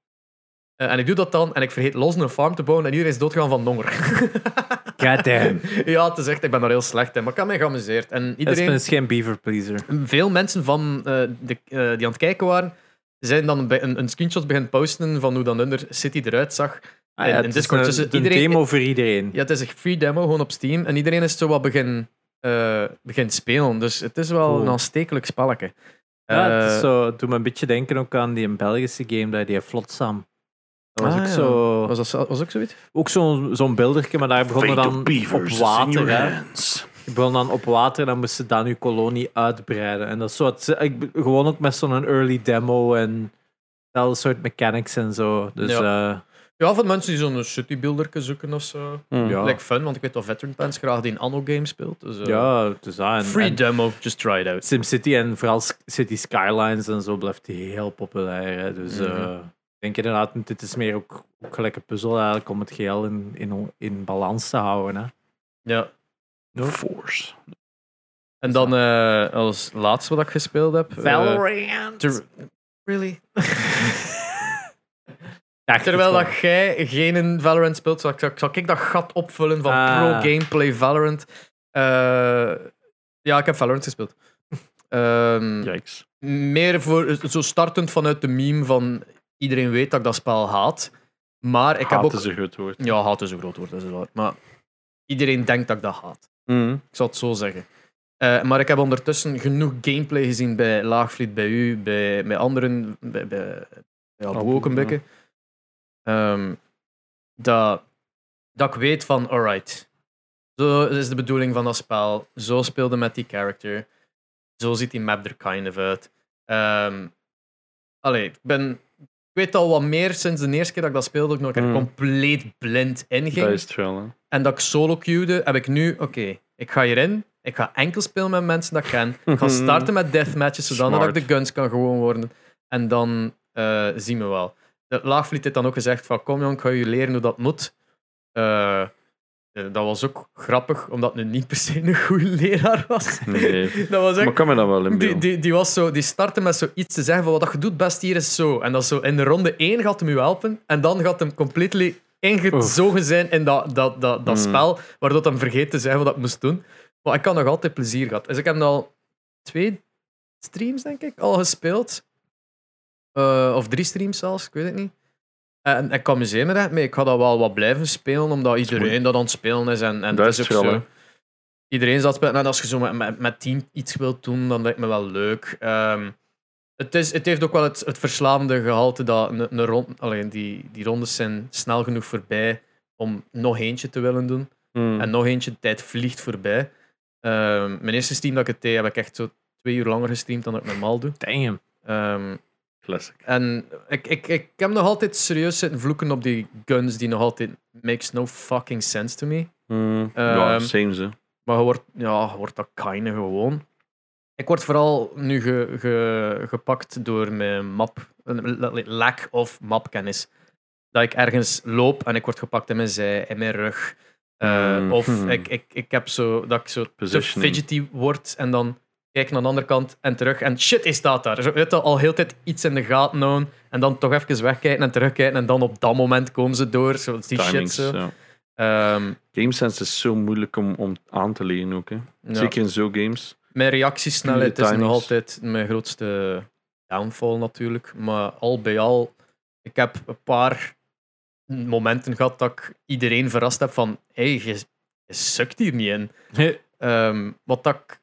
Eh, en ik doe dat dan, en ik vergeet los een farm te bouwen en iedereen is doodgegaan van honger. [laughs] God damn. ja, het is echt, ik ben daar heel slecht in, maar ik heb mij geamuseerd. En iedereen... Espen is geen beaver pleaser. Veel mensen van, eh, de, eh, die aan het kijken waren, zijn dan een, een screenshot beginnen posten van hoe dan Under City eruit zag. Ah, In- ja, in het Discord is tussen een, een iedereen- demo voor iedereen. Ja, het is een free demo, gewoon op Steam. En iedereen is zo wat begin, eh begint spelen. Dus het is wel Cool. een aanstekelijk spelletje. Ja, het, is Eh, zo, het doet me een beetje denken ook aan die Belgische game, dat die Flotsam. Dat was Ah, ook ja. zo... was, dat, zo- was ook zoiets? Ook zo'n zo'n beeldertje, maar daar begonnen dan op water. Hè. Je begon dan op water en dan moesten dan je kolonie uitbreiden. En dat is zo, het, ik, gewoon ook met zo'n early demo en dat soort mechanics en zo. Dus ja, Ja, van mensen die zo'n citybuilder zoeken of zo. Mm. Ja. Lijkt fun, want ik weet dat Veteran Pants graag die in Anno game speelt. Dus, eh, ja, het is dat. En, free en demo, just try it out. SimCity en vooral City Skylines en zo blijft die heel populair. Hè. Dus Mhm. eh, ik denk inderdaad, dit is meer ook, ook gelijk een puzzel eigenlijk om het geheel in, in, in balans te houden. Hè. Ja. Force. En dan eh, als laatste wat ik gespeeld heb. Valorant! really? [laughs] Ja, Terwijl dat jij geen Valorant speelt, zal ik, zal, zal ik dat gat opvullen van Ah. pro-gameplay Valorant. Eh, ja, ik heb Valorant gespeeld. [laughs] Ehm, Yikes. meer voor, zo startend vanuit de meme van iedereen weet dat ik dat spel haat. Maar ik heb ook... is een groot woord. Ja, haat is een groot woord, dat is waar. Maar iedereen denkt dat ik dat haat. Mm. Ik zal het zo zeggen. Eh, maar ik heb ondertussen genoeg gameplay gezien bij Laagvliet, bij u, bij, bij anderen, bij, bij, bij Abu Abu, ook een ja. Ehm, dat, dat ik weet van, alright, zo is de bedoeling van dat spel. Zo speelde met die character. Zo ziet die map er kind of uit. Ehm allee, ik ben... Ik weet al wat meer sinds de eerste keer dat ik dat speelde, ik nog er Mm. compleet blind in ging Dat is hè. en dat ik solo queuede, heb ik nu, oké, ik ga hierin, ik ga enkel spelen met mensen dat ik ken. Ik ga [laughs] starten met deathmatches, zodat ik de guns kan gewoon worden. En dan eh, zien we wel. Laagvliet heeft dan ook gezegd van, kom jong, ik ga je leren hoe dat moet. Eh, eh, dat was ook grappig, omdat het nu niet per se een goede leraar was. Nee. [laughs] Dat was Maar kan me dat wel Die, inbeelden. die, die, was zo, die startte met zoiets te zeggen van wat je doet best hier is zo. En dat zo in de ronde 1 gaat hem u helpen. En dan gaat hem completely ingezogen zijn in dat, dat, dat, dat Mm. spel, waardoor hij vergeet te zeggen wat ik moest doen. Maar ik had nog altijd plezier gehad. Dus ik heb al twee streams, denk ik, al gespeeld. Eh, of drie streams zelfs, ik weet het niet. En ik amuseer me er echt mee. Ik ga dat wel wat blijven spelen, omdat iedereen dat aan het spelen is. En, en Dat is ook zo. Iedereen dat spelen. En als je zo met, met, met team iets wilt doen, dan lijkt me wel leuk. Ehm, het, is, het heeft ook wel het, het verslavende gehalte dat een, een rond, alleen die, die rondes zijn snel genoeg voorbij om nog eentje te willen doen. Hmm. En nog eentje, de tijd vliegt voorbij. Ehm, mijn eerste stream dat ik het deed, heb ik echt zo twee uur langer gestreamd dan ik normaal doe. Damn. Ehm, Classic. en ik, ik, ik heb nog altijd serieus zitten vloeken op die guns die nog altijd makes no fucking sense to me. Hmm. ja, same ze. Maar je wordt, ja, je wordt dat kinda gewoon. Ik word vooral nu ge, ge- gepakt door mijn map, een lack of mapkennis. Dat ik ergens loop en ik word gepakt in mijn zij, in mijn rug. Eh, Hmm. Of Hmm. ik, ik, ik heb zo dat ik zo te fidgety word en dan kijk naar de andere kant en terug en shit, hij staat daar. Zo, weet je, al heel tijd iets in de gaten houden en dan toch even wegkijken en terugkijken en dan op dat moment komen ze door. Zo, die shit zo. Ja. Ehm, GameSense is zo moeilijk om, om aan te leren ook. Hè. ja. Zeker in zo'n games. Mijn reactiesnelheid is nog altijd mijn grootste downfall natuurlijk. Maar al bij al, ik heb een paar momenten gehad dat ik iedereen verrast heb van hey, je, je sukt hier niet in. Ehm, wat dat ik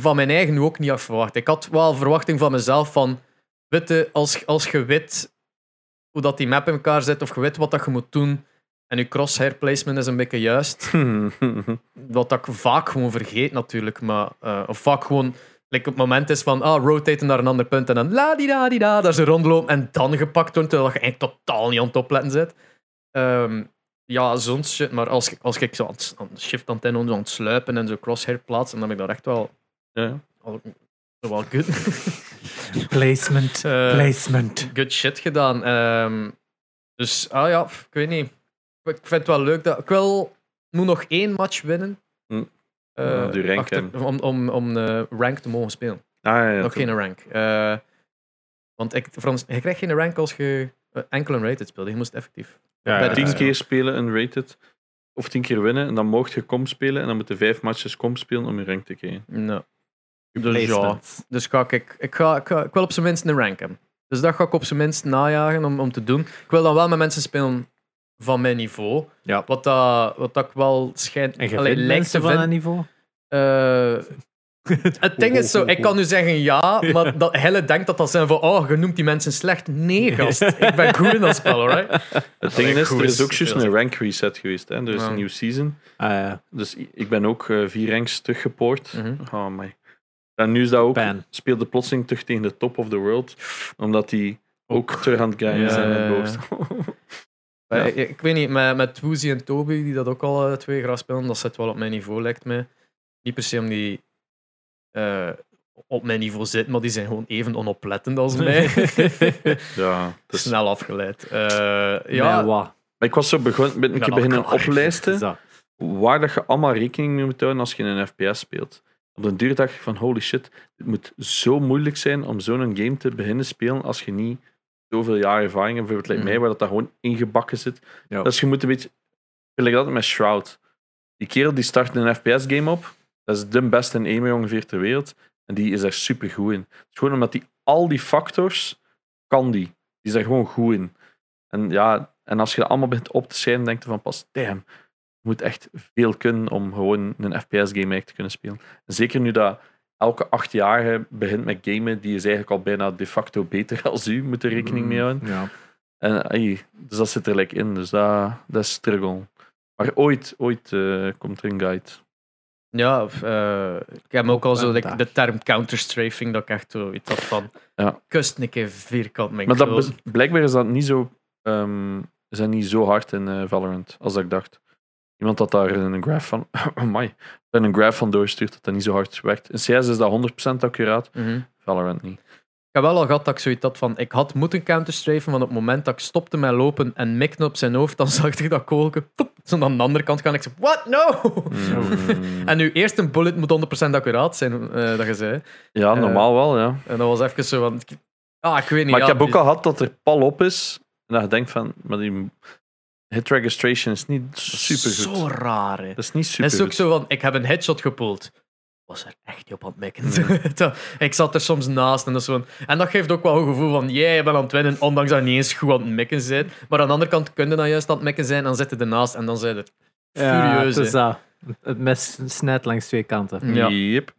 van mijn eigen ook niet had verwacht. Ik had wel verwachting van mezelf van, weet je, als, als je weet hoe dat die map in elkaar zit, of je weet wat dat je moet doen, en je crosshair placement is een beetje juist, [laughs] wat dat ik vaak gewoon vergeet natuurlijk, maar eh, of vaak gewoon like, op het moment is van ah, rotaten naar een ander punt en dan la di da di da, daar ze rondlopen en dan gepakt wordt, terwijl je eigenlijk totaal niet aan het opletten zit. Ehm, ja, zo'n shit, maar als, als ik zo aan aan shift inhouden, aan het sluipen en zo crosshair plaatsen, dan heb ik daar echt wel, ja. wel good, [laughs] Placement. Eh, Placement. good shit gedaan. Ehm, dus, ah ja, ik weet niet. Ik vind het wel leuk dat ik wil, moet nog één match winnen. Hm. Eh, rank achter- om, om, om de rank te mogen spelen. Ah, ja, ja, Nog geen rank. Eh, want ik, Frans, je krijgt geen rank als je eh, enkel een rated speelt. Je moest effectief. Ja, bij ja, tien keer spelen een rated. Of tien keer winnen. En dan mocht je kom spelen. En dan moeten vijf matches kom spelen om je rank te krijgen. Nou, dus ja. Dus ga ik, ik, ik, ga, ik, ga, ik wil op zijn minst een rank hebben. Dus dat ga ik op zijn minst najagen om, om te doen. Ik wil dan wel met mensen spelen van mijn niveau. Ja. Wat, dat, wat dat ik wel schijnt... En je allee, vindt lijkt mensen te van dat niveau? Eh, het ding is zo, ik kan nu zeggen ja, maar [laughs] dat Helle denkt dat dat zijn van, oh, je noemt die mensen slecht. Nee, gast. [laughs] Ik ben goed in dat spel, alright? Het ding is, er is ook juist een rank reset geweest. Hè. Er is Ja. een nieuw season. Ah, ja. Dus ik ben ook eh, vier ranks teruggepoord. Mhm. Oh my. En nu is dat ook, speelde plotseling terug tegen de top of the world. Omdat die ook terug aan het grinden Ja, zijn met ja. [laughs] Ik, ik weet niet, met, met Woozy en Toby, die dat ook al eh, twee graag spelen, dat zit wel op mijn niveau, lijkt mij. Niet per se om die eh, op mijn niveau zitten, maar die zijn gewoon even onoplettend als [laughs] mij. ja, [laughs] dus, Snel afgeleid. Eh, Ja. wat? maar ik was zo begon, ben, ik ben heb beginnen oplijsten waar dat je allemaal rekening mee moet houden als je in een FPS speelt. Op den duur dacht ik van holy shit, het moet zo moeilijk zijn om zo'n game te beginnen spelen als je niet zoveel jaar ervaring hebt. Bijvoorbeeld like Mhm. mij, waar dat, dat gewoon ingebakken zit. Ja. Dus je moet een beetje... Gelijk dat met Shroud. Die kerel die start een FPS-game op. Dat is de beste aimer ongeveer ter wereld. En die is daar super goed in. Het is gewoon omdat die al die factors kan die. Die is daar gewoon goed in. En ja, en als je dat allemaal begint op te schrijven, denk je van pas, damn, moet echt veel kunnen om gewoon een FPS-game eigenlijk te kunnen spelen. En zeker nu dat elke acht jaar begint met gamen, die is eigenlijk al bijna de facto beter [laughs] als u, moet er rekening mee houden. Ja. En, dus dat zit er like in, dus dat, dat is struggle. Maar ooit, ooit eh, komt er een guide. ja eh, ik heb ook al zo like, de term counterstrafing, dat ik echt zo iets had van, Ja. kust een keer vierkant mijn Maar dat, blijkbaar is dat niet zo, ehm, is dat niet zo hard in eh, Valorant als dat ik dacht. Iemand had daar een graph van, [coughs] amai, daar een graph van doorstuurt dat dat niet zo hard werkt. In CS is dat 100% accuraat, Mhm. Valorant niet. Ik heb wel al gehad dat ik zoiets had van, ik had moeten counterstrafen, want op het moment dat ik stopte met lopen en mikte op zijn hoofd, dan [laughs] zag ik dat kogelke poep, zo aan de andere kant gaan. Ik zei, what? No! Mm. [laughs] En nu eerst een bullet moet 100% accuraat zijn, eh, dat je zei. Ja, normaal wel, ja. En dat was even zo van, ah, ik weet niet. Maar ik heb ook die- al gehad dat er pal op is. En dat je denkt van, maar die hit registration is niet super goed. Zo raar, hè. Dat is niet super Het is ook zo van, ik heb een headshot gepoeld. Was er echt niet op aan het mikken. [laughs] Dat- ik zat er soms naast en dat, is en dat geeft ook wel een gevoel van, jij bent aan het winnen, ondanks dat je niet eens goed aan het mikken bent. Maar aan de andere kant kun je dan juist aan het mikken zijn, dan zit je ernaast en dan zijn het Ja, furieus. het is hè. dat. Het mes snijdt langs twee kanten. Ja. Yep.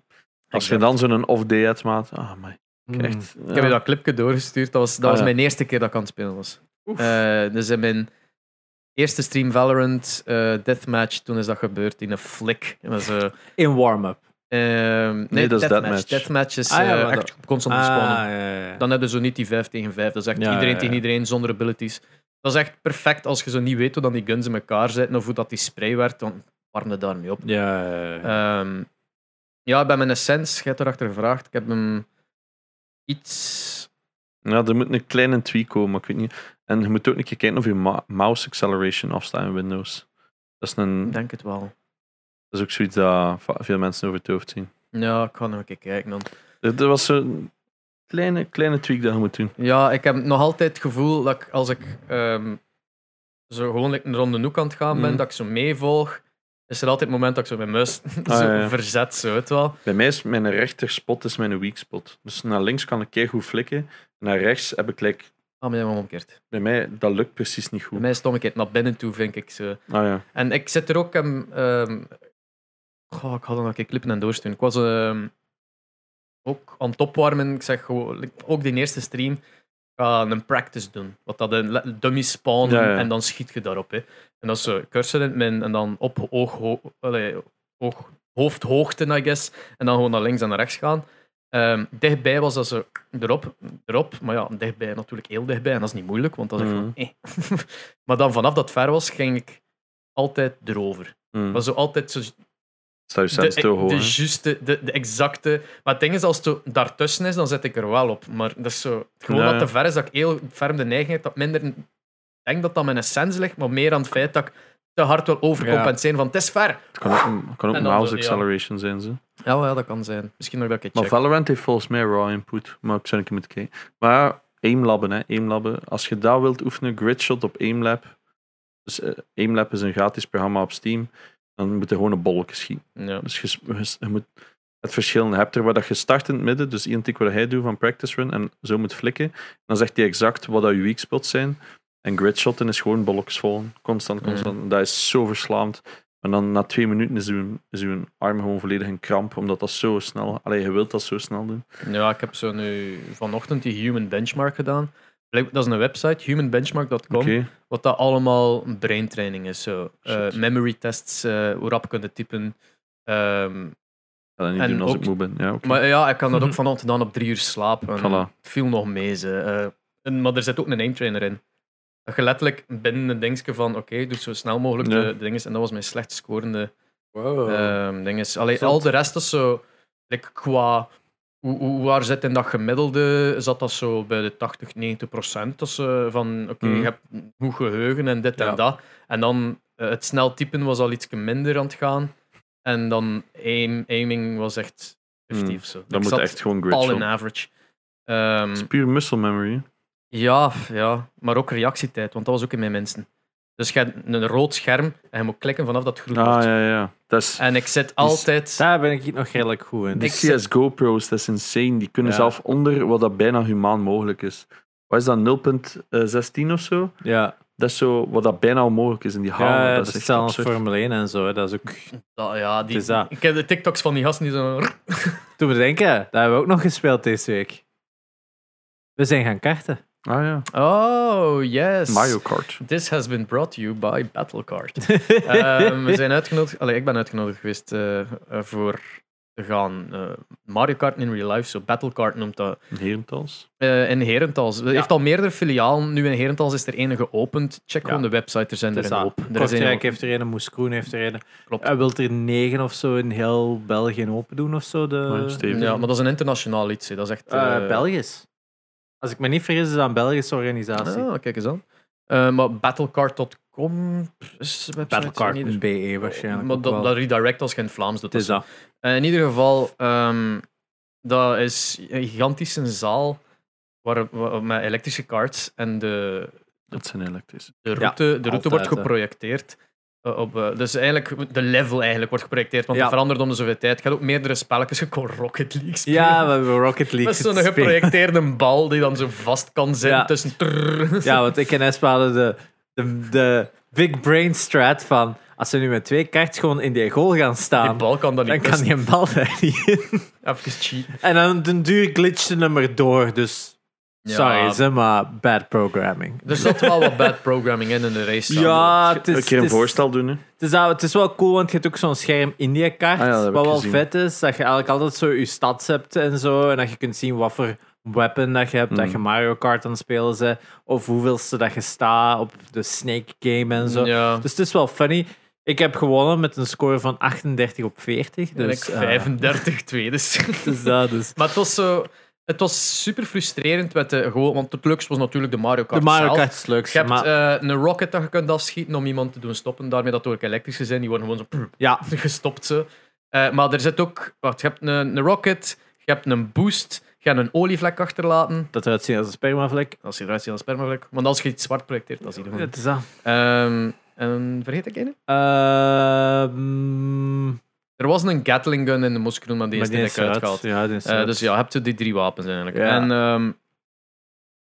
Als je dan zo'n off-day hebt, maat. Ah, maar Mm. echt. Ik heb je dat clipje doorgestuurd, dat was, dat Ah, was ja. mijn eerste keer dat ik aan het spelen was. Eh, dus in mijn eerste stream Valorant eh, Deathmatch, toen is dat gebeurd in een flik. Was, eh, In warm-up. Ehm, nee, dat is deathmatch. deathmatch. Is Ah, ja, eh, echt constant Ah, spawnen. ja, ja, ja. Dan hebben ze zo niet die 5 tegen 5. Dat is echt Ja, iedereen ja, tegen iedereen zonder abilities. Dat is echt perfect als je zo niet weet hoe dan die guns in elkaar zitten of hoe dat die spray werkt. Dan warm je daarmee op. Ja, ja, ja. Ehm, ja, bij mijn Essence, je hebt erachter gevraagd. Ik heb hem iets. Ja, er moet een kleine tweak komen, maar ik weet niet. En je moet ook een keer kijken of je mouse acceleration afstaat in Windows. Dat is, een, Ik denk het wel. dat is ook zoiets dat veel mensen over het hoofd zien. Ja, ik ga nog een keer kijken dan. Er was zo'n kleine, kleine tweak dat je moet doen. Ja, ik heb nog altijd het gevoel dat ik, als ik ehm, zo gewoon like, een ronde hoek aan het gaan ben, Mhm. dat ik zo meevolg, is er altijd het moment dat ik zo mijn muis [laughs] zo Ah, ja. verzet. Zo, je wel. Bij mij is mijn rechter spot is mijn weak spot. Dus naar links kan ik keer goed flikken. Naar rechts heb ik like, Ah, maar omgekeerd. bij mij dat lukt precies niet Bij goed. mij is het omgekeerd. Naar binnen toe, vind ik. Zo. Ah ja. En ik zit er ook... Um, um, goh, ik had nog een clippen en doorsturen. Ik was ehm, ook aan het opwarmen. Ik zeg gewoon... Ook die eerste stream... Ik ga een practice doen. Wat dat een dummy spawnen Ja, ja. en dan schiet je daarop. Hè. En dat is zo cursor in het midden en dan op oog, ho- allee, oog, hoofdhoogte, I guess. En dan gewoon naar links en naar rechts gaan. Ehm, dichtbij was dat zo erop, erop. Maar ja, dichtbij natuurlijk heel dichtbij. En dat is niet moeilijk, want dat is echt van, eh. [laughs] Maar dan vanaf dat ver was, ging ik altijd erover. Mm. Maar zo altijd zo Sta je de, te de, hè. juiste, de, de exacte. Maar het ding is, als het daartussen is, dan zet ik er wel op. Maar dat is zo. Gewoon dat te ver is, dat ik heel ferm de neiging heb dat minder. Ik denk dat dat mijn essence ligt, maar meer aan het feit dat ik te hard wil overcompenseren van het is ver. Het kan ook, kan ook mouse zo, ja. acceleration zijn. Ze. Ja, wel, ja, dat kan zijn. Misschien nog dat ik het Maar. Valorant heeft volgens mij raw input. Maar ik zou een keer moeten kijken. Maar aimlabben, hè. Aimlabben. Als je dat wilt oefenen, gridshot op aimlab. Dus eh, aimlab is een gratis programma op Steam. Dan moet je gewoon een bolletje schieten. Ja. Dus je, je- je moet het verschil je hebt er waar dat je start in het midden, dus één tik wat hij doet van practice run en zo moet flikken. Dan zegt hij exact wat dat je weak spots zijn. En gridshotten is gewoon bolletjes vol. Constant, constant. Dat is zo verslaand. En dan na twee minuten is uw, is uw arm gewoon volledig in kramp, omdat dat zo snel... Allee, je wilt dat zo snel doen. ja, ik heb zo nu vanochtend die Human Benchmark gedaan. Dat is een website, humanbenchmark.com. Wat dat allemaal braintraining is. Zo. Shit. memory tests, eh, hoe rap kunnen typen. Ik ga dat niet En doen als ook- ik moe ben. Ja. Maar ja, ik kan dat ook [laughs] vanochtend dan op drie uur slapen. En Voilà. Het viel nog mee. Ze. Eh, en, maar er zit ook een aimtrainer in. Dat je letterlijk binnen een dingetje van oké, doe zo snel mogelijk Ja. de, de dingen. En dat was mijn slecht scorende Wow. ehm dinges. Allee, al de rest is zo like, qua hoe, hoe, waar zit in dat gemiddelde, zat dat zo bij de 80, 90 procent. Dus, eh, van oké, Mhm. je hebt goed geheugen en dit Ja. en dat. En dan eh, het snel typen was al iets minder aan het gaan. En dan aim, aiming was echt 50 Mhm. of zo. Ik moet zat echt gewoon all gridshot. in average. Ehm, Het is puur muscle memory. Ja, ja, maar ook reactietijd, want dat was ook in mijn minsten. Dus je hebt een rood scherm en je moet klikken vanaf dat groen Ah, wordt. ja, ja. Dat is... En ik zit altijd... Daar ben ik nog redelijk goed in. Die Ik zit- CSGO-pro's, dat is insane. Die kunnen Ja. zelf onder wat dat bijna humaan mogelijk is. Wat is dat, 0.16 of zo? Ja, Dat is zo wat dat bijna onmogelijk is in die halen. ja dat dat is is echt zelfs absurd. Formule 1 en zo. hè. Dat is ook... dat- ja, die, Het is dat. Ik heb de TikToks van die gasten die zo... Toen we denken, dat hebben we ook nog gespeeld deze week. We zijn gaan karten. Ah ja, Oh, yes. Mario Kart. This has been brought to you by Battlecard. [laughs] Ehm, we zijn uitgenodigd... Allee, ik ben uitgenodigd geweest eh, eh, voor te gaan eh, Mario Kart in real life. Zo Battlecard noemt dat. Herentals. Eh, in Herentals. Er heeft al meerdere filialen. Nu in Herentals is er ene geopend. Check Ja. gewoon de website, er zijn er een hoop. Er Kortrijk heeft er een, Moeskroen heeft er een. Klopt. Hij wil er negen of zo in heel België open doen of zo. De... Ja, maar dat is een internationaal iets. hè. Dat is echt... Belgisch. Als ik me niet vergis, is dat een Belgische organisatie. Ah, kijk eens aan. Eh, maar battlecard.com is website Battlecard.be waarschijnlijk. Maar dat, dat redirect als je in het Vlaams doet. Het is dat. Eh, in ieder geval, ehm, dat is een gigantische zaal waar, waar- met elektrische karts en de, Dat zijn elektrisch. de route, de route altijd, wordt geprojecteerd. Op, eh, dus eigenlijk, de level eigenlijk wordt geprojecteerd, want Ja. het verandert om de zoveel tijd. Je hebt ook meerdere spelletjes, je kon Rocket League spelen. Ja, we hebben Rocket League Met zo'n geprojecteerde bal die dan zo vast kan zitten Ja. tussen... trrr. Ja, want [laughs] ik en Espa hadden de, de, de big brain strat van als we nu met twee kaarts gewoon in die goal gaan Die staan, bal kan dan dan niet kan tussen. die een bal daar niet in. Even cheaten. En dan den duur glitchte hem erdoor, dus Ja. sorry, zeg maar bad programming. Er zat wel wat bad programming in in de race. Ja, het is, Een keer een voorstel doen. Hè. Het is, wel- het is wel cool, want je hebt ook zo'n scherm in die kaart. Ah ja, wat wel gezien. vet is, dat je eigenlijk altijd zo je stats hebt en zo. En dat je kunt zien wat voor weapon dat je hebt. Dat Mm. je Mario Kart aan het spelen bent. Of hoeveelste dat je staat op de Snake Game en zo. Ja. Dus het is wel funny. Ik heb gewonnen met een score van 38 op 40. En Dus, ik eh, 35 tweedes. dus dat, dus. Maar het was zo... Het was super frustrerend met de gewoon, want het leukste was natuurlijk de Mario Kart De Mario. Kart is het Je hebt Maar, eh, een rocket dat je kunt afschieten om iemand te doen stoppen. Daarmee dat ook elektrische zijn, die worden gewoon zo ja, [laughs] gestopt. Zo. Eh, maar er zit ook... Wacht, je hebt een, een rocket, je hebt een boost, je gaat een olievlek achterlaten. dat eruit zien als een spermavlek. Als je eruit ziet als een spermavlek. Want als je iets zwart projecteert, dat zie je gewoon. Het is dat. Ehm, en vergeet ik een? Ehm, Er was een Gatling gun in de Moskroen, maar die is eruit. uitgehaald. Ja, Eh, dus ja, hebt je die drie wapens eigenlijk. Ja. En ehm,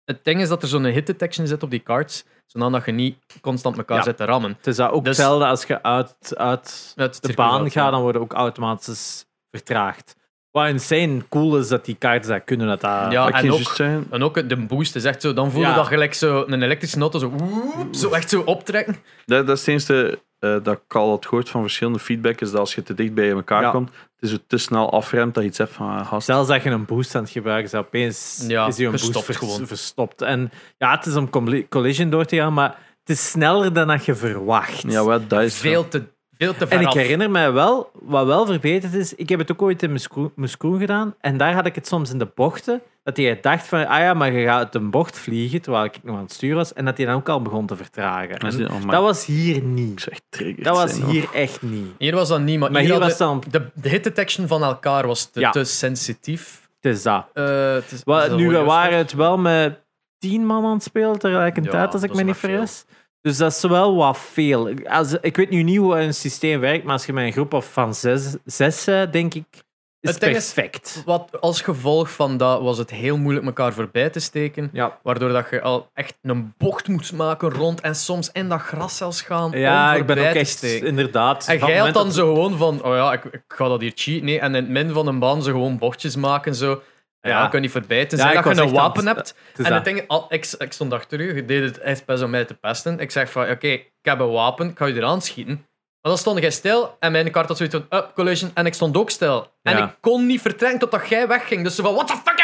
het ding is dat er zo'n hit detection zit op die cards, zodat je niet constant elkaar Ja. zit te rammen. Het is dat ook Dus- hetzelfde als je uit, uit Het de baan gaat, dan worden ook automatisch vertraagd. Wat insane cool is dat die kaarten dat kunnen. Dat dat... Ja, en ook- zeggen, En ook de boost is echt zo, dan voel je Ja. dat gelijk zo een elektrische auto zo, woep, zo echt zo optrekken. dat, dat is het enige eh, dat ik al had gehoord van verschillende feedback, is dat als je te dicht bij elkaar Ja. komt, het is te snel afremt dat je iets hebt van ah, gast. Zelfs dat je een boost aan het gebruiken is, opeens Ja, is die een boost vers- gewoon. verstopt. En ja, het is om colli- collision door te gaan, maar het is sneller dan dat je verwacht. Ja, wat, dat is Veel te, veel te ver En ik af. herinner mij wel, wat wel verbeterd is, ik heb het ook ooit in Muscroen gedaan, en daar had ik het soms in de bochten, dat hij dacht van, ah ja, maar je gaat uit een bocht vliegen, terwijl ik nog aan het sturen was, en dat hij dan ook al begon te vertragen. En oh, dat was hier niet. Dat was zijn, hoor. hier echt niet. Hier was dat niet, maar, Maar hier, was dan, de, de hit detection van elkaar was te, Ja. te sensitief. het is dat. Eh, het is, dat nu, we waren het wel met tien man aan het spelen tegelijkertijd, Ja, als ik dat me niet veel. Dus dat is wel wat veel. Als, ik weet nu niet hoe een systeem werkt, maar als je met een groep of van zes, zes denk ik, is Het ding is- perfect. Wat als gevolg van dat was het heel moeilijk elkaar voorbij te steken. Ja, Waardoor dat je al echt een bocht moet maken rond en soms in dat gras zelfs gaan. ja om ik ben ook echt, steken. inderdaad. En jij had dan zo gewoon van, oh ja, ik, ik ga dat hier cheaten. Nee, en in het midden van een baan zo gewoon bochtjes maken. Zo. Ja, ja. kan niet voorbij. Tenzij Ja, dat ik je een wapen hebt. En dat. ding, al, ik, ik stond achter u, je deed het echt best om mij te pesten. Ik zeg van, oké, ik heb een wapen, ik ga je eraan schieten. Maar dan stond jij stil en mijn kaart had zoiets van, up, collision. En ik stond ook stil. En ik kon niet vertrekken totdat jij wegging. Dus zo van, what the fucking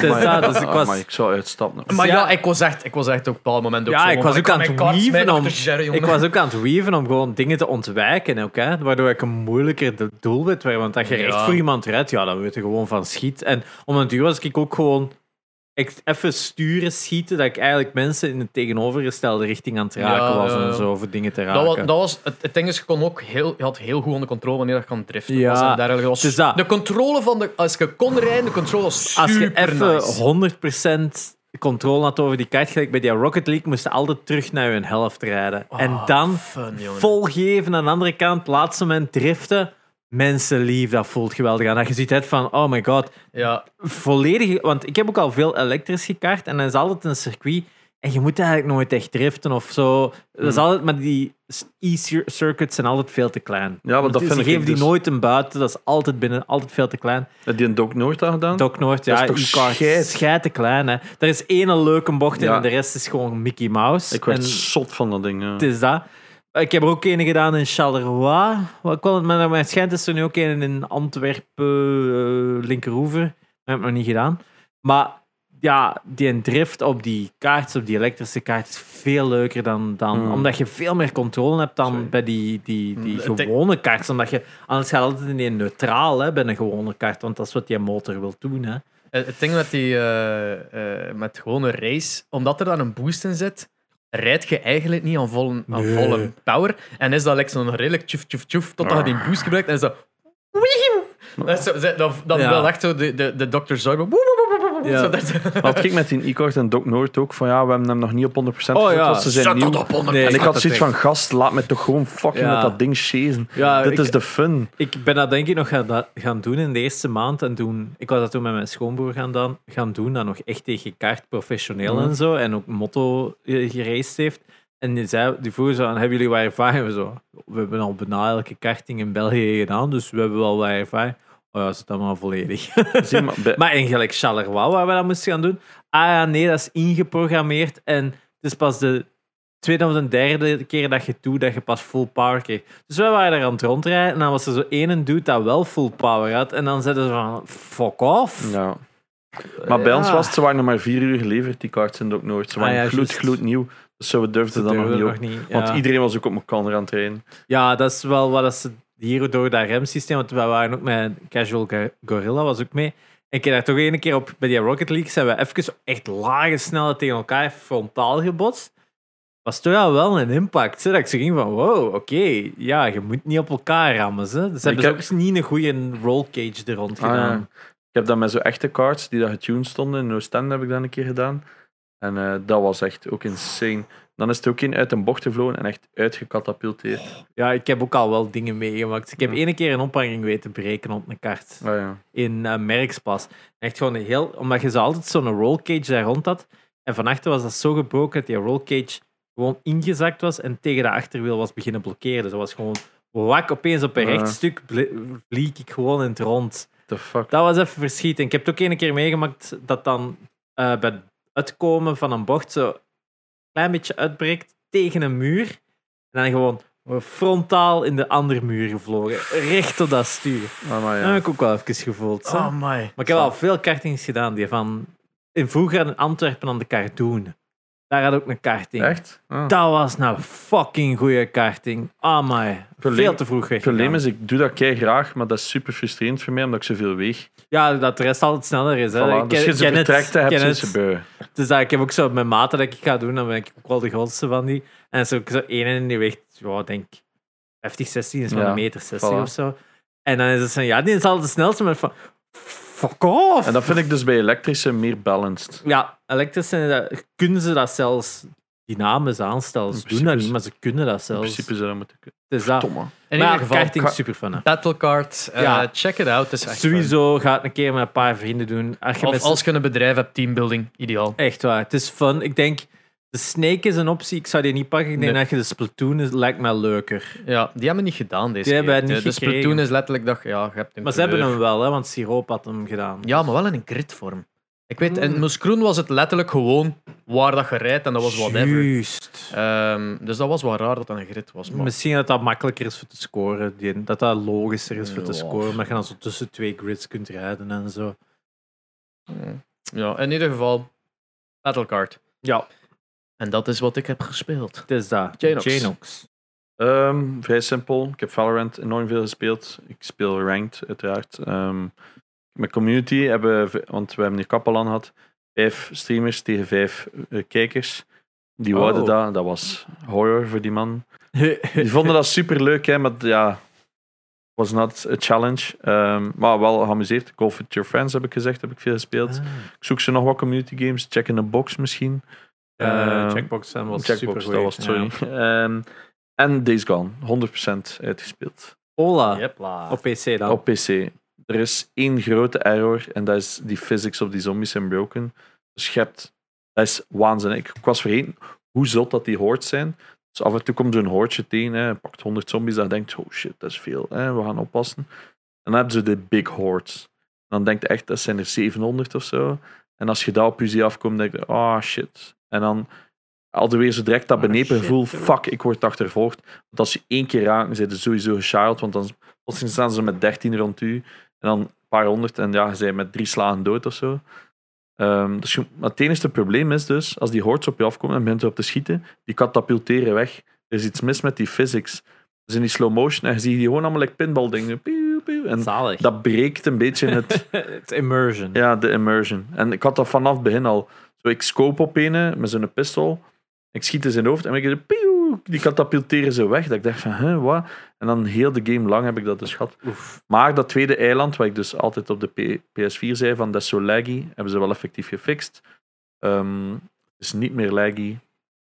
dat, dus ik Ah, was- maar ik zou uitstappen. Maar ja, Ja. ik, was echt, ik was echt op een bepaald moment ook Ja, zo, ik was ook aan het smijten om-. Ik was ook aan het weaven om gewoon dingen te ontwijken ook, hè, waardoor ik een moeilijker de doelwit werd. Want dat je Ja. echt voor iemand redt, ja, dan weet je gewoon van schiet. En om een duur was ik ook gewoon even sturen, schieten, dat ik eigenlijk mensen in de tegenovergestelde richting aan het raken Ja, was en zo, voor dingen te raken. Dat was, dat was, het, het ding is, je, kon ook heel, je had heel goed onder controle wanneer je kan driften. Ja, was. Was- is dat. De controle van de... Als je kon rijden, de controle was super Als je even nice. 100% controle had over die kaart, gelijk bij die Rocket League, moest je altijd terug naar je helft rijden. en Oh, dan fun, volgeven aan de andere kant, laatste moment driften. Mensen lief, dat voelt geweldig aan. Dat je ziet het van, oh my god, Ja, volledig. Want ik heb ook al veel elektrisch gekaart en dan is altijd een circuit. En je moet eigenlijk nooit echt driften of zo. Dat Hmm. is altijd, maar die e-circuits zijn altijd veel te klein. Ja, want dat vind geven die dus- nooit een buiten, dat is altijd binnen, altijd veel te klein. Heb die een Doc Noord dat gedaan? Doc Noord, Dat ja, is toch scheid? te klein. Hè. Er is één leuke bocht Ja. en de rest is gewoon Mickey Mouse. ik werd En zot van dat ding. ja. het is dat. Ik heb er ook een gedaan in Charleroi. Wat kon het, maar naar mijn schijnt is er nu ook een in Antwerpen, eh Linkeroever. Dat heb ik nog niet gedaan. Maar ja, die drift op die kaart, op die elektrische kaart, is veel leuker dan... dan Hmm. Omdat je veel meer controle hebt dan Sorry. bij die, die, die Hmm, gewone kaart. Omdat je, anders gaat altijd in een neutraal hè, bij een gewone kaart, want dat is wat die motor wil doen. Hè. Het het ding met die eh, eh, met gewone race, omdat er dan een boost in zit, rijd je eigenlijk niet aan volle, aan Nee. volle power. En is dat like zo'n redelijk tjoef tjoef tjoef totdat je die boost gebruikt en is dat. Dat is zo- ze- Dan, dan Ja. wel echt zo de, de, de Dr. Zorbo. Ja. Zo dat, Had ik met die e-card en Doc Noord ook van ja, we hebben hem nog niet op 100% gezet, Oh ja, want ze zijn Zet nieuw. dat op 100%. Nee, En ik had zoiets van, gast, laat me toch gewoon fucking Ja. met dat ding chasen. Ja, Dit ik, is de fun. ik ben dat denk ik nog gaan, da- gaan doen in de eerste maand. En toen, ik was dat toen met mijn schoonbroer gaan, dan, gaan doen, dat nog echt tegen kaart professioneel Mhm. en zo. En ook motto eh, geraced heeft. En die, zei, die vroeg zo aan, hebben jullie wat ervaring? We, zo, we hebben al bijna elke karting in België gedaan, dus we hebben wel wat ervaring. Oh ja, zit dat [laughs] maar volledig. Zie, maar bij- Maar eigenlijk Charleroi, waar we dat moesten gaan doen. Ah ja, nee, dat is ingeprogrammeerd. En het is pas de tweede of de derde keer dat je doet, dat je pas full power kreeg. Dus wij waren er aan het rondrijden en dan was er zo één dude dat wel full power had. En dan zeiden ze van, fuck off. ja. Maar bij ons was het, ze waren nog maar vier uur geleverd, die kaarten in Doc Noord. Ze Ah, waren ja, gloed, juist. gloednieuw. Dus zo, we durfden Ze dat nog niet op. nog niet. Want iedereen was ook op elkaar aan het rijden. Ja, dat is wel wat ze hier door dat remsysteem, want we waren ook met Casual Gorilla, was ook mee. En ik heb daar toch één keer op, bij die Rocket League, zijn we even echt lage snelheid tegen elkaar frontaal gebotst. Was toch al wel een impact, hè? dat ik zo ging van, wow, oké, ja, je moet niet op elkaar rammen. Hè? Dus ze hebben heb- ook niet een goede roll cage er rond Ah, gedaan. ja. Ik heb dat met zo echte cards die dat getuned stonden. In Oostende heb ik dat een keer gedaan. En eh, dat was echt ook insane. Dan is het ook in uit een bocht gevlogen en echt uitgecatapulteerd. Ja, ik heb ook al wel dingen meegemaakt. Ik heb Ja. één keer een ophanging weten breken op een kaart. Ah, ja. in eh Merkspas. Echt gewoon een heel... Omdat je zo altijd zo'n roll cage daar rond had. En van achter was dat zo gebroken dat die roll cage gewoon ingezakt was en tegen de achterwiel was beginnen blokkeren. Dus dat was gewoon wak, opeens op een Ja. recht stuk ble- vlieg ik gewoon in het rond. The fuck. Dat was even verschieten. Ik heb het ook één keer meegemaakt dat dan eh, bij het uitkomen van een bocht zo klein beetje uitbreekt tegen een muur. En dan gewoon frontaal in de andere muur gevlogen. Recht op dat stuur. Ah, maar Dat ja. heb ik ook wel even gevoeld. zo. Oh my. Maar ik heb al veel kartings gedaan die van. In vroeger in Antwerpen aan de Cardoon. Daar had ook een karting. Echt? Ah. Dat was nou fucking goede karting. Ah. Probleem- Veel te vroeg weg. Het probleem is, ik doe dat kei graag, maar dat is super frustrerend voor mij, omdat ik zoveel weeg. Ja, dat de rest altijd sneller is. Hè. Voilà. Ik Dus je ze vertrekt, heb je ze beu. Dus dat, ik heb ook zo met maten dat ik ga doen, dan ben ik ook wel de grootste van die. En is ook zo één en die weegt, ja, ik denk 50, 16 is maar Ja, een meter 60 voilà. of zo. En dan is het zo, ja, die is altijd de snelste, maar van, fuck off. En dat vind ik dus bij elektrische meer balanced. Ja, elektrische, kunnen ze dat zelfs dynamisch aanstellen. Ze In doen dat niet, maar ze kunnen dat In zelfs. principe zou dat moeten kunnen. Het is dat. In ieder geval, karting super fun. Battlecard, eh, Ja. check it out. Is echt fun. Sowieso ga het een keer met een paar vrienden doen. Als je Of met als je een bedrijf hebt, teambuilding, ideaal. Echt waar, het is fun. Ik denk, de Snake is een optie. Ik zou die niet pakken. Ik denk Nee. dat je de Splatoon is, lijkt mij leuker. Ja, die hebben we niet gedaan deze Die keer. hebben we niet de, gekregen. Splatoon is letterlijk dat je- ja, je hebt een Maar ze hebben hem wel, hè, want Siroop had hem gedaan. Ja, maar wel in een gridvorm. Ik weet, in Mm. Moeskroen was het letterlijk gewoon waar dat je rijdt en dat was whatever. Juist. Ehm, dus dat was wel raar dat dat een grid was. Maar Misschien dat dat makkelijker is voor te scoren. Die- Dat dat logischer is voor te Ja. scoren. Maar je dan zo tussen twee grids kunt rijden en zo. ja, in ieder geval, Battlecard. Ja, En dat is wat ik heb gespeeld. het is dat. Janox. Janox. Ehm, vrij simpel. Ik heb Valorant enorm veel gespeeld. Ik speel ranked, uiteraard. Ehm met community hebben want we hebben nu Kapelan gehad, vijf streamers tegen vijf eh, kijkers. Die Oh. wouden dat. Dat was horror voor die man. Die vonden dat super leuk, hè, maar ja, was not a challenge. Ehm, maar wel geamuseerd. Golf with your friends heb ik gezegd, heb ik veel gespeeld. Ah. Ik zoek ze nog wat community games. Check in the box misschien. Eh, Ehm, Checkbox en was Checkbox, super dat was sorry. Ehm, en Days Gone, 100% uitgespeeld. Ola. Jepla. Op PC dan. Op PC. Er is één grote error en dat is die physics op die zombies zijn broken. Dus je hebt, dat is waanzinnig. Ik was vergeten hoe zot dat die hordes zijn. Dus af en toe komt er een hordje tegen, hè, pakt 100 zombies, dan denkt je, oh shit, dat is veel, hè, we gaan oppassen. En dan hebben ze de big hordes. Dan denkt je echt, dat zijn er 700 of zo. En als je daar op je afkomt, denk je, ah shit. En dan alweer weer zo direct dat Ah, benepen shit, gevoel, joh. fuck, ik word achtervolgd. Want als je één keer raakt, dan zijn ze sowieso geschild, want dan plotseling staan ze met 13 rond u. En dan een paar honderd en ja, je bent met drie slagen dood of zo. Ehm, dus je, het enige probleem is dus, als die hordes op je afkomen en begint erop te schieten, die katapulteren weg. Er is iets mis met die physics. Dus in die slow motion, en je ziet die gewoon allemaal like pinball dingen. En Zalig. dat breekt een beetje het, [laughs] Het immersion. ja, de immersion. En ik had dat vanaf het begin al. Ik scope op een met zo'n pistool. Ik schiet in zijn hoofd en ik die katapulteren ze weg. Dat ik dacht van, huh, wat? En dan heel de game lang heb ik dat dus gehad. Oef. Maar dat tweede eiland, wat ik dus altijd op de P- PS4 zei, van dat is zo laggy, hebben ze wel effectief gefixt. Het is niet meer laggy.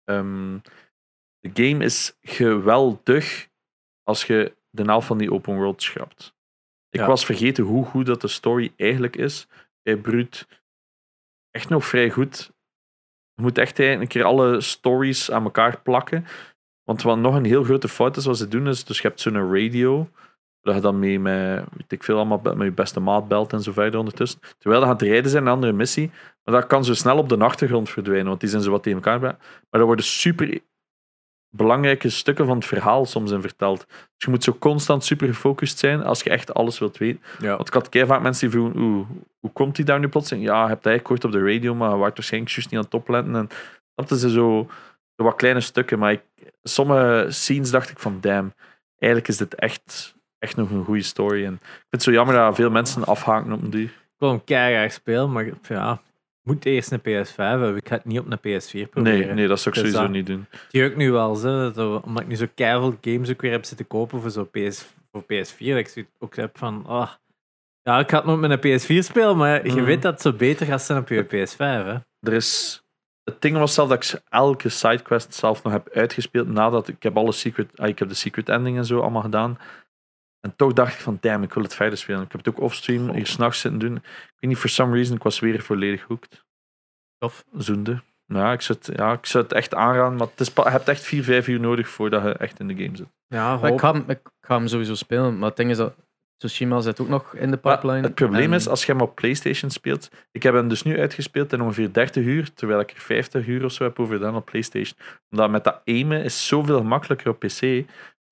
Ehm, de game is geweldig als je de helft van die open world schrapt. Ik Ja. was vergeten hoe goed dat de story eigenlijk is. Bij Brut echt nog vrij goed. Je moet echt een keer alle stories aan elkaar plakken. Want wat nog een heel grote fout is wat ze doen, is dus je hebt zo'n radio, dat je dan mee met, ik veel, allemaal met je beste maat belt en zo verder ondertussen. Terwijl je aan het rijden zijn in een andere missie, maar dat kan zo snel op de achtergrond verdwijnen, want die zijn zo wat tegen elkaar. Maar er worden super belangrijke stukken van het verhaal soms in verteld. Dus je moet zo constant super gefocust zijn als je echt alles wilt weten. Ja. Want ik had keihard mensen die vroegen, oeh, hoe komt die daar nu plotseling? Ja, je hebt het eigenlijk gehoord op de radio, maar je waart waarschijnlijk juist niet aan het opletten. En dat is zo, zo wat kleine stukken, maar ik, sommige scenes dacht ik van, damn, eigenlijk is dit echt, echt nog een goede story. En ik vind het zo jammer dat veel mensen afhaken op een duur. Ik wil hem keihard spelen, maar ja, moet eerst een PS5 hebben. Ik ga het niet op een PS4 proberen. Nee, nee, dat zou ik Dus sowieso dat- niet doen. Die ook nu wel, zo, zo, omdat ik nu zo keihard games ook weer heb zitten kopen voor, zo PS, voor PS4. Dat ik ook heb van, ah, ja, ik ga het nog met een PS4 spelen, maar je Mhm. weet dat het zo beter gaat zijn op je PS5. Hè? Er is... Het ding was zelf dat ik elke sidequest zelf nog heb uitgespeeld nadat ik heb alle secret, ah, ik heb de secret ending en zo allemaal gedaan. En toch dacht ik van, damn, ik wil het verder spelen. Ik heb het ook offstream hier s'nachts zitten doen. Ik weet niet, for some reason, ik was weer volledig hooked. Tof. Zoende. Ja, ik zou het, ja, ik zou het echt aanraden, maar het is, je hebt echt 4, 5 uur nodig voordat je echt in de game zit. Ja, Maar ik, ga hem, ik ga hem sowieso spelen, maar het ding is dat Tsushima zit ook nog in de pipeline. het probleem En- is, als je hem op PlayStation speelt. Ik heb hem dus nu uitgespeeld in ongeveer 30 uur, terwijl ik er 50 uur of zo heb over gedaan op PlayStation. Omdat met dat aimen is zoveel gemakkelijker op PC.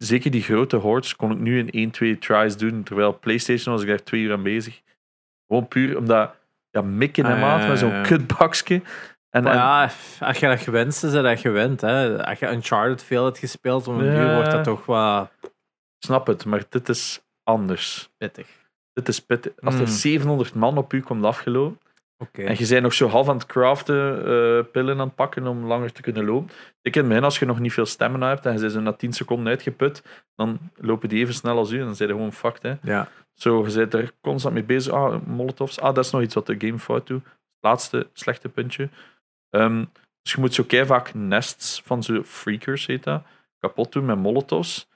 Zeker die grote hordes kon ik nu in 1, 2 tries doen, terwijl PlayStation was ik daar twee uur aan bezig. Gewoon puur omdat, ja, mikken en Ah, maat met zo'n kutbakje. En, Maar ja, als je dat gewend is, is dat gewend. Hè. Als je Uncharted veel hebt gespeeld, om een Ja. duur wordt dat toch wat snap het, maar dit is anders. pittig. Dit is pittig. Als er Mm. 700 man op u komt afgelopen, En je bent nog zo half aan het craften, eh, pillen aan het pakken om langer te kunnen lopen. Ik in begin, als je nog niet veel stamina hebt en je bent zo na 10 seconden uitgeput, dan lopen die even snel als u en dan zijn je gewoon fucked. Hè. Ja. Zo, je bent er constant mee bezig. Ah, molotovs. Ah, dat is nog iets wat de game fout doet. Laatste slechte puntje. Ehm, dus je moet zo kei vaak nests van zo freakers, heet dat, kapot doen met molotovs.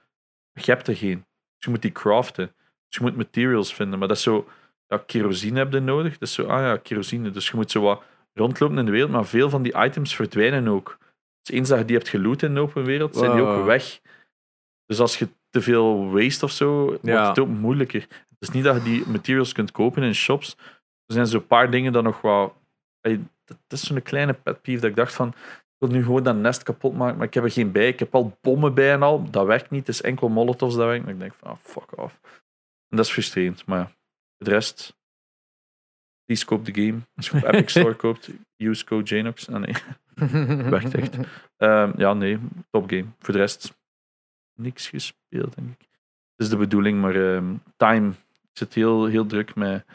Je hebt er geen. Dus je moet die craften. Dus je moet materials vinden. Maar dat is zo... Ja, kerosine heb je nodig. Dus zo, ah ja, kerosine. Dus je moet zo wat rondlopen in de wereld, maar veel van die items verdwijnen ook. Dus eens dat je die hebt geloot in de open wereld, zijn die ook weg. Dus als je te veel waste of zo, wordt Ja. het ook moeilijker. Het is niet dat je die materials kunt kopen in shops. Er zijn zo'n paar dingen dat nog wel... Dat is zo'n kleine pet peeve dat ik dacht van... Ik wil nu gewoon dat nest kapot maken, maar ik heb er geen bij. Ik heb al bommen bij en al. Dat werkt niet. Het is enkel molotovs dat werkt. En ik denk van, ah, fuck off. En dat is frustrerend. Maar ja, de rest... Please koop de game. Als je op Epic Store [laughs] koopt, use code Janox. Ah nee, [laughs] werkt echt. Ehm, ja, nee, top game. Voor de rest, niks gespeeld, denk ik. Het is de bedoeling, maar ehm, time. Ik zit heel, heel druk met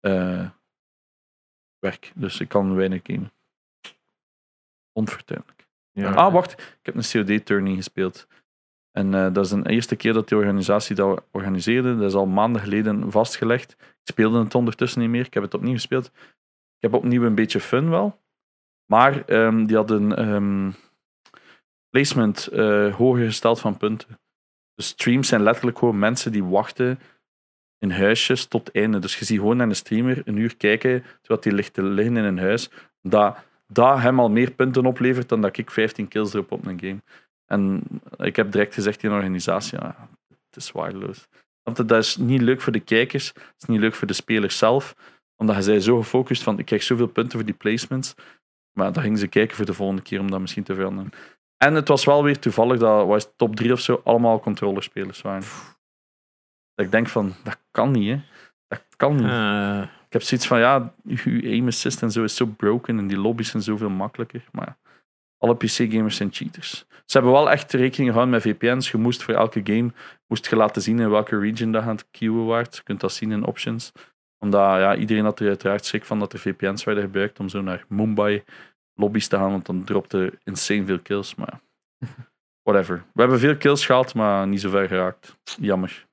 eh, werk, dus ik kan weinig gamen. Onfortuinlijk. Ja. Ah, wacht. Ik heb een COD-tourney gespeeld. En eh, dat is de eerste keer dat die organisatie dat organiseerde. Dat is al maanden geleden vastgelegd. Ik speelde het ondertussen niet meer. Ik heb het opnieuw gespeeld. Ik heb opnieuw een beetje fun wel. Maar ehm, die hadden ehm, placement eh, hoger gesteld van punten. De streams zijn letterlijk gewoon mensen die wachten in huisjes tot einde. Dus je ziet gewoon naar een streamer een uur kijken terwijl die ligt te liggen in een huis. Dat, dat hem al meer punten oplevert dan dat ik 15 kills erop op een game. En ik heb direct gezegd in de organisatie, ja, het is waardeloos. Want dat is niet leuk voor de kijkers, het is niet leuk voor de spelers zelf, omdat je zij zo gefocust van, ik krijg zoveel punten voor die placements, maar dan gingen ze kijken voor de volgende keer om dat misschien te veranderen. En het was wel weer toevallig dat was top 3 of zo allemaal controllerspelers waren. Dat ik denk van, dat kan niet, hè. Dat kan niet. Eh, Ik heb zoiets van, ja, uw aim assist en zo is zo broken en die lobby's zijn zoveel makkelijker. Maar ja, alle PC-gamers zijn cheaters. Ze hebben wel echt rekening gehouden met VPN's. Je moest voor elke game moest je laten zien in welke region dat je aan het queuen waart. Je kunt dat zien in options. Omdat ja, iedereen had er uiteraard schrik van dat er VPN's werden gebruikt om zo naar Mumbai lobby's te gaan, want dan dropte insane veel kills. Maar [laughs] whatever. We hebben veel kills gehaald, maar niet zo ver geraakt. Jammer.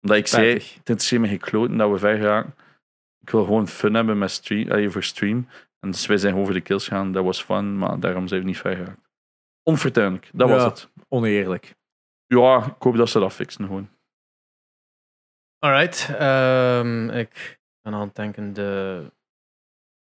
Omdat ik zei, het interesseert me geen kloten dat we ver geraken. Ik wil gewoon fun hebben met stream, voor stream. En dus wij zijn voor de kills gaan. Dat was fun, maar daarom zijn we niet ver geraakt. Onfortuinlijk, dat was Ja. het. Oneerlijk. Ja, ik hoop dat ze dat fixen gewoon. Alright. ehm, ik ben aan het denken, de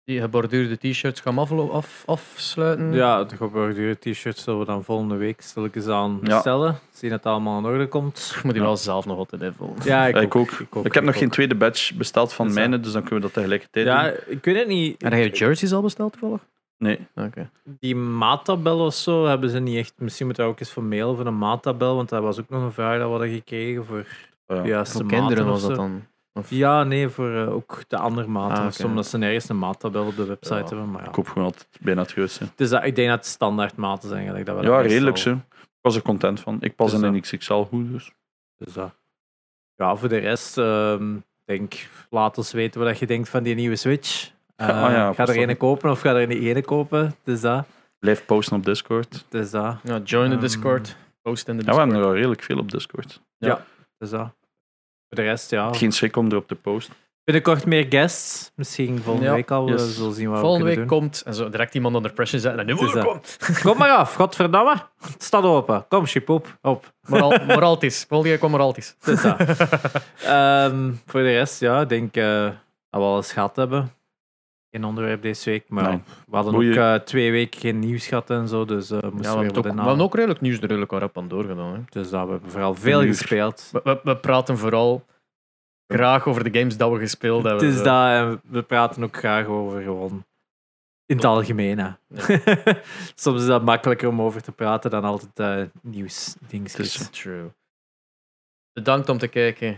die geborduurde t-shirts gaan we af, afsluiten. Ja, de geborduurde t-shirts zullen we dan volgende week stilletjes aan Ja. stellen. Zien dat het allemaal in orde komt. Ik moet die Ja. wel zelf nog altijd invullen. Ja, ik, Ik ook. Ik, ook, Ik heb nog ook. geen tweede badge besteld van dat- mijne, dus dan kunnen we dat tegelijkertijd Ja, doen. ik weet het niet. En heb je jerseys al besteld toevallig? Nee. Oké. Die maattabel of zo hebben ze niet echt. Misschien moet daar ook eens voor mailen voor een maattabel, want dat was ook nog een vraag dat we hadden gekregen voor Ja. de juiste Voor maten kinderen was dat dan? Of- Ja, nee, voor eh, ook de andere maten. Ah, omdat ze nergens een maattabel op de website Ja, hebben. Maar ja. Ik koop gewoon altijd bijna het grootste. Dus dat, ik denk dat het standaard maten zijn. Gelijk, dat we dat Ja, redelijk zo. Ik was er content van. Ik pas Dus in een XXL goed, dus. Dus dat. Ja, voor de rest, ehm, denk, laat ons weten wat je denkt van die nieuwe Switch. [laughs] Eh, Ah ja, ga er een op. kopen of ga er niet ene kopen? Dus dat. Blijf posten op Discord. Dus dat. Ja, join de Ehm, Discord. Post in de Ja, we Discord. hebben er al redelijk veel op Discord. Dus dat. Voor de rest, ja. Geen schrik om erop te posten. Binnenkort meer guests. Misschien volgende Ja, week al. yes. We zullen zien wat Volgende we week kunnen komt en zo direct iemand onder pressure zetten. En nu is kom. doen. [laughs] Kom maar af, godverdamme. Het staat open. Kom, chipoep. Op. [laughs] Moral, moraltis. Volgende keer komt moraltis. Dus dat. [laughs] Ehm, voor de rest, ja, ik denk eh, dat we alles gehad hebben. Geen onderwerp deze week, maar Nee. we hadden Boeien. ook eh, twee weken geen nieuws gehad en zo, dus eh moesten Ja, we, ook, we hebben ook redelijk nieuws er redelijk rap aan doorgedaan. Hè. Dus dat we hebben vooral veel gespeeld. We, we, we praten vooral graag over de games dat we gespeeld hebben. Het is dat, en we praten ook graag over gewoon in het algemeen. [laughs] Soms is dat makkelijker om over te praten dan altijd eh nieuws dingetjes. True. Bedankt om te kijken.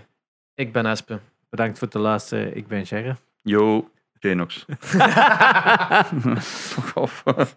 Ik ben Espe. Bedankt voor het luisteren. Ik ben Gerre. Yo, Off. [laughs] [laughs] [laughs]